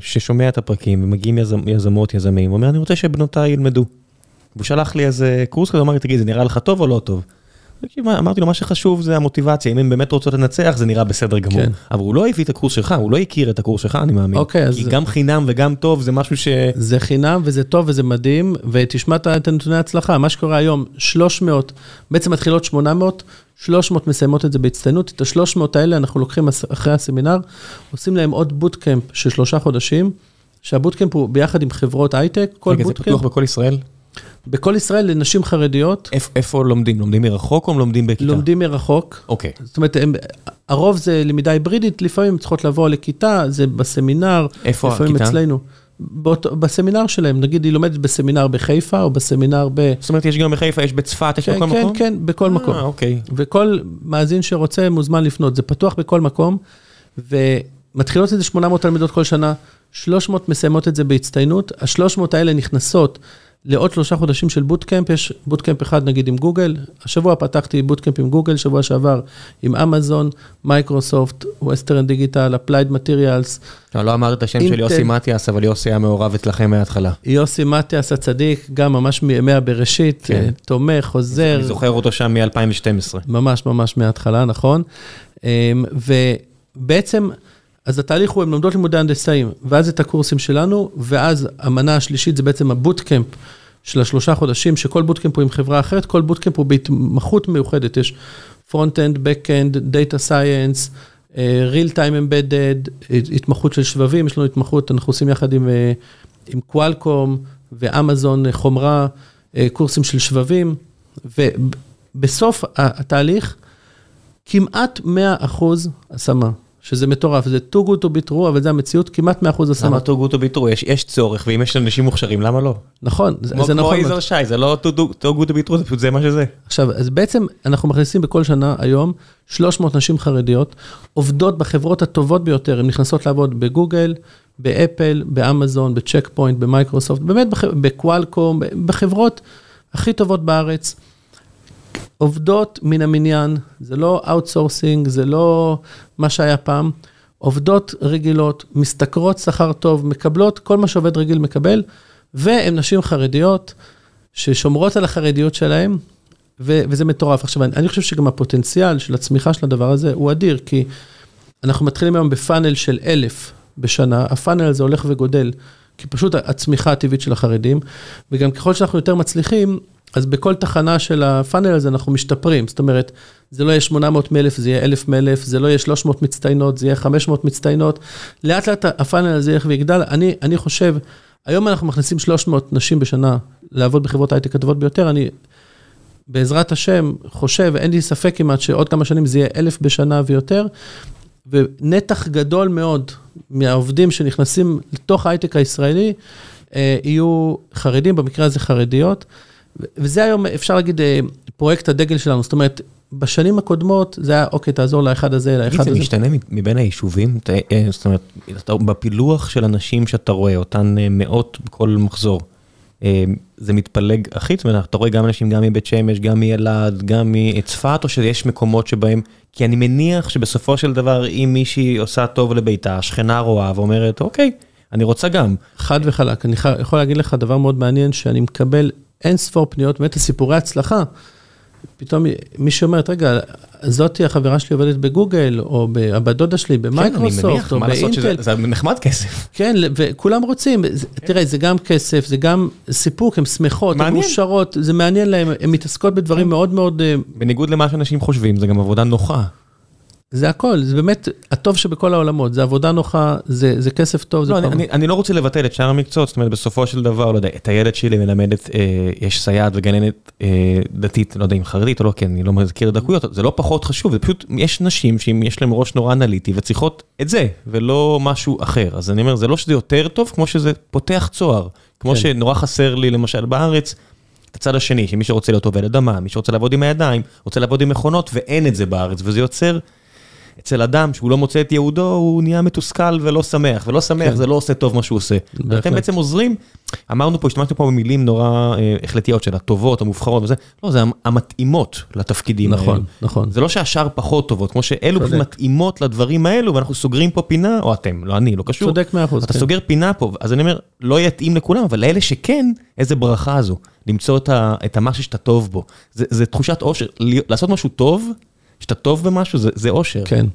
Speaker 1: ששומע את הפרקים ומגיעים יזמ, יזמות, יזמים, הוא אומר, אני רוצה שבנותיי ילמדו. והוא שלח לי איזה קורס כזה, אמר לי, תגיד, זה נראה לך טוב או לא טוב? אמרתי לו, מה שחשוב זה המוטיבציה, אם הן באמת רוצות לנצח, זה נראה בסדר גמור.
Speaker 2: כן.
Speaker 1: אבל הוא לא הביא את הקורס שלך, הוא לא הכיר את הקורס שלך, אני מאמין.
Speaker 2: אוקיי, אז-
Speaker 1: כי גם חינם וגם טוב זה משהו ש...
Speaker 2: זה חינם וזה טוב וזה מדהים, ותשמע את הנתוני ההצלחה, מה שקורה היום, 300, בעצם מתחילות 800, 300 מסיימות את זה בהצטיינות, את ה-300 האלה אנחנו לוקחים אחרי הסמינר, עושים להם עוד בוטקאמפ של שלושה חודשים, שה bootcamp הוא ביחד עם חברות הייטק, כל
Speaker 1: רגע, זה
Speaker 2: bootcamp,
Speaker 1: פתוח בכל ישראל?
Speaker 2: בכל ישראל לנשים חרדיות,
Speaker 1: איפ- איפה לומדים? לומדים מרחוק או לומדים בכיתה?
Speaker 2: לומדים מרחוק,
Speaker 1: אוקיי.
Speaker 2: זאת אומרת, הם, הרוב זה למידה היברידית, לפעמים צריכות לבוא לכיתה, זה בסמינר,
Speaker 1: איפה
Speaker 2: לפעמים
Speaker 1: הכיתה?
Speaker 2: אצלנו. באותו, בסמינר שלהם, נגיד היא לומדת בסמינר בחיפה או בסמינר ב...
Speaker 1: זאת אומרת, יש גם בחיפה, יש בצפת, יש
Speaker 2: כן,
Speaker 1: בכל
Speaker 2: כן,
Speaker 1: מקום?
Speaker 2: כן, בכל מקום.
Speaker 1: אה, אוקיי.
Speaker 2: וכל מאזין שרוצה מוזמן לפנות, זה פתוח בכל מקום, ומתחילות את זה 800 תלמידות כל שנה, 300 מסיימות את זה בהצטיינות, ה-300 האלה נכנסות לעוד שלושה חודשים של bootcamp, יש bootcamp אחד נגיד עם גוגל, השבוע פתחתי bootcamp עם גוגל, שבוע שעבר עם אמזון, מייקרוסופט, ווסטרן דיגיטל, אפלייד מטריאלס,
Speaker 1: לא, לא אמרת את השם של. יוסי מטיאס, אבל יוסי היה מעורב אצלכם מההתחלה.
Speaker 2: יוסי מטיאס הצדיק, גם ממש מימי הבראשית,
Speaker 1: כן.
Speaker 2: אה, תומך, עוזר.
Speaker 1: אני זוכר אותו שם מ-2012.
Speaker 2: ממש ממש מההתחלה, נכון. אמ, ובעצם, אז התהליך הוא, הן לומדות לימודי הנדסאים, ואז את הקורסים שלנו, ואז המנה השלישית זה בעצם ה bootcamp של השלושה חודשים, שכל bootcamp הוא עם חברה אחרת, כל bootcamp הוא בהתמחות מיוחדת, יש front-end, back-end, data science, time embedded, התמחות של שבבים, יש לנו התמחות, אנחנו עושים יחד עם, אה, עם קוואלקום ואמזון אה, חומרה, אה, קורסים של שבבים, ובסוף התהליך, כמעט 100 אחוז השמה, שזה מטורף, זה too good to be true, אבל זה המציאות, כמעט 100 אחוז השמה.
Speaker 1: למה too good to be true? יש- יש צורך, ואם יש אנשים מוכשרים, למה לא?
Speaker 2: נכון, זה
Speaker 1: כמו
Speaker 2: זה
Speaker 1: כמו
Speaker 2: נכון.
Speaker 1: יזהר שי, זה לא too goo- too good to be true, זה פשוט זה מה שזה.
Speaker 2: עכשיו, אז בעצם אנחנו מכניסים בכל שנה היום 300 נשים חרדיות, עובדות בחברות הטובות ביותר, הן נכנסות לעבוד בגוגל, באפל, באמזון, בצ'ק פוינט, במייקרוסופט, באמת בח- בקוואלקום, בחברות הכי טובות בארץ. עובדות מן המניין, זה לא outsourcing, זה לא מה שהיה פעם. עובדות רגילות, משתכרות שכר טוב, מקבלות כל מה שעובד רגיל מקבל, והן נשים חרדיות ששומרות על החרדיות שלהן, ו- וזה מטורף. עכשיו, אני, אני חושב שגם הפוטנציאל של הצמיחה של הדבר הזה הוא אדיר, כי אנחנו מתחילים היום ב funnel של אלף בשנה, ה funnel הזה הולך וגודל, כי פשוט הצמיחה הטבעית של החרדים, וגם ככל שאנחנו יותר מצליחים, אז בכל תחנה של הפאנל הזה אנחנו משתפרים. זאת אומרת, זה לא יהיה 800 מאלף, זה יהיה 1,000 מאלף, זה לא יהיה 300 מצטיינות, זה יהיה 500 מצטיינות. לאט לאט הפאנל הזה ילך ויגדל. אני, אני חושב, היום אנחנו מכניסים 300 נשים בשנה לעבוד בחברות הייטק הטובות ביותר, אני בעזרת השם, חושב, אין לי ספק כמעט שעוד כמה שנים זה יהיה אלף בשנה ויותר, ונתח גדול מאוד מהעובדים שנכנסים לתוך ההייטק הישראלי, אה, יהיו חרדים, במקרה הזה חרדיות, וזה היום, אפשר להגיד, אה, פרויקט הדגל שלנו, זאת אומרת, בשנים הקודמות זה היה, אוקיי, תעזור לאחד הזה, לאחד הזה.
Speaker 1: זה משתנה מבין היישובים? אה, זאת אומרת, בפילוח של אנשים שאתה רואה, אותן מאות בכל מחזור, זה מתפלג אחיד? זאת אומרת, אתה רואה גם אנשים גם מבית שמש, גם מאלעד, גם מצפת, או שיש מקומות שבהם... כי אני מניח שבסופו של דבר, אם מישהי עושה טוב לביתה, השכנה רואה ואומרת, אוקיי, אני רוצה גם.
Speaker 2: חד וחלק, אני יכול להגיד לך דבר מאוד מעניין, שאני מקבל אין ספור פניות, באמת לסיפורי הצלחה. פתאום מי שאומרת, רגע, זאתי החברה שלי עובדת בגוגל, או הבת דודה שלי במייקרוסופט, או באינטל.
Speaker 1: זה נחמד כסף.
Speaker 2: כן, וכולם רוצים, תראה, זה גם כסף, זה גם סיפוק, הן שמחות, הן מאושרות, זה מעניין להן, הן מתעסקות בדברים מאוד מאוד... אה,
Speaker 1: בניגוד למה שאנשים חושבים, זה גם עבודה נוחה.
Speaker 2: זה הכל, זה באמת הטוב שבכל העולמות, זה עבודה נוחה, זה, זה כסף טוב.
Speaker 1: לא, זה אני, אני, אני לא רוצה לבטל את שאר המקצועות, זאת אומרת, בסופו של דבר, לא יודע, את הילד שלי מלמדת, אה, יש סייעת וגננת אה, דתית, לא יודע אם חרדית או לא, כן, אני לא מזכיר דקויות, זה לא פחות חשוב, זה פשוט, יש נשים שיש להן ראש נורא אנליטי וצריכות את זה, ולא משהו אחר. אז אני אומר, זה לא שזה יותר טוב, כמו שזה פותח צוהר. כמו כן. שנורא חסר לי, למשל, בארץ, את הצד השני, שמי שרוצה להיות עובד אדמה, מי שרוצה לעבוד עם הידיים, רוצה לעבוד עם מכונות, ואין את זה בארץ, וזה יוצר... אצל אדם שהוא לא מוצא את יהודו, הוא נהיה מתוסכל ולא שמח, ולא שמח כן. זה לא עושה טוב מה שהוא עושה. ואתם בעצם עוזרים, אמרנו פה, השתמשנו פה במילים נורא אה, החלטיות של הטובות, המובחרות וזה, לא, זה המתאימות לתפקידים
Speaker 2: נכון, האלו. נכון, נכון.
Speaker 1: זה לא שהשאר פחות טובות, כמו שאלו פשוט מתאימות לדברים האלו, ואנחנו סוגרים פה פינה, או אתם, לא אני, לא קשור.
Speaker 2: צודק מאה אחוז.
Speaker 1: אתה כן. סוגר פינה פה, אז אני אומר, לא יתאים לכולם, אבל לאלה שכן, איזה ברכה זו, למצוא את המשהו שאתה טוב בו. זה, זה תחושת עושר, לעשות משהו טוב, שאתה טוב במשהו, זה, זה אושר.
Speaker 2: כן.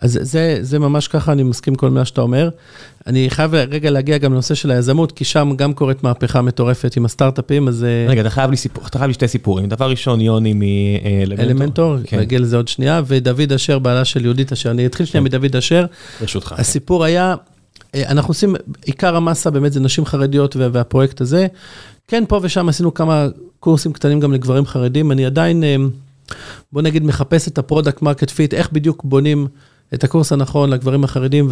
Speaker 2: אז זה, זה ממש ככה, אני מסכים כל מילה שאתה אומר. אני חייב רגע להגיע גם לנושא של היזמות, כי שם גם קורית מהפכה מטורפת עם הסטארט-אפים, אז... אה,
Speaker 1: רגע, אתה חייב לי סיפור, אתה חייב לי שתי סיפורים. דבר ראשון, יוני מאלמנטור.
Speaker 2: אלמנטור, כן. נגיע לזה עוד שנייה, ודוד אשר, בעלה של יהודית אשר. אני אתחיל שנייה כן. מדוד אשר.
Speaker 1: ברשותך.
Speaker 2: הסיפור היה, אה, אנחנו עושים, עיקר המסה באמת זה נשים חרדיות והפרויקט הזה. כן, פה ושם עשינו כמה קורסים קטנים גם לגברים חרדים, אני עדיין... בוא נגיד, מחפש את ה product market fit, איך בדיוק בונים את הקורס הנכון לגברים החרדים,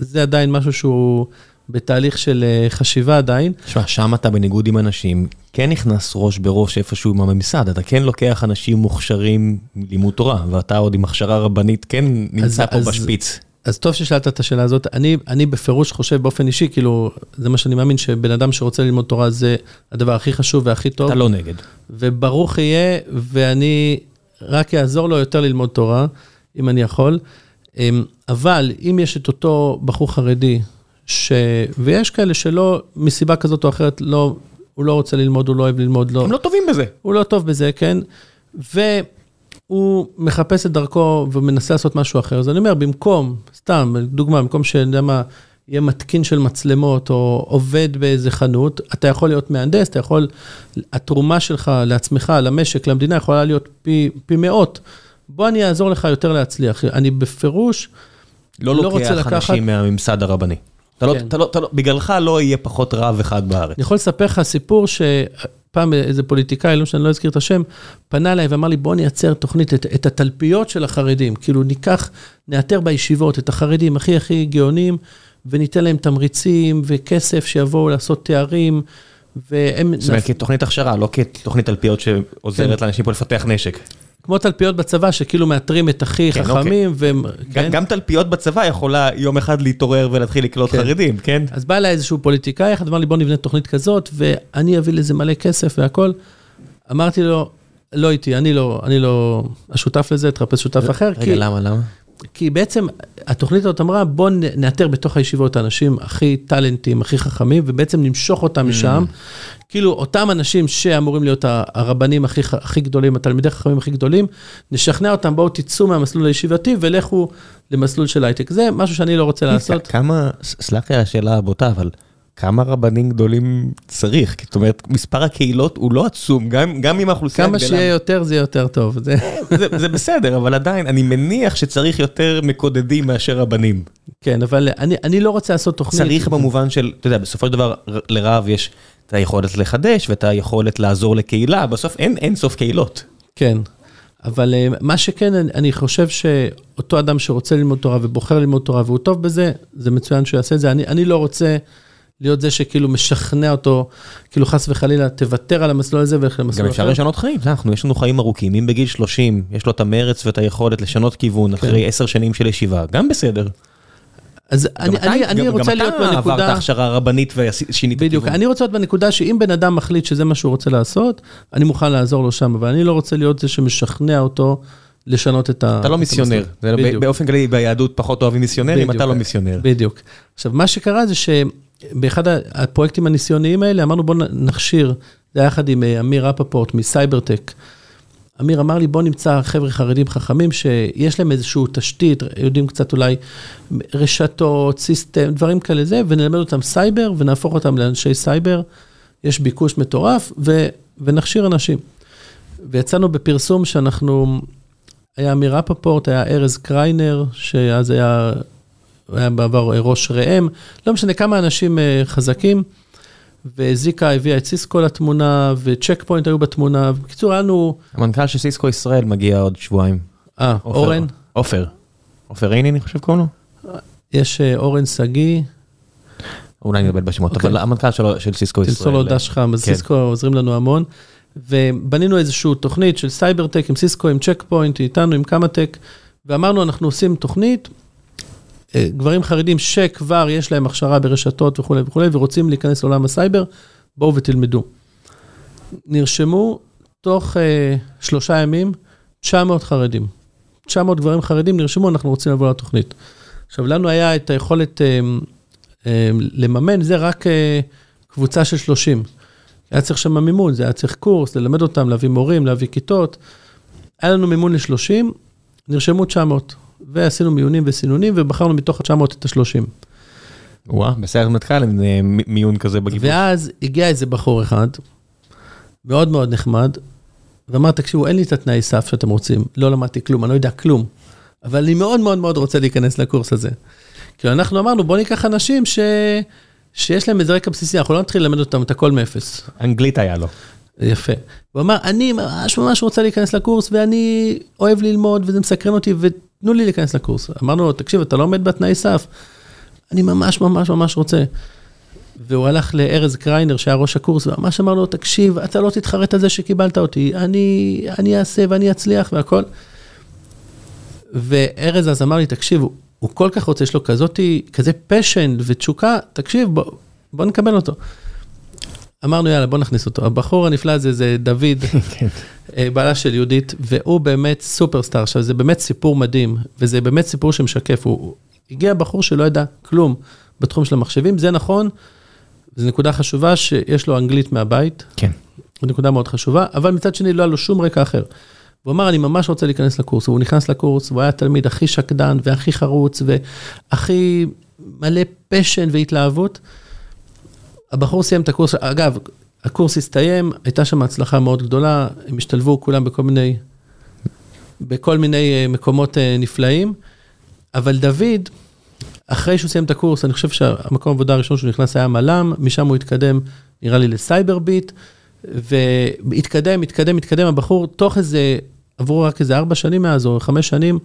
Speaker 2: וזה עדיין משהו שהוא בתהליך של אה, חשיבה עדיין.
Speaker 1: תשמע, שם אתה בניגוד עם אנשים, כן נכנס ראש בראש איפשהו עם הממסד, אתה כן לוקח אנשים מוכשרים מלימוד תורה, ואתה עוד עם הכשרה רבנית כן נמצא אז, פה אז, בשפיץ.
Speaker 2: אז טוב ששאלת את השאלה הזאת, אני, אני בפירוש חושב באופן אישי, כאילו, זה מה שאני מאמין, שבן אדם שרוצה ללמוד תורה זה הדבר הכי חשוב והכי טוב.
Speaker 1: אתה לא נגד.
Speaker 2: וברוך יהיה, ואני רק אעזור לו יותר ללמוד תורה, אם אני יכול. אמ, אבל אם יש את אותו בחור חרדי, ש... ויש כאלה שלא, מסיבה כזאת או אחרת, לא, הוא לא רוצה ללמוד, הוא לא אוהב ללמוד, לא...
Speaker 1: הם לא טובים בזה.
Speaker 2: הוא לא טוב בזה, כן. והוא מחפש את דרכו ומנסה לעשות משהו אחר. אז אני אומר, במקום, סתם, דוגמה, במקום שאני יודע מה, יהיה מתקין של מצלמות או עובד באיזה חנות, אתה יכול להיות מהנדס, אתה יכול, התרומה שלך לעצמך, למשק, למדינה, יכולה להיות פי, פי מאות. בוא אני אעזור לך יותר להצליח. אני בפירוש
Speaker 1: לא, לא רוצה לקחת... לא לוקח אנשים מהממסד הרבני. אתה לא, כן. אתה לא, אתה לא, בגללך לא יהיה פחות רב אחד בארץ.
Speaker 2: אני יכול לספר לך סיפור שפעם איזה פוליטיקאי, לא שאני לא אזכיר את השם, פנה אליי ואמר לי, בוא נייצר תוכנית, את, את התלפיות של החרדים. כאילו, ניקח, נאתר בישיבות את החרדים הכי הכי גאונים, וניתן להם תמריצים וכסף שיבואו לעשות תארים.
Speaker 1: והם... זאת אומרת, כתוכנית הכשרה, לא כתוכנית תלפיות שעוזרת כן. לאנשים פה לפתח נשק.
Speaker 2: כמו תלפיות בצבא, שכאילו מאתרים את הכי כן, חכמים, אוקיי. והם...
Speaker 1: כן? גם תלפיות בצבא יכולה יום אחד להתעורר ולהתחיל לקלוט כן. חרדים, כן?
Speaker 2: אז בא אליי איזשהו פוליטיקאי אחד, אמר לי, בוא נבנה תוכנית כזאת, ואני אביא לזה מלא כסף והכל. אמרתי לו, לא איתי, אני לא, אני לא השותף לזה, תחפש שותף אחר.
Speaker 1: רגע, כי... למה, למה?
Speaker 2: כי בעצם התוכנית הזאת אמרה, בוא נאתר בתוך הישיבות האנשים הכי טאלנטים, הכי חכמים, ובעצם נמשוך אותם mm. משם. כאילו, אותם אנשים שאמורים להיות הרבנים הכי, הכי גדולים, התלמידי חכמים הכי גדולים, נשכנע אותם, בואו תצאו מהמסלול הישיבתי ולכו למסלול של הייטק. זה משהו שאני לא רוצה לעשות.
Speaker 1: כמה, סלח לי על השאלה הבוטה, אבל כמה רבנים גדולים צריך? זאת אומרת, מספר הקהילות הוא לא עצום, גם, גם אם האוכלוסייה
Speaker 2: גדלה. כמה שיהיה יותר זה יותר טוב. זה...
Speaker 1: זה, זה בסדר, אבל עדיין, אני מניח שצריך יותר מקודדים מאשר רבנים.
Speaker 2: כן, אבל אני, אני לא רוצה לעשות תוכנית.
Speaker 1: צריך במובן של, אתה יודע, בסופו של דבר לרב יש את היכולת לחדש ואת היכולת לעזור לקהילה, בסוף אין אין סוף קהילות.
Speaker 2: כן, אבל אה, מה שכן, אני- אני חושב שאותו אדם שרוצה ללמוד תורה ובוחר ללמוד תורה והוא טוב בזה, זה מצוין שהוא יעשה את זה. אני, אני לא רוצה להיות זה שכאילו משכנע אותו, כאילו חס וחלילה, תוותר על המסלול הזה ולך למסלול
Speaker 1: גם אפשר
Speaker 2: אחר.
Speaker 1: לשנות חיים, אנחנו, יש לנו חיים ארוכים, אם בגיל 30 יש לו את המרץ ואת היכולת לשנות כיוון
Speaker 2: כן.
Speaker 1: אחרי 10 שנים של ישיבה, גם בסדר.
Speaker 2: אז
Speaker 1: גם
Speaker 2: אני,
Speaker 1: אתה-
Speaker 2: אני, אני
Speaker 1: גם-
Speaker 2: רוצה
Speaker 1: גם
Speaker 2: להיות
Speaker 1: אתה עברת
Speaker 2: בנקודה,
Speaker 1: הכשרה רבנית ושינית
Speaker 2: בדיוק,
Speaker 1: כיוון.
Speaker 2: אני רוצה להיות בנקודה שאם בן אדם מחליט שזה מה שהוא רוצה לעשות, אני מוכן לעזור לו שם, אבל אני לא רוצה להיות זה שמשכנע אותו לשנות את ה...
Speaker 1: אתה לא
Speaker 2: את
Speaker 1: מיסיונר. זה
Speaker 2: בדיוק.
Speaker 1: באופן כללי ביהדות פחות אוהבים מיסיונרים. אתה לא מיסיונר.
Speaker 2: בדיוק. עכשיו, מה שקרה זה שבאחד ה- הפרויקטים הניסיוניים האלה, אמרנו בואו נכשיר, זה היה יחד עם אה, אמיר אפפורט מסייברטק. אמיר אמר לי, בוא נמצא חבר'ה חרדים חכמים שיש להם איזושהי תשתית, יודעים קצת אולי רשתות, system, דברים כאלה זה, ונלמד אותם סייבר ונהפוך אותם לאנשי סייבר. יש ביקוש מטורף ו, ונכשיר אנשים. ויצאנו בפרסום שאנחנו, היה אמיר אפפורט, היה ארז קריינר, שאז היה, היה בעבר ראש ראם, לא משנה כמה אנשים אה, חזקים, וזיקה הביאה את סיסקו לתמונה, וצ'ק פוינט היו בתמונה, בקיצור, היה לנו,
Speaker 1: המנכ"ל של סיסקו ישראל מגיע עוד שבועיים.
Speaker 2: אה. אורן,
Speaker 1: עופר. עופר רייני אני חושב קוראים לו?
Speaker 2: יש אה, אורן שגיא,
Speaker 1: אולי מבלבל בשמות,
Speaker 2: אוקיי.
Speaker 1: אבל המנכ"ל שלו- של סיסקו ישראל.
Speaker 2: תמסור לו דש חם, אז
Speaker 1: כן.
Speaker 2: סיסקו עוזרים לנו המון. ובנינו איזושהי תוכנית של סייברטק עם סיסקו, עם צ'ק פוינט, איתנו, עם קמאטק, ואמרנו, אנחנו עושים תוכנית, אה, גברים חרדים שכבר יש להם הכשרה ברשתות וכולי וכולי, ורוצים להיכנס לעולם הסייבר, בואו ותלמדו. נרשמו תוך אה, שלושה ימים 900 חרדים. 900 גברים חרדים נרשמו, אנחנו רוצים לבוא לתוכנית. עכשיו, לנו היה את היכולת אה, אה, לממן, זה רק אה, קבוצה של 30. היה צריך שם מימון, זה היה צריך קורס, ללמד אותם, להביא מורים, להביא כיתות. היה לנו מימון ל-30, נרשמו 900, ועשינו מיונים וסינונים, ובחרנו מתוך ה-900 את ה-30.
Speaker 1: וואה, בסיירת מטכ"ל אין אה, מי- מיון כזה בגיבוש.
Speaker 2: ואז הגיע איזה בחור אחד, מאוד מאוד נחמד, ואמר, תקשיבו, אין לי את התנאי סף שאתם רוצים, לא למדתי כלום, אני לא יודע כלום, אבל אני מאוד מאוד מאוד רוצה להיכנס לקורס הזה. כי אנחנו אמרנו, בוא ניקח אנשים ש... שיש להם איזה רקע בסיסי, אנחנו לא נתחיל ללמד אותם את הכל מאפס.
Speaker 1: אנגלית היה לו.
Speaker 2: יפה. הוא אמר, אני ממש ממש רוצה להיכנס לקורס, ואני אוהב ללמוד, וזה מסקרן אותי, ותנו לי להיכנס לקורס. אמרנו לו, תקשיב, אתה לא עומד בתנאי סף. אני ממש ממש ממש רוצה. והוא הלך לארז קריינר, שהיה ראש הקורס, וממש אמר לו, תקשיב, אתה לא תתחרט על זה שקיבלת אותי, אני, אני אעשה ואני אצליח והכל. וארז אז אמר לי, תקשיב, הוא, הוא כל כך רוצה, יש לו כזאתי, כזה פשן ותשוקה, תקשיב, בוא, בוא נקבל אותו. אמרנו, יאללה, בוא נכניס אותו. הבחור הנפלא הזה זה דוד, אה, בעלה של יהודית, והוא באמת סופרסטאר. עכשיו, זה באמת סיפור מדהים, וזה באמת סיפור שמשקף. הוא, הוא הגיע בחור שלא ידע כלום בתחום של המחשבים, זה נכון, זו נקודה חשובה שיש לו אנגלית מהבית,
Speaker 1: כן.
Speaker 2: זו נקודה מאוד חשובה, אבל מצד שני לא היה לו שום רקע אחר. הוא אמר, אני ממש רוצה להיכנס לקורס, והוא נכנס לקורס, והוא היה התלמיד הכי שקדן והכי חרוץ והכי מלא פשן והתלהבות. הבחור סיים את הקורס, אגב, הקורס הסתיים, הייתה שם הצלחה מאוד גדולה, הם השתלבו כולם בכל מיני, בכל מיני אה, מקומות אה, נפלאים, אבל דוד, אחרי שהוא סיים את הקורס, אני חושב שהמקום העבודה הראשון שהוא נכנס היה מל"ם, משם הוא התקדם, נראה לי לסייבר ביט, והתקדם, התקדם, התקדם, הבחור, תוך איזה, עברו רק איזה ארבע שנים מאז, או חמש שנים,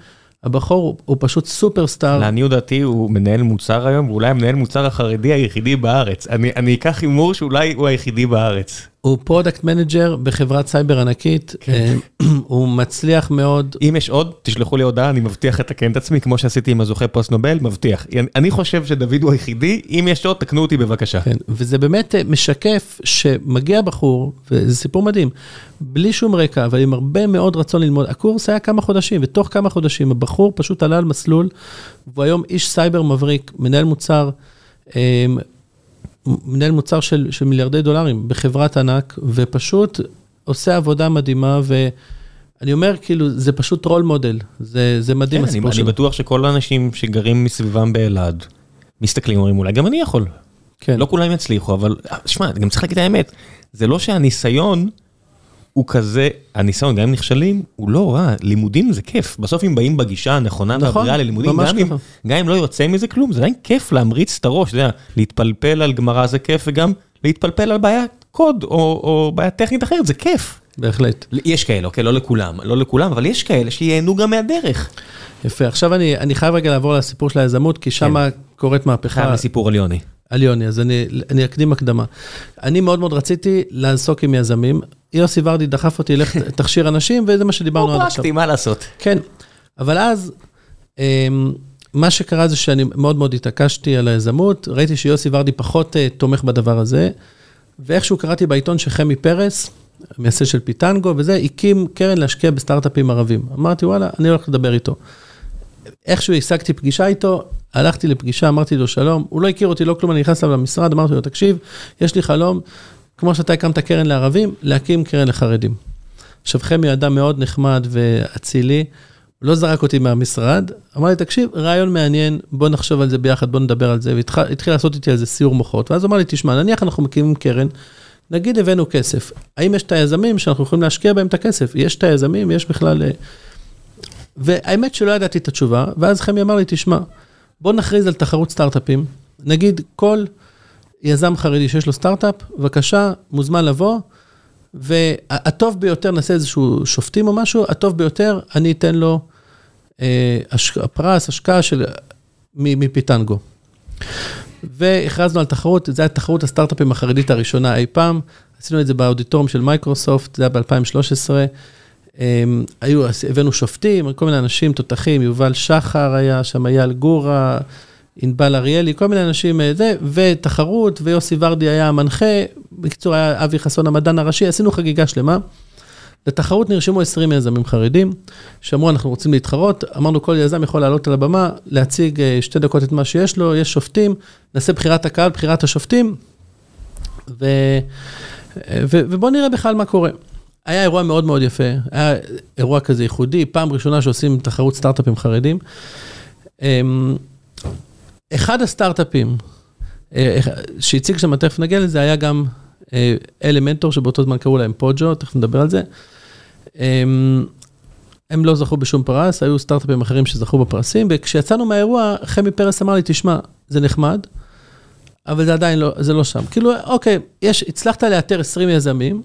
Speaker 2: הבחור הוא, פשוט superstar.
Speaker 1: לעניות דעתי הוא מנהל מוצר היום, ואולי המנהל מוצר החרדי היחידי בארץ. אני אקח הימור שאולי הוא היחידי בארץ.
Speaker 2: הוא product manager בחברת סייבר ענקית, אה, הוא מצליח מאוד,
Speaker 1: אם יש עוד, תשלחו לי הודעה, אני מבטיח לתקן את עצמי, כמו שעשיתי עם הזוכה פוסט נובל, מבטיח. אני- אני חושב שדוד הוא היחידי, אם יש עוד, תקנו אותי בבקשה.
Speaker 2: כן, וזה באמת אה, משקף שמגיע בחור, וזה סיפור מדהים, בלי שום רקע, אבל עם הרבה מאוד רצון ללמוד. הקורס היה כמה חודשים, ותוך כמה חודשים הבחור פשוט עלה על מסלול, והוא היום איש סייבר מבריק, מנהל מוצר, אה, מנהל מוצר של, של מיליארדי דולרים בחברת ענק, ופשוט עושה עבודה מדהימה, ואני אומר, כאילו, זה פשוט role model, זה, זה מדהים
Speaker 1: כן, אני
Speaker 2: הסיפור
Speaker 1: אני
Speaker 2: שלו.
Speaker 1: בטוח שכל האנשים שגרים מסביבם באלעד, מסתכלים, אומרים, אולי גם אני יכול.
Speaker 2: כן.
Speaker 1: לא כולם יצליחו, אבל שמע, גם צריך להגיד את האמת, זה לא שהניסיון הוא כזה, הניסיון, גם אם נכשלים, הוא לא רע, לימודים זה כיף. בסוף אם באים בגישה הנכונה
Speaker 2: נכון,
Speaker 1: והבריאה ללימודים, גם אם. גם אם לא יוצא מזה כלום, זה עדיין כיף להמריץ את הראש, אתה יודע, להתפלפל על גמרא זה כיף, וגם להתפלפל על בעיית קוד או בעיה טכנית אחרת, זה כיף.
Speaker 2: בהחלט.
Speaker 1: יש כאלה, אוקיי, לא לכולם, לא לכולם, אבל יש כאלה שייהנו גם מהדרך.
Speaker 2: יפה, עכשיו אני, אני חייב רגע לעבור לסיפור של היזמות, כי שם כן. קורית מהפכה.
Speaker 1: חייב לסיפור על יוני.
Speaker 2: על יוני, אז אני, אני אקדים הקדמה. אני מאוד מאוד רציתי לעסוק עם יזמים. יוסי ורדי דחף אותי, לך תכשיר אנשים, וזה מה שדיברנו עד עכשיו.
Speaker 1: הוא פרקטי, מה לעשות.
Speaker 2: כן, אבל אז, אמ, מה שקרה זה שאני מאוד מאוד התעקשתי על היזמות, ראיתי שיוסי ורדי פחות uh, תומך בדבר הזה, ואיכשהו קראתי בעיתון שחמי פרס, מייסד של פיטנגו וזה, הקים קרן להשקיע בסטארט-אפים ערבים. אמרתי, וואלה, אני הולך לדבר איתו. איכשהו השגתי פגישה איתו, הלכתי לפגישה, אמרתי לו שלום, הוא לא הכיר אותי, לא כלום, אני נכנס אליו למשרד, אמרתי לו, תקשיב, יש לי חלום, כמו שאתה הקמת קרן לערבים, להקים קרן לחרדים. עכשיו, חמי אדם מאוד נחמד ואצילי, לא זרק אותי מהמשרד, אמר לי, תקשיב, רעיון מעניין, בוא נחשוב על זה ביחד, בוא נדבר על זה, והתחיל לעשות איתי איזה סיור מוחות, ואז אמר לי, תשמע, נניח אנחנו מקימים קרן, נגיד הבאנו כסף, האם יש את היזמים שאנחנו יכולים להשקיע בהם את הכסף? יש את היזמים, יש בכלל... אה, והאמת שלא ידעתי את התשובה, ואז חמי אמר לי, תשמע, בוא נכריז על תחרות סטארט-אפים, נגיד כל יזם חרדי שיש לו סטארט-אפ, בבקשה, מוזמן לבוא, והטוב ביותר, נעשה איזשהו שופטים או משהו, הטוב ביותר, אני אתן לו אה, הפרס, השקעה של, מפיטנגו. והכרזנו על תחרות, זו הייתה תחרות הסטארט-אפים החרדית הראשונה אי פעם, עשינו את זה באודיטוריום של מייקרוסופט, זה היה ב-2013. אמ, היו, הבאנו שופטים, כל מיני אנשים תותחים, יובל שחר היה שם, אייל גורה, ענבל אריאלי, כל מיני אנשים, אה, זה, ותחרות, ויוסי ורדי היה המנחה, בקיצור היה אבי חסון המדען הראשי, עשינו חגיגה שלמה. לתחרות נרשמו 20 יזמים חרדים, שאמרו, אנחנו רוצים להתחרות, אמרנו, כל יזם יכול לעלות על הבמה, להציג אה, שתי דקות את מה שיש לו, יש שופטים, נעשה בחירת הקהל, בחירת השופטים, ו... אה, ו... ובואו נראה בכלל מה קורה. היה אירוע מאוד מאוד יפה, היה אירוע כזה ייחודי, פעם ראשונה שעושים תחרות סטארט-אפים חרדים. אחד הסטארט-אפים אה, שהציג שם, תכף נגיע לזה, היה גם אלמנטור, שבאותו זמן קראו להם פוג'ו, תכף נדבר על זה. אמ, הם לא זכו בשום פרס, היו סטארט-אפים אחרים שזכו בפרסים, וכשיצאנו מהאירוע, חמי פרס אמר לי, תשמע, זה נחמד, אבל זה עדיין לא, זה לא שם. כאילו, אוקיי, יש, הצלחת לאתר 20 יזמים,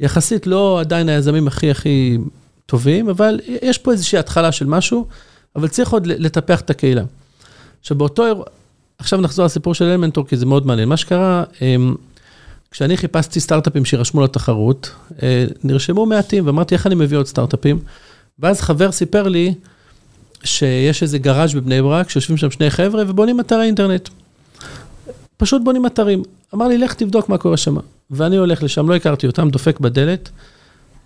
Speaker 2: יחסית לא עדיין היזמים הכי הכי טובים, אבל יש פה איזושהי התחלה של משהו, אבל צריך עוד לטפח את הקהילה. עכשיו, באותו אירוע, עכשיו נחזור לסיפור של אלמנטור, כי זה מאוד מעניין. מה שקרה, אמ, כשאני חיפשתי סטארט-אפים שירשמו לתחרות, אה, נרשמו מעטים, ואמרתי, איך אני מביא עוד סטארט-אפים? ואז חבר סיפר לי שיש איזה גראז' בבני ברק, שיושבים שם שני חבר'ה ובונים אתרי אינטרנט. פשוט בונים אתרים. אמר לי, לך תבדוק מה קורה שם. ואני הולך לשם, לא הכרתי אותם, דופק בדלת,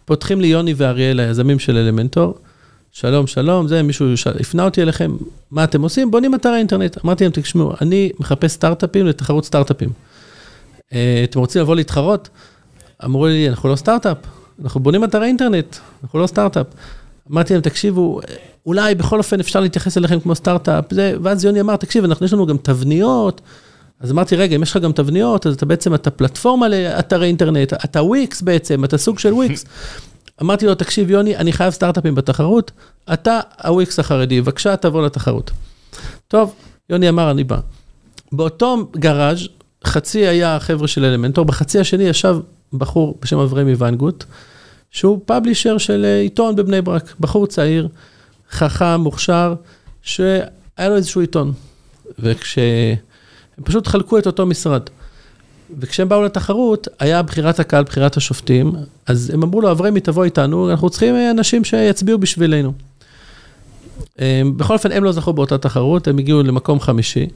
Speaker 2: פותחים לי יוני ואריאל, היזמים של אלמנטור, שלום, שלום, זה מישהו הפנה אותי אליכם, מה אתם עושים? בונים אתר אינטרנט. אמרתי להם, תשמעו, אני מחפש סטארט-אפים לתחרות סטארט-אפים. אה, אתם רוצים לבוא להתחרות? אמרו לי, אנחנו לא סטארט-אפ, אנחנו בונים אתרי אינטרנט, אנחנו לא סטארט-אפ. אמרתי להם, תקשיבו, אולי בכל אופן אפשר להתייחס אליכם כמו סטארט-אפ, ואז יוני אמר, תקשיב, אנחנו, יש לנו גם תבניות. אז אמרתי, רגע, אם יש לך גם תבניות, אז אתה בעצם, אתה פלטפורמה לאתרי אינטרנט, אתה וויקס בעצם, אתה סוג של וויקס. אמרתי לו, תקשיב, יוני, אני חייב סטארט-אפים בתחרות, אתה הוויקס החרדי, בבקשה, תבוא לתחרות. טוב, יוני אמר, אני בא. באותו גראז' חצי היה החבר'ה של אלמנטור, בחצי השני ישב בחור בשם אברמי ויינגוט, שהוא פאבלישר של אה, עיתון בבני ברק, בחור צעיר, חכם, מוכשר, שהיה לו איזשהו עיתון. וכשהם פשוט חלקו את אותו משרד. וכשהם באו לתחרות, היה בחירת הקהל, בחירת השופטים, אז הם אמרו לו, אברמי, תבוא איתנו, אנחנו צריכים אה, אנשים שיצביעו בשבילנו. אה, בכל אופן, הם לא זכו באותה תחרות, הם הגיעו למקום חמישי.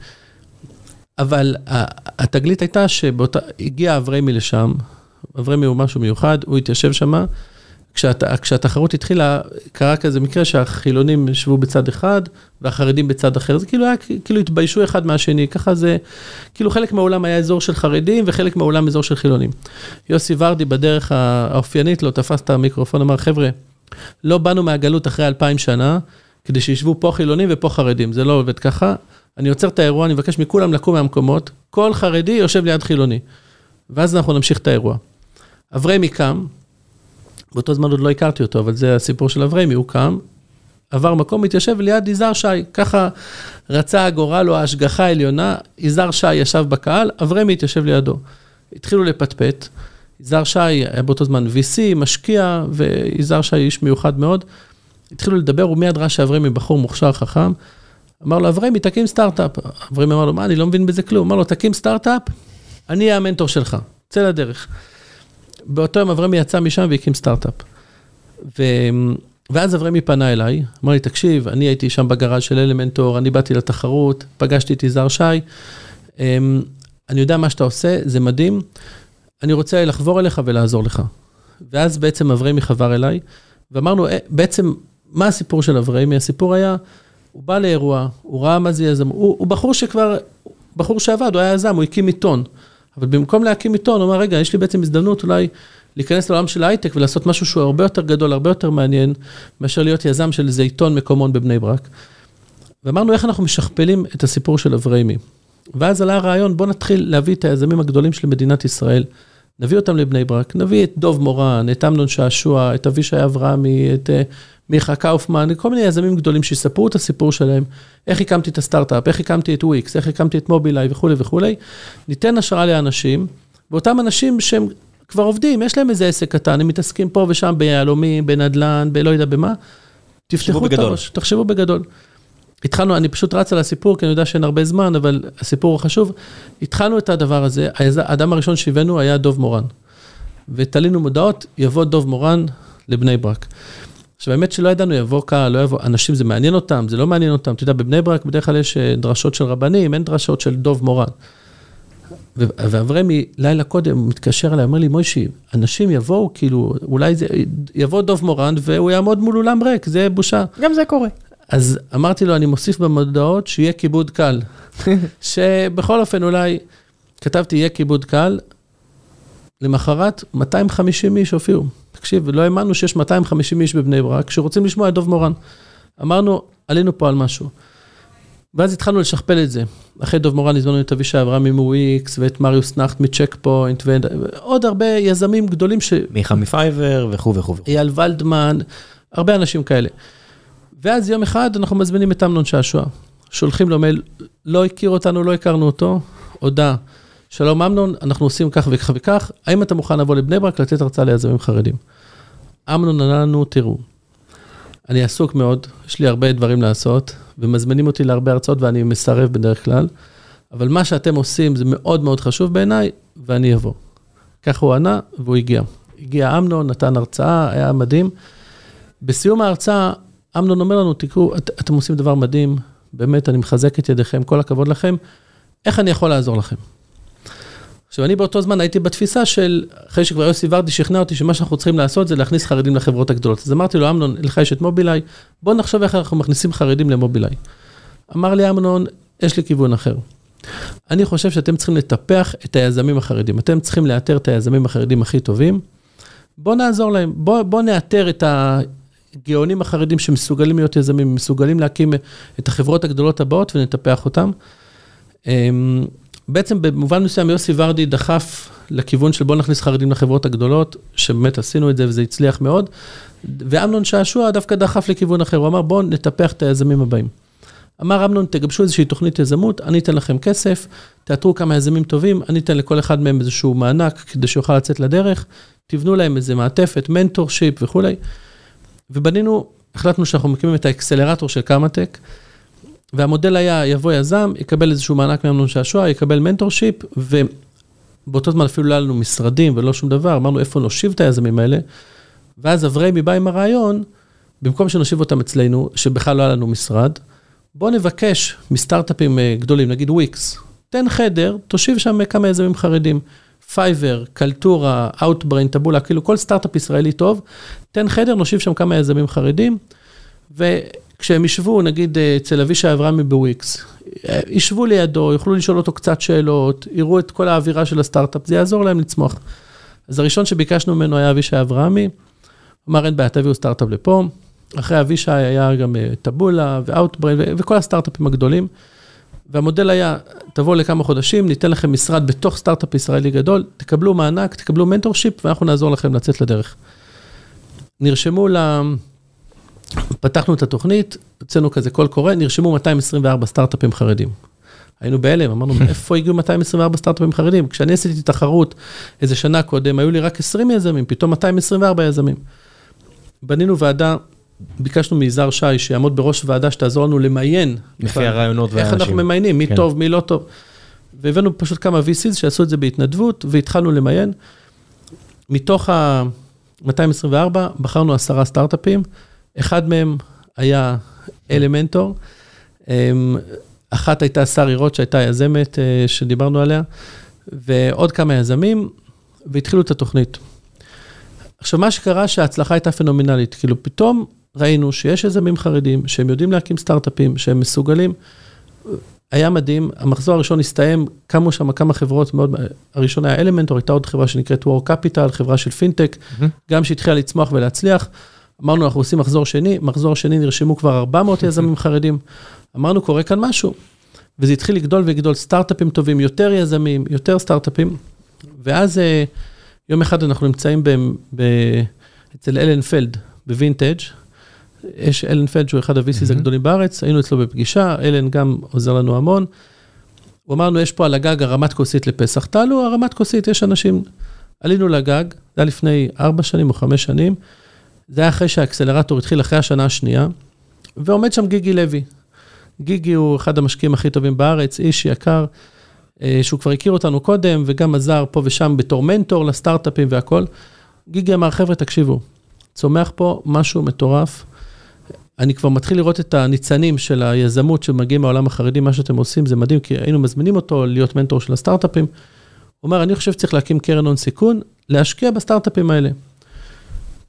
Speaker 2: אבל התגלית הייתה שהגיע אברמי לשם, אברמי הוא משהו מיוחד, הוא התיישב שם, כשהת, כשהתחרות התחילה, קרה כזה מקרה שהחילונים ישבו בצד אחד והחרדים בצד אחר, זה כאילו היה, כאילו התביישו אחד מהשני, ככה זה, כאילו חלק מהעולם היה אזור של חרדים וחלק מהעולם אזור של חילונים. יוסי ורדי בדרך האופיינית לו תפס את המיקרופון, אמר, חבר'ה, לא באנו מהגלות אחרי אלפיים שנה, כדי שישבו פה חילונים ופה חרדים, זה לא עובד ככה. אני עוצר את האירוע, אני מבקש מכולם לקום מהמקומות, כל חרדי יושב ליד חילוני. ואז אנחנו נמשיך את האירוע. אברמי קם, באותו זמן עוד לא הכרתי אותו, אבל זה הסיפור של אברמי, הוא קם, עבר מקום, התיישב ליד יזהר שי. ככה רצה הגורל או ההשגחה העליונה, יזהר שי ישב בקהל, אברמי התיישב לידו. התחילו לפטפט. יזהר שי היה באותו זמן VC, משקיע, ויזהר שי איש מיוחד מאוד. התחילו לדבר, הוא מיד ראה שאברמי בחור מוכשר, חכם. אמר לו, אברמי, תקים סטארט-אפ. אברמי אמר לו, מה, אני לא מבין בזה כלום. אמר לו, תקים סטארט-אפ, אני אהיה המנטור שלך, צא לדרך. באותו יום אברמי יצא משם והקים סטארט-אפ. ו... ואז אברמי פנה אליי, אמר לי, תקשיב, אני הייתי שם בגראז' של אלמנטור, אני באתי לתחרות, פגשתי את יזהר שי, אמ, אני יודע מה שאתה עושה, זה מדהים, אני רוצה לחבור אליך ולעזור לך. ואז בעצם אברמי חבר אליי, ואמרנו, אה, בעצם, מה הסיפור של אברמי? הסיפור היה, הוא בא לאירוע, הוא ראה מה זה יזם, הוא, הוא בחור שכבר, בחור שעבד, הוא היה יזם, הוא הקים עיתון. אבל במקום להקים עיתון, הוא אמר, רגע, יש לי בעצם הזדמנות אולי להיכנס לעולם של הייטק ולעשות משהו שהוא הרבה יותר גדול, הרבה יותר מעניין, מאשר להיות יזם של איזה עיתון מקומון בבני ברק. ואמרנו, איך אנחנו משכפלים את הסיפור של אבריימי. ואז עלה הרעיון, בוא נתחיל להביא את היזמים הגדולים של מדינת ישראל, נביא אותם לבני ברק, נביא את דוב מורן, את אמנון שעשוע, את אבישי אברהמי, את אה, מיכה קאופמן, כל מיני יזמים גדולים שיספרו את הסיפור שלהם, איך הקמתי את הסטארט-אפ, איך הקמתי את וויקס, איך הקמתי את מובילאיי וכולי וכולי. ניתן השראה לאנשים, ואותם אנשים שהם כבר עובדים, יש להם איזה עסק קטן, הם מתעסקים פה ושם ביהלומים, בנדל"ן, בלא יודע במה. תפתחו את הראש, תחשבו בגדול. התחלנו, אני פשוט רץ על הסיפור, כי אני יודע שאין הרבה זמן, אבל הסיפור הוא חשוב. התחלנו את הדבר הזה, האדם הראשון שהבאנו היה דוב מורן. ותלינו מודעות, יבוא דוב מורן לבני ברק. עכשיו, האמת שלא ידענו, יבוא קהל, לא יבוא, אנשים זה מעניין אותם, זה לא מעניין אותם. אתה יודע, בבני ברק בדרך כלל יש אה, דרשות של רבנים, אין דרשות של דוב מורן. ואברמי, לילה קודם, מתקשר אליי, אומר לי, מוישי, אנשים יבואו, כאילו, אולי זה, יבוא דוב מורן והוא יעמוד מול אולם ריק, זה בושה.
Speaker 1: גם זה קורה.
Speaker 2: אז אמרתי לו, אני מוסיף במודעות שיהיה כיבוד קל. שבכל אופן, אולי, כתבתי, יהיה כיבוד קל, למחרת 250 איש הופיעו. תקשיב, לא האמנו שיש 250 איש בבני ברק שרוצים לשמוע את דוב מורן. אמרנו, עלינו פה על משהו. ואז התחלנו לשכפל את זה. אחרי דוב מורן הזמנו את אבישי אברהם מוויקס, ואת מריוס נכט מצ'ק פוינט, ועוד הרבה יזמים גדולים ש...
Speaker 1: מיכה מפייבר וכו' וכו'.
Speaker 2: אייל ולדמן, הרבה אנשים כאלה. ואז יום אחד אנחנו מזמינים את אמנון שעשוע. שולחים לו מייל, לא הכיר אותנו, לא הכרנו אותו, הודעה. שלום אמנון, אנחנו עושים כך וכך וכך, האם אתה מוכן לבוא לבני ברק לתת הרצאה ליזמים חרדים? אמנון ענה לנו, תראו, אני עסוק מאוד, יש לי הרבה דברים לעשות, ומזמינים אותי להרבה הרצאות ואני מסרב בדרך כלל, אבל מה שאתם עושים זה מאוד מאוד חשוב בעיניי, ואני אבוא. ככה הוא ענה, והוא הגיע. הגיע אמנון, נתן הרצאה, היה מדהים. בסיום ההרצאה, אמנון אומר לנו, תקראו, את, אתם עושים דבר מדהים, באמת, אני מחזק את ידיכם, כל הכבוד לכם, איך אני יכול לעזור לכם? עכשיו, אני באותו זמן הייתי בתפיסה של, אחרי שכבר יוסי ורדי שכנע אותי שמה שאנחנו צריכים לעשות זה להכניס חרדים לחברות הגדולות. אז אמרתי לו, אמנון, לך יש את מובילאיי, בוא נחשוב איך אנחנו מכניסים חרדים למובילאיי. אמר לי אמנון, יש לי כיוון אחר. אני חושב שאתם צריכים לטפח את היזמים החרדים. אתם צריכים לאתר את היזמים החרדים הכי טובים. בוא נעזור להם, בוא, בוא נאתר את הגאונים החרדים שמסוגלים להיות יזמים, מסוגלים להקים את החברות הגדולות הבאות ונטפח אותם. בעצם במובן מסוים יוסי ורדי דחף לכיוון של בוא נכניס חרדים לחברות הגדולות, שבאמת עשינו את זה וזה הצליח מאוד, ואמנון שעשוע דווקא דחף לכיוון אחר, הוא אמר בואו נטפח את היזמים הבאים. אמר אמנון, תגבשו איזושהי תוכנית יזמות, אני אתן לכם כסף, תאתרו כמה יזמים טובים, אני אתן לכל אחד מהם איזשהו מענק כדי שיוכל לצאת לדרך, תבנו להם איזה מעטפת, mentorship וכולי. ובנינו, החלטנו שאנחנו מקימים את האקסלרטור של קמא-טק. והמודל היה, יבוא יזם, יקבל איזשהו מענק מאמנון שעשוע, יקבל mentorship, ובאותו זמן אפילו לא היה לנו משרדים ולא שום דבר, אמרנו איפה נושיב את היזמים האלה, ואז אבריימי בא עם הרעיון, במקום שנושיב אותם אצלנו, שבכלל לא היה לנו משרד, בוא נבקש מסטארט-אפים אה, גדולים, נגיד וויקס, תן חדר, תושיב שם כמה יזמים חרדים. פייבר, קלטורה, אאוטבריין, טבולה, כאילו כל סטארט-אפ ישראלי טוב, תן חדר, נושיב שם כמה יזמים חרדים, ו... כשהם ישבו, נגיד אה, אצל אבישי אברהמי בוויקס, אה, ישבו לידו, יוכלו לשאול אותו קצת שאלות, יראו את כל האווירה של הסטארט-אפ, זה יעזור להם לצמוח. אז הראשון שביקשנו ממנו היה אבישי אברהמי, אמר אין בעיה, תביאו סטארט-אפ לפה. אחרי אבישי היה גם אה, טבולה ואוטבריין וכל הסטארט-אפים הגדולים. והמודל היה, תבואו לכמה חודשים, ניתן לכם משרד בתוך סטארט-אפ ישראלי גדול, תקבלו מענק, תקבלו mentorship, ואנחנו נעזור לכם לצאת לדרך. נרשמו. פתחנו את התוכנית, הוצאנו כזה קול קורא, נרשמו 224 סטארט-אפים חרדים. היינו בהלם, אמרנו, מאיפה הגיעו 224 סטארט-אפים חרדים? כשאני עשיתי תחרות איזה שנה קודם, היו לי רק 20 יזמים, פתאום 224 יזמים. בנינו ועדה, ביקשנו מיזהר שי, שיעמוד בראש ועדה שתעזור לנו למיין.
Speaker 1: לפי הרעיונות
Speaker 2: והאנשים. איך אנחנו ממיינים, מי כן. טוב, מי לא טוב. והבאנו פשוט כמה VCs שעשו את זה בהתנדבות, והתחלנו למיין. מתוך ה-224 בחרנו עשרה סטארט-אפים, אחד מהם היה אלמנטור. אמ, אחת הייתה שרי רוט, שהייתה יזמת אה, שדיברנו עליה, ועוד כמה יזמים, והתחילו את התוכנית. עכשיו, מה שקרה שההצלחה הייתה פנומנלית, כאילו פתאום ראינו שיש יזמים חרדים, שהם יודעים להקים סטארט-אפים, שהם מסוגלים. היה מדהים, המחזור הראשון הסתיים, קמו שם כמה חברות מאוד, הראשון היה אלמנטור, הייתה עוד חברה שנקראת War Capital, חברה של פינטק, mm-hmm. גם שהתחילה לצמוח ולהצליח. אמרנו, אנחנו עושים מחזור שני, מחזור שני נרשמו כבר 400 יזמים חרדים. אמרנו, קורה כאן משהו. וזה התחיל לגדול ולגדול, סטארט-אפים טובים, יותר יזמים, יותר סטארט-אפים. ואז אה, יום אחד אנחנו נמצאים ב, ב, אצל אלן פלד, בווינטג', יש אלן פלד שהוא אחד ה-VCs הגדולים בארץ, היינו אצלו בפגישה, אלן גם עוזר לנו המון. הוא אמר לנו, יש פה על הגג הרמת כוסית לפסח, תעלו הרמת כוסית, יש אנשים. עלינו לגג, זה היה לפני ארבע שנים או חמש שנים, זה היה אחרי שהאקסלרטור התחיל, אחרי השנה השנייה, ועומד שם גיגי לוי. גיגי הוא אחד המשקיעים הכי טובים בארץ, איש יקר, אה, שהוא כבר הכיר אותנו קודם, וגם עזר פה ושם בתור מנטור לסטארט-אפים והכול. גיגי אמר, חבר'ה, תקשיבו, צומח פה משהו מטורף. אני כבר מתחיל לראות את הניצנים של היזמות שמגיעים מהעולם החרדי, מה שאתם עושים, זה מדהים, כי היינו מזמינים אותו להיות מנטור של הסטארט-אפים. הוא אומר, אני חושב שצריך להקים קרן הון סיכון, להשקיע בסטארט-אפים האלה.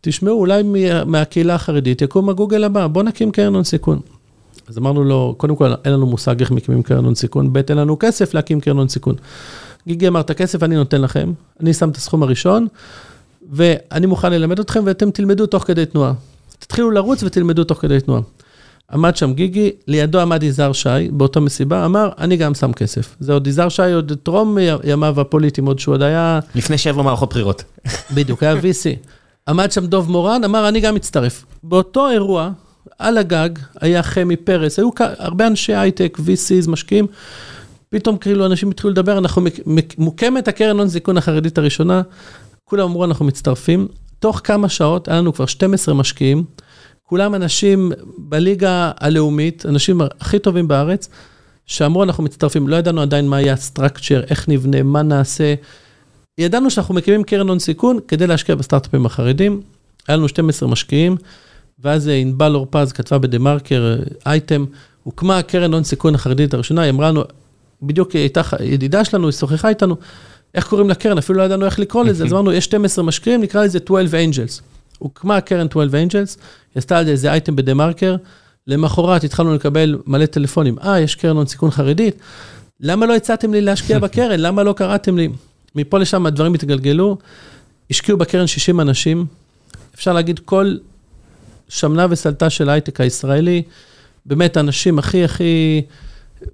Speaker 2: תשמעו, אולי מהקהילה החרדית יקום הגוגל הבא, בוא נקים קרן הון סיכון. אז אמרנו לו, קודם כל, אין לנו מושג איך מקימים קרן הון סיכון, ב', אין לנו כסף להקים קרן הון סיכון. גיגי אמר, את הכסף אני נותן לכם, אני שם את הסכום הראשון, ואני מוכן ללמד אתכם ואתם תלמדו תוך כדי תנועה. תתחילו לרוץ ותלמדו תוך כדי תנועה. עמד שם גיגי, לידו עמד יזהר שי, באותה מסיבה, אמר, אני גם שם כסף. זה עוד יזהר שי, עוד טרום ימיו הפוליטיים, עוד שהוא עוד היה...
Speaker 1: לפני שבע מערכות בחירות.
Speaker 2: בדיוק, היה VC. עמד שם דוב מורן, אמר, אני גם מצטרף. באותו אירוע, על הגג, היה חמי פרס, היו הרבה אנשי הייטק, VCs, משקיעים. פתאום כאילו אנשים התחילו לדבר, אנחנו, מוקמת הקרן הון זיכון החרדית הראשונה, כולם אמרו, אנחנו מצטרפים. תוך כמה שעות, היה לנו כבר 12 משקיעים, כולם אנשים בליגה הלאומית, אנשים הכי טובים בארץ, שאמרו, אנחנו מצטרפים. לא ידענו עדיין מה יהיה הסטרקצ'ר, איך נבנה, מה נעשה. ידענו שאנחנו מקימים קרן הון סיכון כדי להשקיע בסטארט-אפים החרדים. היה לנו 12 משקיעים, ואז ענבל אורפז כתבה בדה-מרקר אייטם, הוקמה קרן הון סיכון החרדית הראשונה, היא אמרה לנו, בדיוק היא הייתה ידידה שלנו, היא שוחחה איתנו, איך קוראים לקרן, אפילו לא ידענו איך לקרוא לזה, אז אמרנו, יש 12 משקיעים, נקרא לזה 12 Angels. הוקמה הקרן 12 Angels, היא עשתה על זה איזה אייטם בדה-מרקר, למחרת התחלנו לקבל מלא טלפונים, אה, יש קרן הון סיכון חרדית, למה לא הצעתם לי להשקיע בקרן? למה לא קראתם לי? מפה לשם הדברים התגלגלו, השקיעו בקרן 60 אנשים, אפשר להגיד כל שמנה וסלטה של ההייטק הישראלי, באמת האנשים הכי הכי,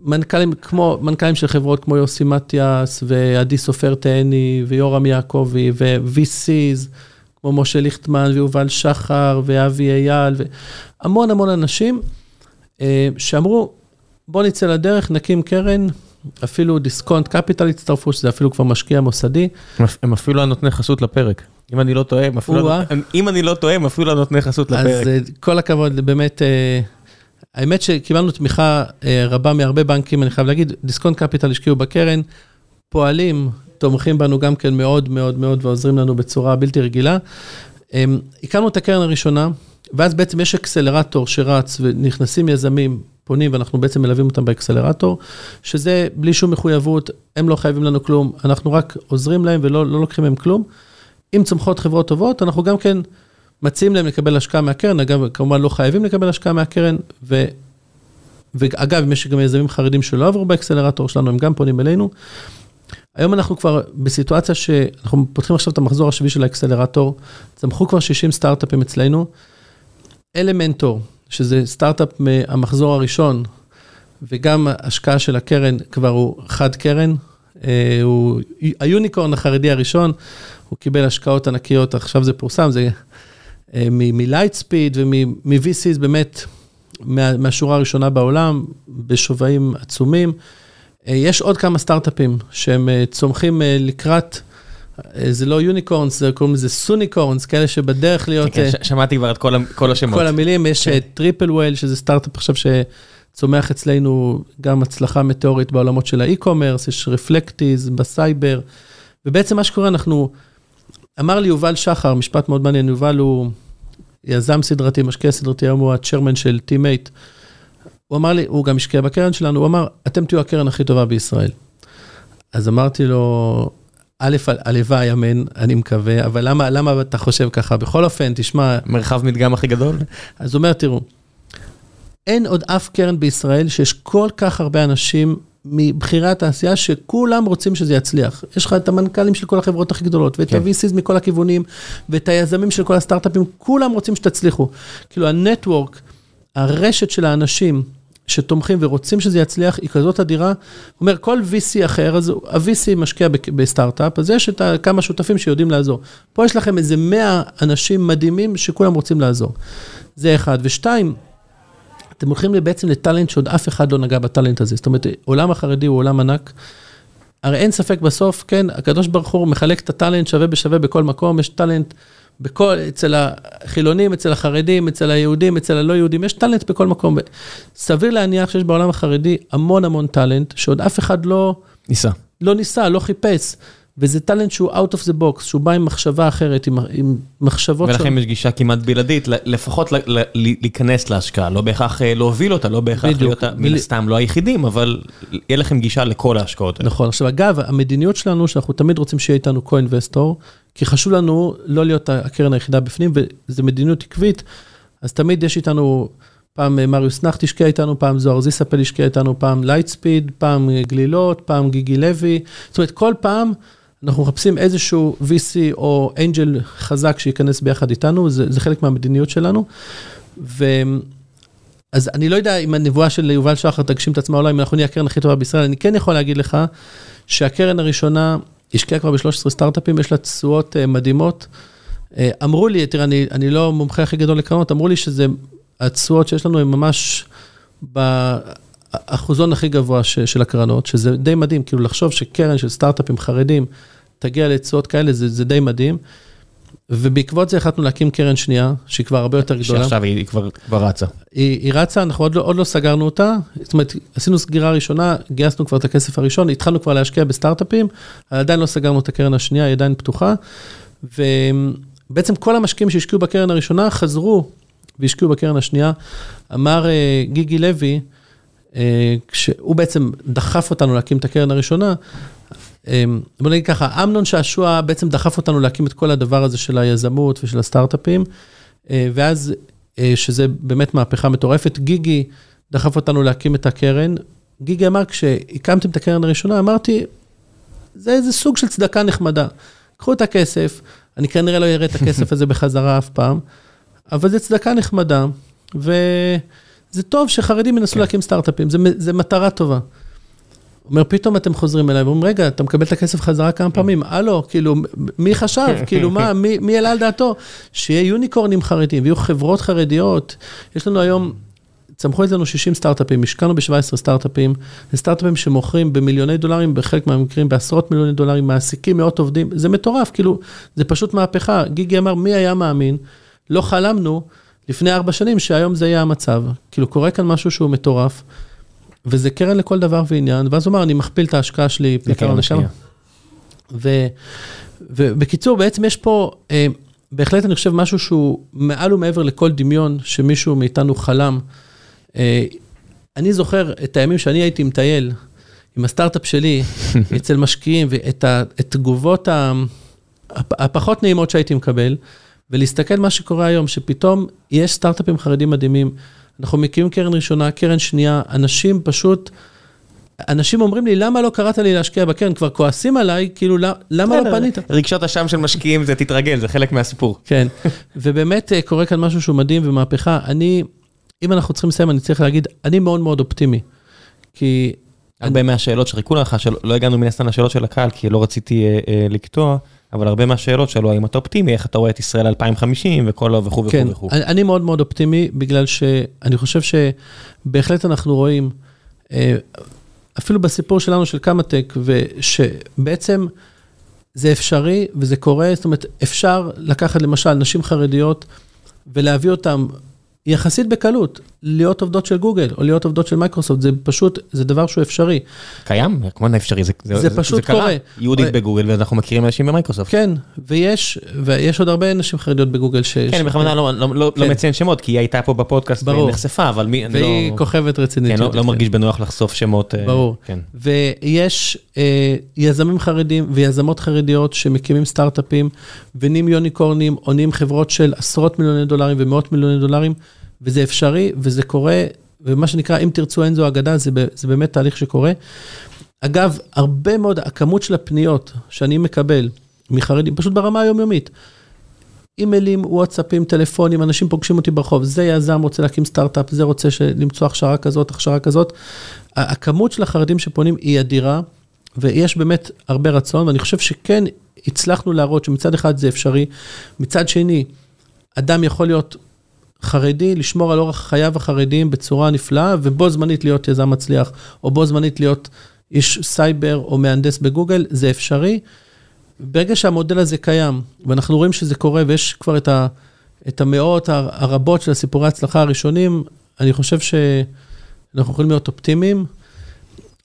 Speaker 2: מנכ"לים כמו, מנכ"לים של חברות כמו יוסי מתיאס, ועדי סופר תהני, ויורם יעקבי, ו-VCs, כמו משה ליכטמן, ויובל שחר, ואבי אייל, והמון המון אנשים אה, שאמרו, בוא נצא לדרך, נקים קרן, אפילו דיסקונט קפיטל הצטרפו, שזה אפילו כבר משקיע מוסדי.
Speaker 1: הם אפילו הנותני חסות לפרק. אם אני לא טועה, הם אפילו, לא, אם אני לא טועה, הם אפילו הנותני חסות לפרק.
Speaker 2: אז אה, כל הכבוד, באמת, אה, האמת שקיבלנו תמיכה אה, רבה מהרבה בנקים, אני חייב להגיד, דיסקונט קפיטל השקיעו בקרן, פועלים, תומכים בנו גם כן מאוד מאוד מאוד ועוזרים לנו בצורה בלתי רגילה. הקמנו את הקרן הראשונה, ואז בעצם יש אקסלרטור שרץ ונכנסים יזמים, פונים ואנחנו בעצם מלווים אותם באקסלרטור, שזה בלי שום מחויבות, הם לא חייבים לנו כלום, אנחנו רק עוזרים להם ולא לא לוקחים מהם כלום. אם צומחות חברות טובות, אנחנו גם כן מציעים להם לקבל השקעה מהקרן, אגב, כמובן לא חייבים לקבל השקעה מהקרן, ו... ואגב, אם יש גם יזמים חרדים שלא עברו באקסלרטור שלנו, הם גם פונים אלינו. היום אנחנו כבר בסיטואציה שאנחנו פותחים עכשיו את המחזור השביעי של האקסלרטור, צמחו כבר 60 סטארט-אפים אצלנו. אלמנטור, שזה סטארט-אפ מהמחזור הראשון, וגם השקעה של הקרן כבר הוא חד קרן, אה, הוא היוניקורן החרדי הראשון, הוא קיבל השקעות ענקיות, עכשיו זה פורסם, זה אה, מלייטספיד ומ-VCs באמת מה, מהשורה הראשונה בעולם, בשווים עצומים. יש עוד כמה סטארט-אפים שהם צומחים לקראת, זה לא unicorns, קוראים לזה soonicorns, כאלה שבדרך להיות...
Speaker 1: כן, שמעתי כבר את כל השמות.
Speaker 2: כל המילים, יש טריפל ווייל, שזה סטארט-אפ עכשיו שצומח אצלנו גם הצלחה מטאורית בעולמות של ה e-commerce, יש רפלקטיז בסייבר, ובעצם מה שקורה, אנחנו, אמר לי יובל שחר, משפט מאוד מעניין, יובל הוא יזם סדרתי, משקיע סדרתי, היום הוא ה chairman של טימייט. הוא אמר לי, הוא גם השקיע בקרן שלנו, הוא אמר, אתם תהיו הקרן הכי טובה בישראל. אז אמרתי לו, א', הלוואי, אמן, אני מקווה, אבל למה, למה אתה חושב ככה? בכל אופן, תשמע...
Speaker 1: מרחב מדגם הכי גדול?
Speaker 2: אז הוא אומר, תראו, אין עוד אף קרן בישראל שיש כל כך הרבה אנשים מבכירי התעשייה שכולם רוצים שזה יצליח. יש לך את המנכ"לים של כל החברות הכי גדולות, ואת כן. ה-VCs מכל הכיוונים, ואת היזמים של כל הסטארט-אפים, כולם רוצים שתצליחו. כאילו הנטוורק, הרשת של האנשים שתומכים ורוצים שזה יצליח, היא כזאת אדירה. הוא אומר, כל VC אחר, אז ה-VC משקיע בסטארט-אפ, אז יש את כמה שותפים שיודעים לעזור. פה יש לכם איזה 100 אנשים מדהימים שכולם רוצים לעזור. זה אחד. ושתיים, אתם הולכים בעצם לטאלנט שעוד אף אחד לא נגע בטאלנט הזה. זאת אומרת, עולם החרדי הוא עולם ענק. הרי אין ספק בסוף, כן, הקדוש ברוך הוא מחלק את הטאלנט שווה בשווה בכל מקום, יש טאלנט בכל, אצל החילונים, אצל החרדים, אצל היהודים, אצל הלא יהודים, יש טאלנט בכל מקום. סביר להניח שיש בעולם החרדי המון המון טאלנט, שעוד אף אחד לא...
Speaker 1: ניסה.
Speaker 2: לא ניסה, לא חיפש. וזה טאלנט שהוא out of the box, שהוא בא עם מחשבה אחרת, עם, עם מחשבות...
Speaker 1: ולכן יש גישה כמעט בלעדית, לפחות להיכנס להשקעה, לא בהכרח אה, להוביל אותה, לא בהכרח להיות, מן הסתם לא היחידים, אבל יהיה לכם גישה לכל ההשקעות
Speaker 2: האלה. נכון, עכשיו אגב, המדיניות שלנו, שאנחנו תמיד רוצים שיהיה איתנו co-investor, כי חשוב לנו לא להיות הקרן היחידה בפנים, וזו מדיניות עקבית, אז תמיד יש איתנו... פעם אה, מריוס נכט השקיע איתנו, פעם זוהר זיסאפל השקיע איתנו, פעם לייטספיד, פעם אה, גלילות, פעם גיגי לוי. זאת אומרת, כל פעם אנחנו מחפשים איזשהו VC או angel חזק שייכנס ביחד איתנו, זה, זה חלק מהמדיניות שלנו. ו... אז אני לא יודע אם הנבואה של יובל שחר תגשים את עצמה, אולי אם אנחנו נהיה הקרן הכי טובה בישראל, אני כן יכול להגיד לך שהקרן הראשונה השקיעה כבר ב-13 סטארט-אפים, יש לה תשואות uh, מדהימות. Uh, אמרו לי, תראה, אני, אני לא המומחה הכי גדול לקרנות, אמרו לי שזה, התשואות שיש לנו הן ממש באחוזון הכי גבוה ש, של הקרנות, שזה די מדהים, כאילו לחשוב שקרן של סטארט-אפים חרדים, תגיע לתשואות כאלה, זה, זה די מדהים. ובעקבות זה החלטנו להקים קרן שנייה, שהיא כבר הרבה יותר גדולה.
Speaker 1: שעכשיו היא כבר, כבר רצה.
Speaker 2: היא, היא רצה, אנחנו עוד לא, עוד לא סגרנו אותה. זאת אומרת, עשינו סגירה ראשונה, גייסנו כבר את הכסף הראשון, התחלנו כבר להשקיע בסטארט-אפים, עדיין לא סגרנו את הקרן השנייה, היא עדיין פתוחה. ובעצם כל המשקיעים שהשקיעו בקרן הראשונה חזרו והשקיעו בקרן השנייה. אמר אה, גיגי לוי, אה, כשהוא בעצם דחף אותנו להקים את הקרן הראשונה, בוא נגיד ככה, אמנון שעשוע בעצם דחף אותנו להקים את כל הדבר הזה של היזמות ושל הסטארט-אפים, אה, ואז, אה, שזה באמת מהפכה מטורפת, גיגי דחף אותנו להקים את הקרן. גיגי אמר, כשהקמתם את הקרן הראשונה, אמרתי, זה איזה סוג של צדקה נחמדה. קחו את הכסף, אני כנראה לא אראה את הכסף הזה בחזרה אף פעם, אבל זה צדקה נחמדה, וזה טוב שחרדים ינסו כן. להקים סטארט-אפים, זה מטרה טובה. אומר, פתאום אתם חוזרים אליי ואומרים, רגע, אתה מקבל את הכסף חזרה כמה פעמים, הלו, כאילו, מי חשב, כאילו, מה, מי, מי העלה על דעתו? שיהיה יוניקורנים חרדים, ויהיו חברות חרדיות. יש לנו היום, צמחו אצלנו 60 סטארט-אפים, השקענו ב-17 סטארט-אפים, זה סטארט-אפים שמוכרים במיליוני דולרים, בחלק מהמקרים בעשרות מיליוני דולרים, מעסיקים מאות עובדים, זה מטורף, כאילו, זה פשוט מהפכה. גיגי אמר, מי היה מאמין? לא חלמנו לפני ארבע שנים שהיום זה יהיה המצב. כאילו, קורה כאן משהו שהוא מטורף. וזה קרן לכל דבר ועניין, ואז הוא אמר, אני מכפיל את ההשקעה שלי פי כמה וכמה. ובקיצור, בעצם יש פה, אה, בהחלט אני חושב משהו שהוא מעל ומעבר לכל דמיון שמישהו מאיתנו חלם. אה, אני זוכר את הימים שאני הייתי מטייל עם הסטארט-אפ שלי אצל משקיעים, ואת התגובות הפחות נעימות שהייתי מקבל, ולהסתכל מה שקורה היום, שפתאום יש סטארט-אפים חרדים מדהימים. אנחנו מקימים קרן ראשונה, קרן שנייה, אנשים פשוט, אנשים אומרים לי, למה לא קראת לי להשקיע בקרן? כבר כועסים עליי, כאילו, למה לא פנית?
Speaker 1: רגשות אשם של משקיעים זה תתרגל, זה חלק מהסיפור.
Speaker 2: כן, ובאמת אה, קורה כאן משהו שהוא מדהים ומהפכה. אני, אם אנחנו צריכים לסיים, אני צריך להגיד, אני מאוד מאוד אופטימי. כי...
Speaker 1: הרבה מהשאלות שחיכו לך, שלא הגענו מן הסתם לשאלות של הקהל, כי לא רציתי אה, אה, לקטוע. אבל הרבה מהשאלות שלו, האם אתה אופטימי, איך אתה רואה את ישראל 2050 וכל וכו' וכו'
Speaker 2: כן,
Speaker 1: וכו'.
Speaker 2: אני, אני מאוד מאוד אופטימי, בגלל שאני חושב שבהחלט אנחנו רואים, אה, אפילו בסיפור שלנו של קמא-טק, ושבעצם זה אפשרי וזה קורה, זאת אומרת, אפשר לקחת למשל נשים חרדיות ולהביא אותן יחסית בקלות, להיות עובדות של גוגל או להיות עובדות של מייקרוסופט, זה פשוט, זה דבר שהוא אפשרי.
Speaker 1: קיים? כמובן אפשרי, זה,
Speaker 2: זה, זה פשוט זה קורה.
Speaker 1: יהודית בגוגל ואנחנו מכירים אנשים במייקרוסופט.
Speaker 2: כן, ויש, ויש עוד הרבה נשים חרדיות בגוגל ש...
Speaker 1: כן, בכוונה לא, לא, לא, כן. לא מציין שמות, כי היא הייתה פה בפודקאסט והיא נחשפה, אבל מי,
Speaker 2: והיא לא... כוכבת רצינית.
Speaker 1: כן, לא, לא מרגיש בנוח לחשוף שמות.
Speaker 2: אה, ברור. כן. ויש אה, יזמים חרדים ויזמות חרדיות שמקימים סטארט-אפים, ונהיים יוניקורנים, או נהיים חברות של עשרות מיליוני דולרים ומאות מיליוני דולרים. וזה אפשרי, וזה קורה, ומה שנקרא, אם תרצו אין זו אגדה, זה, זה באמת תהליך שקורה. אגב, הרבה מאוד, הכמות של הפניות שאני מקבל מחרדים, פשוט ברמה היומיומית, אימיילים, וואטסאפים, טלפונים, אנשים פוגשים אותי ברחוב, זה יזם רוצה להקים סטארט-אפ, זה רוצה למצוא הכשרה כזאת, הכשרה כזאת. הכמות של החרדים שפונים היא אדירה, ויש באמת הרבה רצון, ואני חושב שכן הצלחנו להראות שמצד אחד זה אפשרי, מצד שני, אדם יכול להיות חרדי, לשמור על אורח חייו החרדיים בצורה נפלאה, ובו זמנית להיות יזם מצליח, או בו זמנית להיות איש סייבר או מהנדס בגוגל, זה אפשרי. ברגע שהמודל הזה קיים, ואנחנו רואים שזה קורה, ויש כבר את, ה, את המאות הרבות של הסיפורי ההצלחה הראשונים, אני חושב שאנחנו יכולים להיות אופטימיים.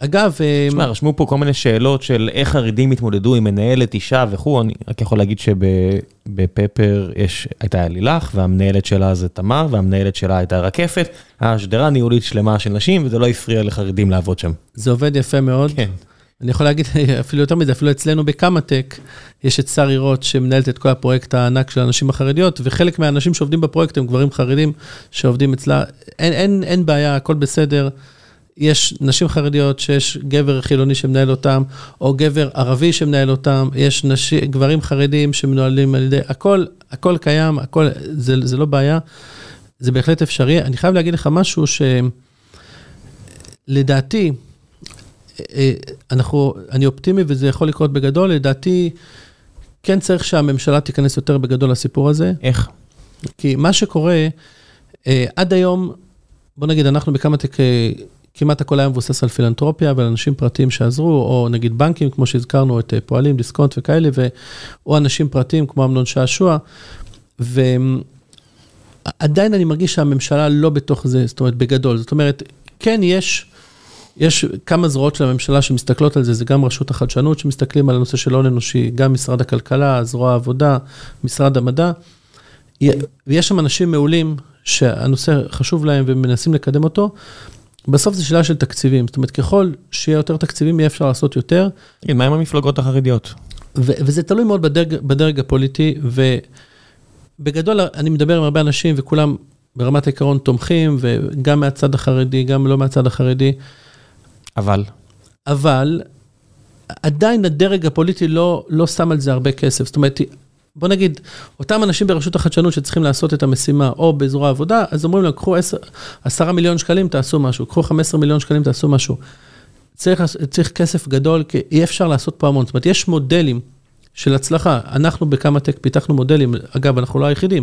Speaker 2: אגב...
Speaker 1: תשמע, אה, רשמו פה כל מיני שאלות של איך חרדים התמודדו עם מנהלת אישה וכו', אני רק יכול להגיד שבפפר יש, הייתה לילך, והמנהלת שלה זה תמר, והמנהלת שלה הייתה רקפת, השדרה ניהולית שלמה של נשים, וזה לא הפריע לחרדים לעבוד שם.
Speaker 2: זה עובד יפה מאוד.
Speaker 1: כן.
Speaker 2: אני יכול להגיד אפילו יותר מזה, אפילו אצלנו בקמא-טק, יש את שרי רוט שמנהלת את כל הפרויקט הענק של הנשים החרדיות, וחלק מהאנשים שעובדים בפרויקט הם גברים חרדים שעובדים אצלה. אין, אין, אין בעיה, הכל בסדר. יש נשים חרדיות שיש גבר חילוני שמנהל אותם, או גבר ערבי שמנהל אותם, יש נשים, גברים חרדים שמנוהלים על ידי, הכל, הכל קיים, הכל, זה, זה לא בעיה, זה בהחלט אפשרי. אני חייב להגיד לך משהו שלדעתי, אה, אנחנו, אני אופטימי וזה יכול לקרות בגדול, לדעתי, כן צריך שהממשלה תיכנס יותר בגדול לסיפור הזה.
Speaker 1: איך?
Speaker 2: כי מה שקורה, אה, עד היום, בוא נגיד, אנחנו בכמה תק... כמעט הכל היה מבוסס על פילנטרופיה ועל אנשים פרטיים שעזרו, או נגיד בנקים, כמו שהזכרנו, את אה, פועלים, דיסקונט וכאלה, ו... או אנשים פרטיים כמו אמנון שעשוע. ועדיין אני מרגיש שהממשלה לא בתוך זה, זאת אומרת, בגדול. זאת אומרת, כן, יש, יש כמה זרועות של הממשלה שמסתכלות על זה, זה גם רשות החדשנות שמסתכלים על הנושא של הון אנושי, גם משרד הכלכלה, זרוע העבודה, משרד המדע. ויש שם אנשים מעולים שהנושא חשוב להם ומנסים לקדם אותו, בסוף זו שאלה של תקציבים, זאת אומרת, ככל שיהיה יותר תקציבים, יהיה אפשר לעשות יותר.
Speaker 1: כן, מה עם המפלגות החרדיות?
Speaker 2: וזה תלוי מאוד בדרג, בדרג הפוליטי, ובגדול אני מדבר עם הרבה אנשים וכולם ברמת העיקרון תומכים, וגם מהצד החרדי, גם לא מהצד החרדי.
Speaker 1: אבל?
Speaker 2: אבל עדיין הדרג הפוליטי לא, לא שם על זה הרבה כסף. זאת אומרת, בוא נגיד, אותם אנשים ברשות החדשנות שצריכים לעשות את המשימה, או בזרוע העבודה, אז אומרים להם, קחו 10, 10 מיליון שקלים, תעשו משהו, קחו 15 מיליון שקלים, תעשו משהו. צריך, צריך כסף גדול, כי אי אפשר לעשות פה המון. זאת אומרת, יש מודלים של הצלחה. אנחנו בכמה טק פיתחנו מודלים, אגב, אנחנו לא היחידים.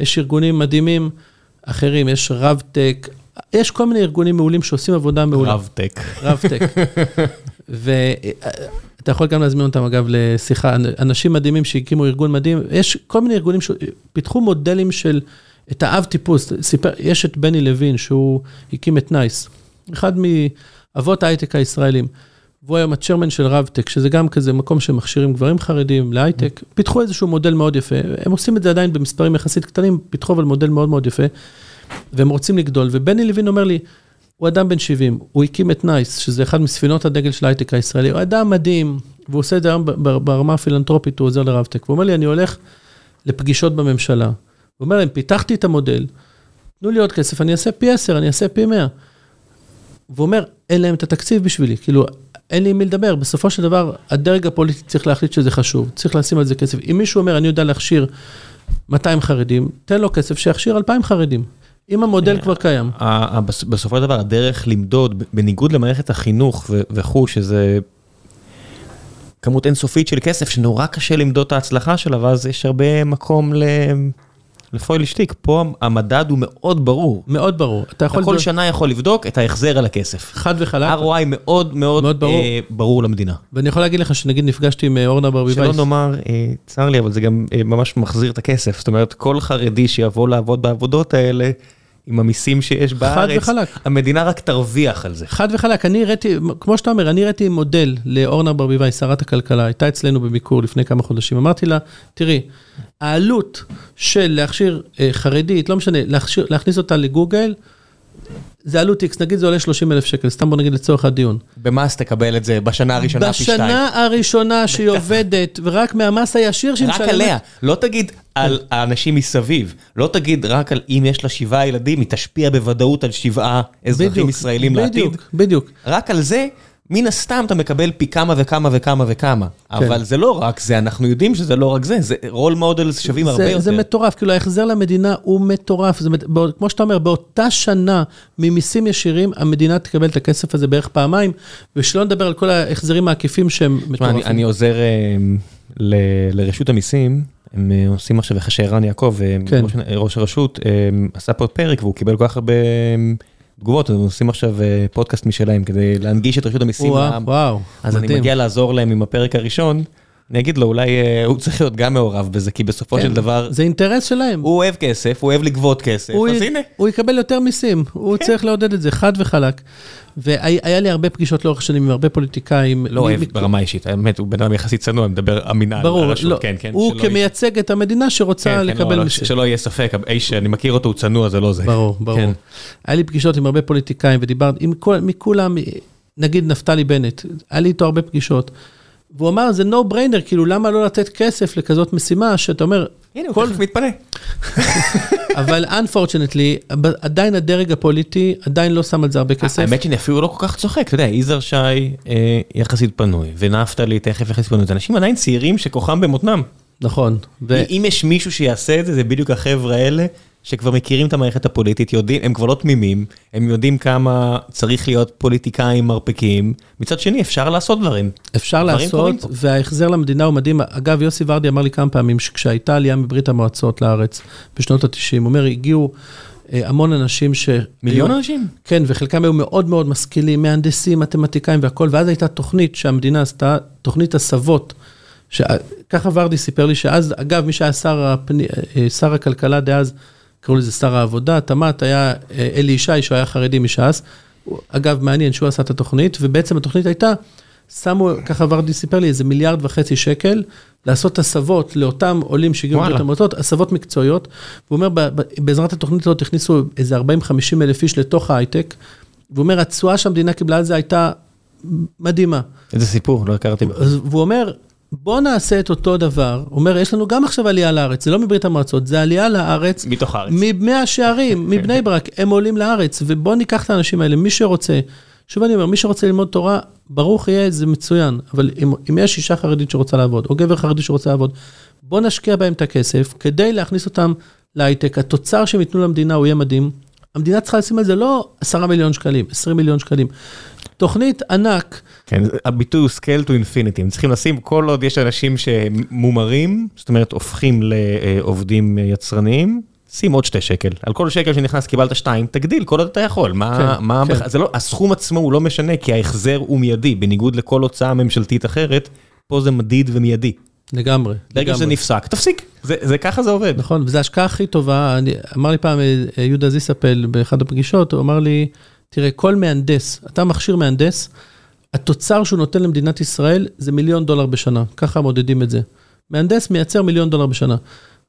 Speaker 2: יש ארגונים מדהימים אחרים, יש רב-טק, יש כל מיני ארגונים מעולים שעושים עבודה מעולה.
Speaker 1: רב-טק.
Speaker 2: רב-טק. אתה יכול גם להזמין אותם, אגב, לשיחה, אנשים מדהימים שהקימו ארגון מדהים, יש כל מיני ארגונים שפיתחו מודלים של, את האב טיפוס, סיפר, יש את בני לוין, שהוא הקים את נייס, אחד מאבות ההייטק הישראלים, והוא היום ה chairman של רבטק, שזה גם כזה מקום שמכשירים גברים חרדים להייטק, פיתחו איזשהו מודל מאוד יפה, הם עושים את זה עדיין במספרים יחסית קטנים, פיתחו אבל מודל מאוד מאוד יפה, והם רוצים לגדול, ובני לוין אומר לי, הוא אדם בן 70, הוא הקים את נייס, שזה אחד מספינות הדגל של ההייטק הישראלי, הוא אדם מדהים, והוא עושה את זה היום ברמה הפילנטרופית, הוא עוזר לרבטק. הוא אומר לי, אני הולך לפגישות בממשלה. הוא אומר להם, פיתחתי את המודל, תנו לי עוד כסף, אני אעשה פי 10, אני אעשה פי 100. והוא אומר, אין להם את התקציב בשבילי, כאילו, אין לי עם מי לדבר. בסופו של דבר, הדרג הפוליטי צריך להחליט שזה חשוב, צריך לשים על זה כסף. אם מישהו אומר, אני יודע להכשיר 200 חרדים, תן לו כסף שיכשיר 2,000 חרדים. אם המודל כבר קיים.
Speaker 1: בסופו של דבר הדרך למדוד, בניגוד למערכת החינוך וכו', שזה כמות אינסופית של כסף, שנורא קשה למדוד את ההצלחה שלה, ואז יש הרבה מקום לפועל שטיק, פה המדד הוא מאוד ברור.
Speaker 2: מאוד ברור.
Speaker 1: אתה יכול... אתה כל שנה יכול לבדוק את ההחזר על הכסף.
Speaker 2: חד וחלק.
Speaker 1: ROI מאוד מאוד, מאוד ברור. אה, ברור למדינה.
Speaker 2: ואני יכול להגיד לך שנגיד נפגשתי עם אה, אורנה ברביבאי.
Speaker 1: שלא נאמר, אה, צר לי, אבל זה גם אה, ממש מחזיר את הכסף. זאת אומרת, כל חרדי שיבוא לעבוד בעבודות האלה, עם המיסים שיש בארץ, חד וחלק. המדינה רק תרוויח על זה.
Speaker 2: חד וחלק, אני הראיתי, כמו שאתה אומר, אני הראיתי מודל לאורנה ברביבאי, שרת הכלכלה, הייתה אצלנו בביקור לפני כמה חודשים, אמרתי לה, תראי, העלות של להכשיר אה, חרדית, לא משנה, להכשיר, להכניס אותה לגוגל, זה עלות X, נגיד זה עולה 30 אלף שקל, סתם בוא נגיד לצורך הדיון.
Speaker 1: במס תקבל את זה בשנה הראשונה פי שתיים.
Speaker 2: בשנה הראשונה שהיא עובדת, ורק מהמס הישיר שהיא
Speaker 1: משלמת. רק עליה, לא תגיד על האנשים מסביב, לא תגיד רק על אם יש לה שבעה ילדים, היא תשפיע בוודאות על שבעה אזרחים ישראלים לעתיד.
Speaker 2: בדיוק, בדיוק.
Speaker 1: רק על זה מן הסתם אתה מקבל פי כמה וכמה וכמה וכמה, כן. אבל זה לא רק זה, אנחנו יודעים שזה לא רק זה, זה role models שווים
Speaker 2: זה,
Speaker 1: הרבה יותר.
Speaker 2: זה מטורף, כאילו ההחזר למדינה הוא מטורף, זה, כמו שאתה אומר, באותה שנה ממיסים ישירים, המדינה תקבל את הכסף הזה בערך פעמיים, ושלא נדבר על כל ההחזרים העקיפים שהם מטורפים.
Speaker 1: אני, אני עוזר אה, ל, לרשות המיסים, הם אה, עושים עכשיו, איך שערן יעקב, אה, כן. ראש, הרשות, אה, עשה פה פרק והוא קיבל כל כך הרבה... תגובות, הם עושים עכשיו אה, פודקאסט משלהם כדי להנגיש את רשות המיסים.
Speaker 2: וואו, וואו,
Speaker 1: אז. אני מגיע לעזור להם עם הפרק הראשון. אני אגיד לו, אולי אה, הוא צריך להיות גם מעורב בזה, כי בסופו של כן, דבר...
Speaker 2: זה אינטרס שלהם.
Speaker 1: הוא אוהב כסף, הוא אוהב לגבות כסף, אז הנה.
Speaker 2: הוא יקבל יותר מיסים, הוא כן. צריך לעודד את זה, חד וחלק. והיה לי הרבה פגישות לאורך שנים עם הרבה פוליטיקאים.
Speaker 1: לא אוהב ברמה אישית, האמת, הוא בן אדם יחסית צנוע, מדבר המינהל,
Speaker 2: ברור, לא, כן, כן. הוא כמייצג את המדינה שרוצה לקבל
Speaker 1: לא, מיסים. שלא יהיה ספק, האיש שאני מכיר אותו, הוא צנוע, זה לא זה.
Speaker 2: ברור, ברור. היה לי פגישות עם הרבה פוליטיקאים ודיברתי עם מכולם, נגיד נפתלי בנט, היה לי איתו הרבה פגישות. והוא אמר, זה no brainer, כאילו, למה לא לתת כסף לכזאת משימה, שאתה אומר...
Speaker 1: הנה, הוא תכף מתפנה.
Speaker 2: אבל unfortunately, עדיין הדרג הפוליטי עדיין לא שם על זה הרבה כסף.
Speaker 1: האמת שאני אפילו לא כל כך צוחק, אתה יודע, יזהר שי אה, יחסית פנוי, ונפתלי תכף יחסית פנוי, זה אנשים עדיין צעירים שכוחם במותנם.
Speaker 2: נכון.
Speaker 1: אם יש מישהו שיעשה את זה, זה בדיוק החבר'ה האלה. שכבר מכירים את המערכת הפוליטית, יודעים, הם כבר לא תמימים, הם יודעים כמה צריך להיות פוליטיקאים מרפקים. מצד שני, אפשר לעשות דברים.
Speaker 2: אפשר דברים לעשות, וההחזר למדינה הוא מדהים. אגב, יוסי ורדי אמר לי כמה פעמים שכשהייתה עלייה מברית המועצות לארץ בשנות ה-90, הוא אומר, הגיעו... אה, המון אנשים ש...
Speaker 1: מיליון היו, אנשים?
Speaker 2: כן, וחלקם היו מאוד מאוד משכילים, מהנדסים, מתמטיקאים והכול, ואז הייתה תוכנית שהמדינה עשתה, תוכנית הסבות. ככה ורדי סיפר לי שאז, אגב, מי שהיה שר, הפני, אה, שר הכלכלה דאז, קראו לזה שר העבודה, תמ"ת היה אה, אלי ישי, שהוא היה חרדי מש"ס. אגב, מעניין שהוא עשה את התוכנית, ובעצם התוכנית הייתה, שמו, ככה ורדי סיפר לי, איזה מיליארד וחצי שקל, לעשות הסבות לאותם עולים שהגיעו מברית המועצות, הסבות מקצועיות. הוא אומר, בעזרת התוכנית הזאת הכניסו איזה 40-50 אלף איש לתוך ההייטק, והוא אומר, התשואה שהמדינה קיבלה על זה הייתה מדהימה.
Speaker 1: איזה סיפור, לא הכרתי.
Speaker 2: והוא אומר, בוא נעשה את אותו דבר. הוא אומר, יש לנו גם עכשיו עלייה לארץ, זה לא מברית המועצות, זה עלייה לארץ.
Speaker 1: מתוך הארץ.
Speaker 2: ממאה שערים, מבני ברק, הם עולים לארץ, ובוא ניקח את האנשים האלה, מי שרוצה. שוב אני אומר, מי שרוצה ללמוד תורה, ברוך יהיה, זה מצוין. אבל אם, אם יש אישה חרדית שרוצה לעבוד, או גבר חרדי שרוצה לעבוד, בוא נשקיע בהם את הכסף, כדי להכניס אותם להייטק. התוצר שהם ייתנו למדינה הוא יהיה מדהים. המדינה צריכה לשים על זה לא 10 מיליון שקלים, 20 מיליון שקלים. תוכנית ענק.
Speaker 1: כן, הביטוי הוא scale to infinity, הם צריכים לשים, כל עוד יש אנשים שמומרים, זאת אומרת הופכים לעובדים יצרניים, שים עוד שתי שקל. על כל שקל שנכנס קיבלת שתיים, תגדיל כל עוד אתה יכול. מה, כן, מה, כן. זה לא, הסכום עצמו הוא לא משנה, כי ההחזר הוא מיידי, בניגוד לכל הוצאה ממשלתית אחרת, פה זה מדיד ומיידי.
Speaker 2: לגמרי.
Speaker 1: ברגע שזה נפסק, תפסיק, זה, זה ככה זה עובד.
Speaker 2: נכון, וזו ההשקעה הכי טובה, אני, אמר לי פעם אה, יהודה זיסאפל באחד הפגישות, הוא אמר לי, תראה, כל מהנדס, אתה מכשיר מהנדס, התוצר שהוא נותן למדינת ישראל זה מיליון דולר בשנה, ככה מודדים את זה. מהנדס מייצר מיליון דולר בשנה.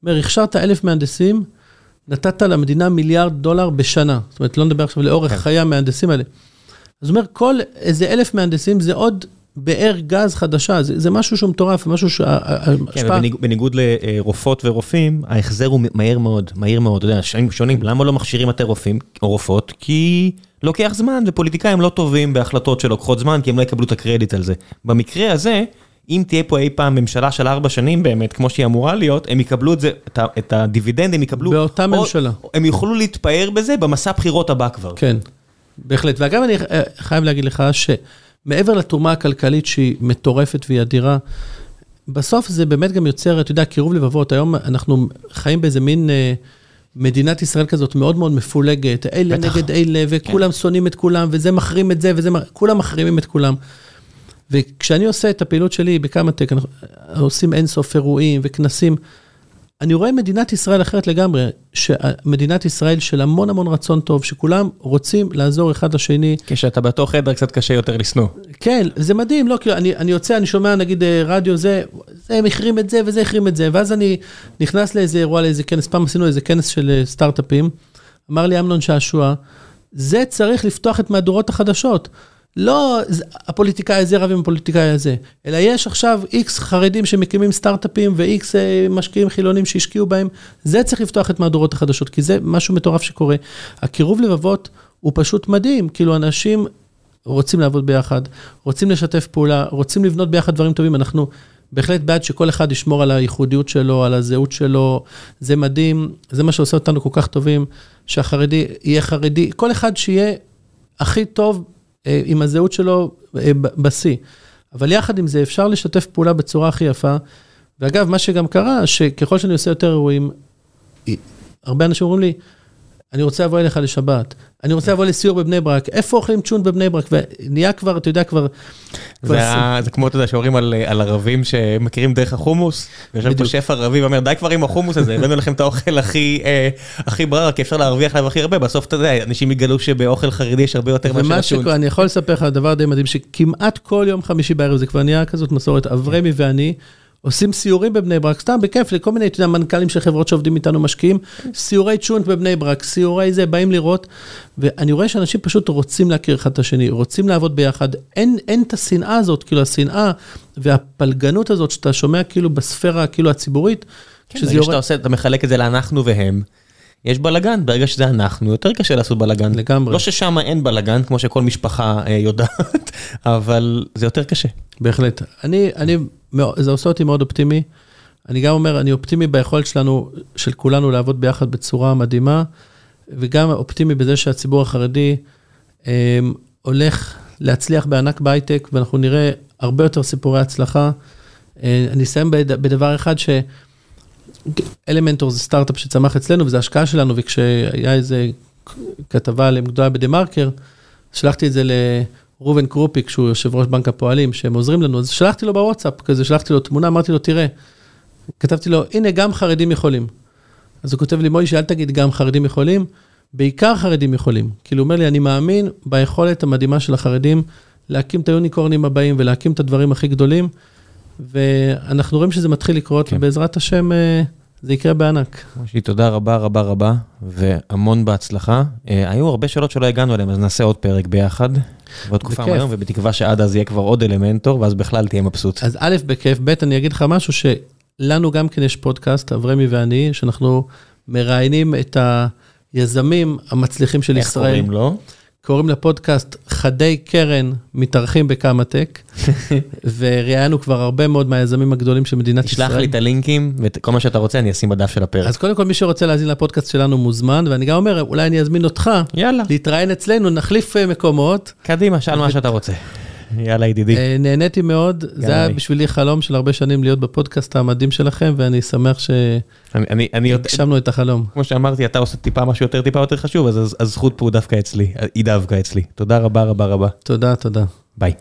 Speaker 2: אומר, הכשרת אלף מהנדסים, נתת למדינה מיליארד דולר בשנה. זאת אומרת, לא נדבר עכשיו לאורך כן. חיי המהנדסים האלה. אז אומר, כל איזה אלף מהנדסים זה עוד באר גז חדשה, זה, זה משהו שהוא מטורף, משהו שההשפעה...
Speaker 1: כן, בניג, בניגוד לרופאות ורופאים, ההחזר הוא מהיר מאוד, מהיר מאוד, אתה יודע, שונים, למה לא מכשירים יותר רופאים או רופאות? כי לוקח זמן, ופוליטיקאים לא טובים בהחלטות שלוקחות זמן, כי הם לא יקבלו את הקרדיט על זה. במקרה הזה, אם תהיה פה אי פעם ממשלה של ארבע שנים באמת, כמו שהיא אמורה להיות, הם יקבלו את זה, את, את הדיבידנד הם יקבלו...
Speaker 2: באותה או, ממשלה.
Speaker 1: הם יוכלו להתפאר בזה במסע בחירות הבא כבר.
Speaker 2: כן, בהחלט. ואגב, אני חייב להגיד לך ש... מעבר לתרומה הכלכלית שהיא מטורפת והיא אדירה, בסוף זה באמת גם יוצר, אתה יודע, קירוב לבבות. היום אנחנו חיים באיזה מין אה, מדינת ישראל כזאת מאוד מאוד מפולגת. אלה
Speaker 1: בטח.
Speaker 2: נגד אלה, וכולם שונאים את כולם, וזה מחרים את זה, וזה, כולם מחרימים את כולם. וכשאני עושה את הפעילות שלי בקמא-טק, אנחנו עושים אינסוף אירועים וכנסים, אני רואה מדינת ישראל אחרת לגמרי, שמדינת ישראל של המון המון רצון טוב, שכולם רוצים לעזור אחד לשני.
Speaker 1: כשאתה בתוך חדר קצת קשה יותר לשנוא.
Speaker 2: כן, זה מדהים, לא, כאילו, אני, אני יוצא, אני שומע נגיד אה, רדיו זה, זה הם החרים את זה וזה החרים את זה, ואז אני נכנס לאיזה אירוע, לאיזה כנס, פעם עשינו איזה כנס של אה, סטארט-אפים, אמר לי אמנון שעשוע, זה צריך לפתוח את מהדורות החדשות. לא הפוליטיקאי הזה רב עם הפוליטיקאי הזה, אלא יש עכשיו איקס חרדים שמקימים סטארט-אפים ואיקס אה, משקיעים חילונים שהשקיעו בהם, זה צריך לפתוח את מהדורות החדשות, כי זה משהו מטורף שקורה. הקירוב לבבות הוא פשוט מדהים, כאילו אנשים רוצים לעבוד ביחד, רוצים לשתף פעולה, רוצים לבנות ביחד דברים טובים, אנחנו בהחלט בעד שכל אחד ישמור על הייחודיות שלו, על הזהות שלו, זה מדהים, זה מה שעושה אותנו כל כך טובים, שהחרדי יהיה חרדי, כל אחד שיהיה הכי טוב עם הזהות שלו אה, בשיא. אבל יחד עם זה אפשר לשתף פעולה בצורה הכי יפה. ואגב, מה שגם קרה, שככל שאני עושה יותר אירועים, אה, הרבה אנשים אומרים לי, אני רוצה לבוא אליך לשבת, אני רוצה לבוא לסיור בבני ברק, איפה אוכלים צ'ון בבני ברק? ונהיה כבר, אתה יודע, כבר...
Speaker 1: זה כמו, אתה יודע, שאומרים על על ערבים שמכירים דרך החומוס, ויושב פה. שף ערבי ואומר, די כבר עם החומוס הזה, הבאנו לכם את האוכל הכי אה, הכי ברר, כי אפשר להרוויח עליו הכי הרבה, בסוף אתה יודע, אנשים יגלו שבאוכל חרדי יש הרבה יותר מאשר הצ'ון.
Speaker 2: שקורה, אני יכול לספר לך דבר די מדהים, שכמעט כל יום חמישי בערב, זה כבר נהיה כזאת מסורת, אברמי ואני עושים סיורים בבני ברק, סתם בכיף, לכל מיני, אתה יודע, מנכ"לים של חברות שעובדים איתנו משקיעים, סיורי צ'ונט בבני ברק, סיורי זה, באים לראות, ואני רואה שאנשים פשוט רוצים להכיר אחד את השני, רוצים לעבוד ביחד, אין, אין את השנאה הזאת, כאילו השנאה והפלגנות הזאת שאתה שומע כאילו בספירה, כאילו הציבורית,
Speaker 1: כן,
Speaker 2: שזה יורד-
Speaker 1: שאתה עושה, אתה מחלק את זה לאנחנו והם, יש בלאגן, ברגע שזה אנחנו, יותר קשה לעשות בלאגן.
Speaker 2: לגמרי.
Speaker 1: לא ששם אין בלאגן, כמו שכל משפחה אה, יודעת, אבל זה יותר קשה.
Speaker 2: בהחלט. אני, אני, זה עושה אותי מאוד אופטימי. אני גם אומר, אני אופטימי ביכולת שלנו, של כולנו לעבוד ביחד בצורה מדהימה, וגם אופטימי בזה שהציבור החרדי אה, הולך להצליח בענק בהייטק, ואנחנו נראה הרבה יותר סיפורי הצלחה. אה, אני אסיים בד- בדבר אחד ש... אלמנטור זה סטארט-אפ שצמח אצלנו, וזו השקעה שלנו, וכשהיה איזה כתבה עליהם גדולה בדה מרקר, שלחתי את זה לראובן קרופיק, שהוא יושב ראש בנק הפועלים, שהם עוזרים לנו, אז שלחתי לו בוואטסאפ, כזה שלחתי לו תמונה, אמרתי לו, תראה, כתבתי לו, הנה, גם חרדים יכולים. אז הוא כותב לי, מוישה, אל תגיד גם חרדים יכולים, בעיקר חרדים יכולים. כאילו, הוא אומר לי, אני מאמין ביכולת המדהימה של החרדים להקים את היוניקורנים הבאים ולהקים את הדברים הכי גדולים, ואנחנו רואים שזה מתחיל לקרות,
Speaker 1: כן.
Speaker 2: ובעזרת השם אה, זה יקרה בענק.
Speaker 1: מושי, תודה רבה רבה רבה, והמון בהצלחה. אה, היו הרבה שאלות שלא הגענו אליהן, אז נעשה עוד פרק ביחד. ועוד תקופה. מהיום, ובתקווה שעד אז יהיה כבר עוד אלמנטור, ואז בכלל תהיה מבסוט.
Speaker 2: אז א', בכיף, ב', אני אגיד לך משהו שלנו גם כן יש פודקאסט, אברמי ואני, שאנחנו מראיינים את היזמים המצליחים של
Speaker 1: איך
Speaker 2: ישראל.
Speaker 1: קוראים לו?
Speaker 2: קוראים לפודקאסט חדי קרן מתארחים בקמא-טק, וראיינו כבר הרבה מאוד מהיזמים הגדולים של מדינת ישראל.
Speaker 1: תשלח לי את הלינקים, וכל מה שאתה רוצה אני אשים בדף של הפרק.
Speaker 2: אז קודם כל, מי שרוצה להאזין לפודקאסט שלנו מוזמן, ואני גם אומר, אולי אני אזמין אותך
Speaker 1: יאללה,
Speaker 2: להתראיין אצלנו, נחליף אה, מקומות.
Speaker 1: קדימה, שאל מה שאתה רוצה. יאללה ידידי.
Speaker 2: אה, נהניתי מאוד, זה היה. בשבילי חלום של הרבה שנים להיות בפודקאסט המדהים שלכם, ואני שמח שהגשמנו את החלום.
Speaker 1: כמו שאמרתי, אתה עושה טיפה משהו יותר טיפה יותר חשוב, אז הזכות פה דווקא אצלי, היא דווקא אצלי. תודה רבה רבה רבה.
Speaker 2: תודה, תודה.
Speaker 1: ביי.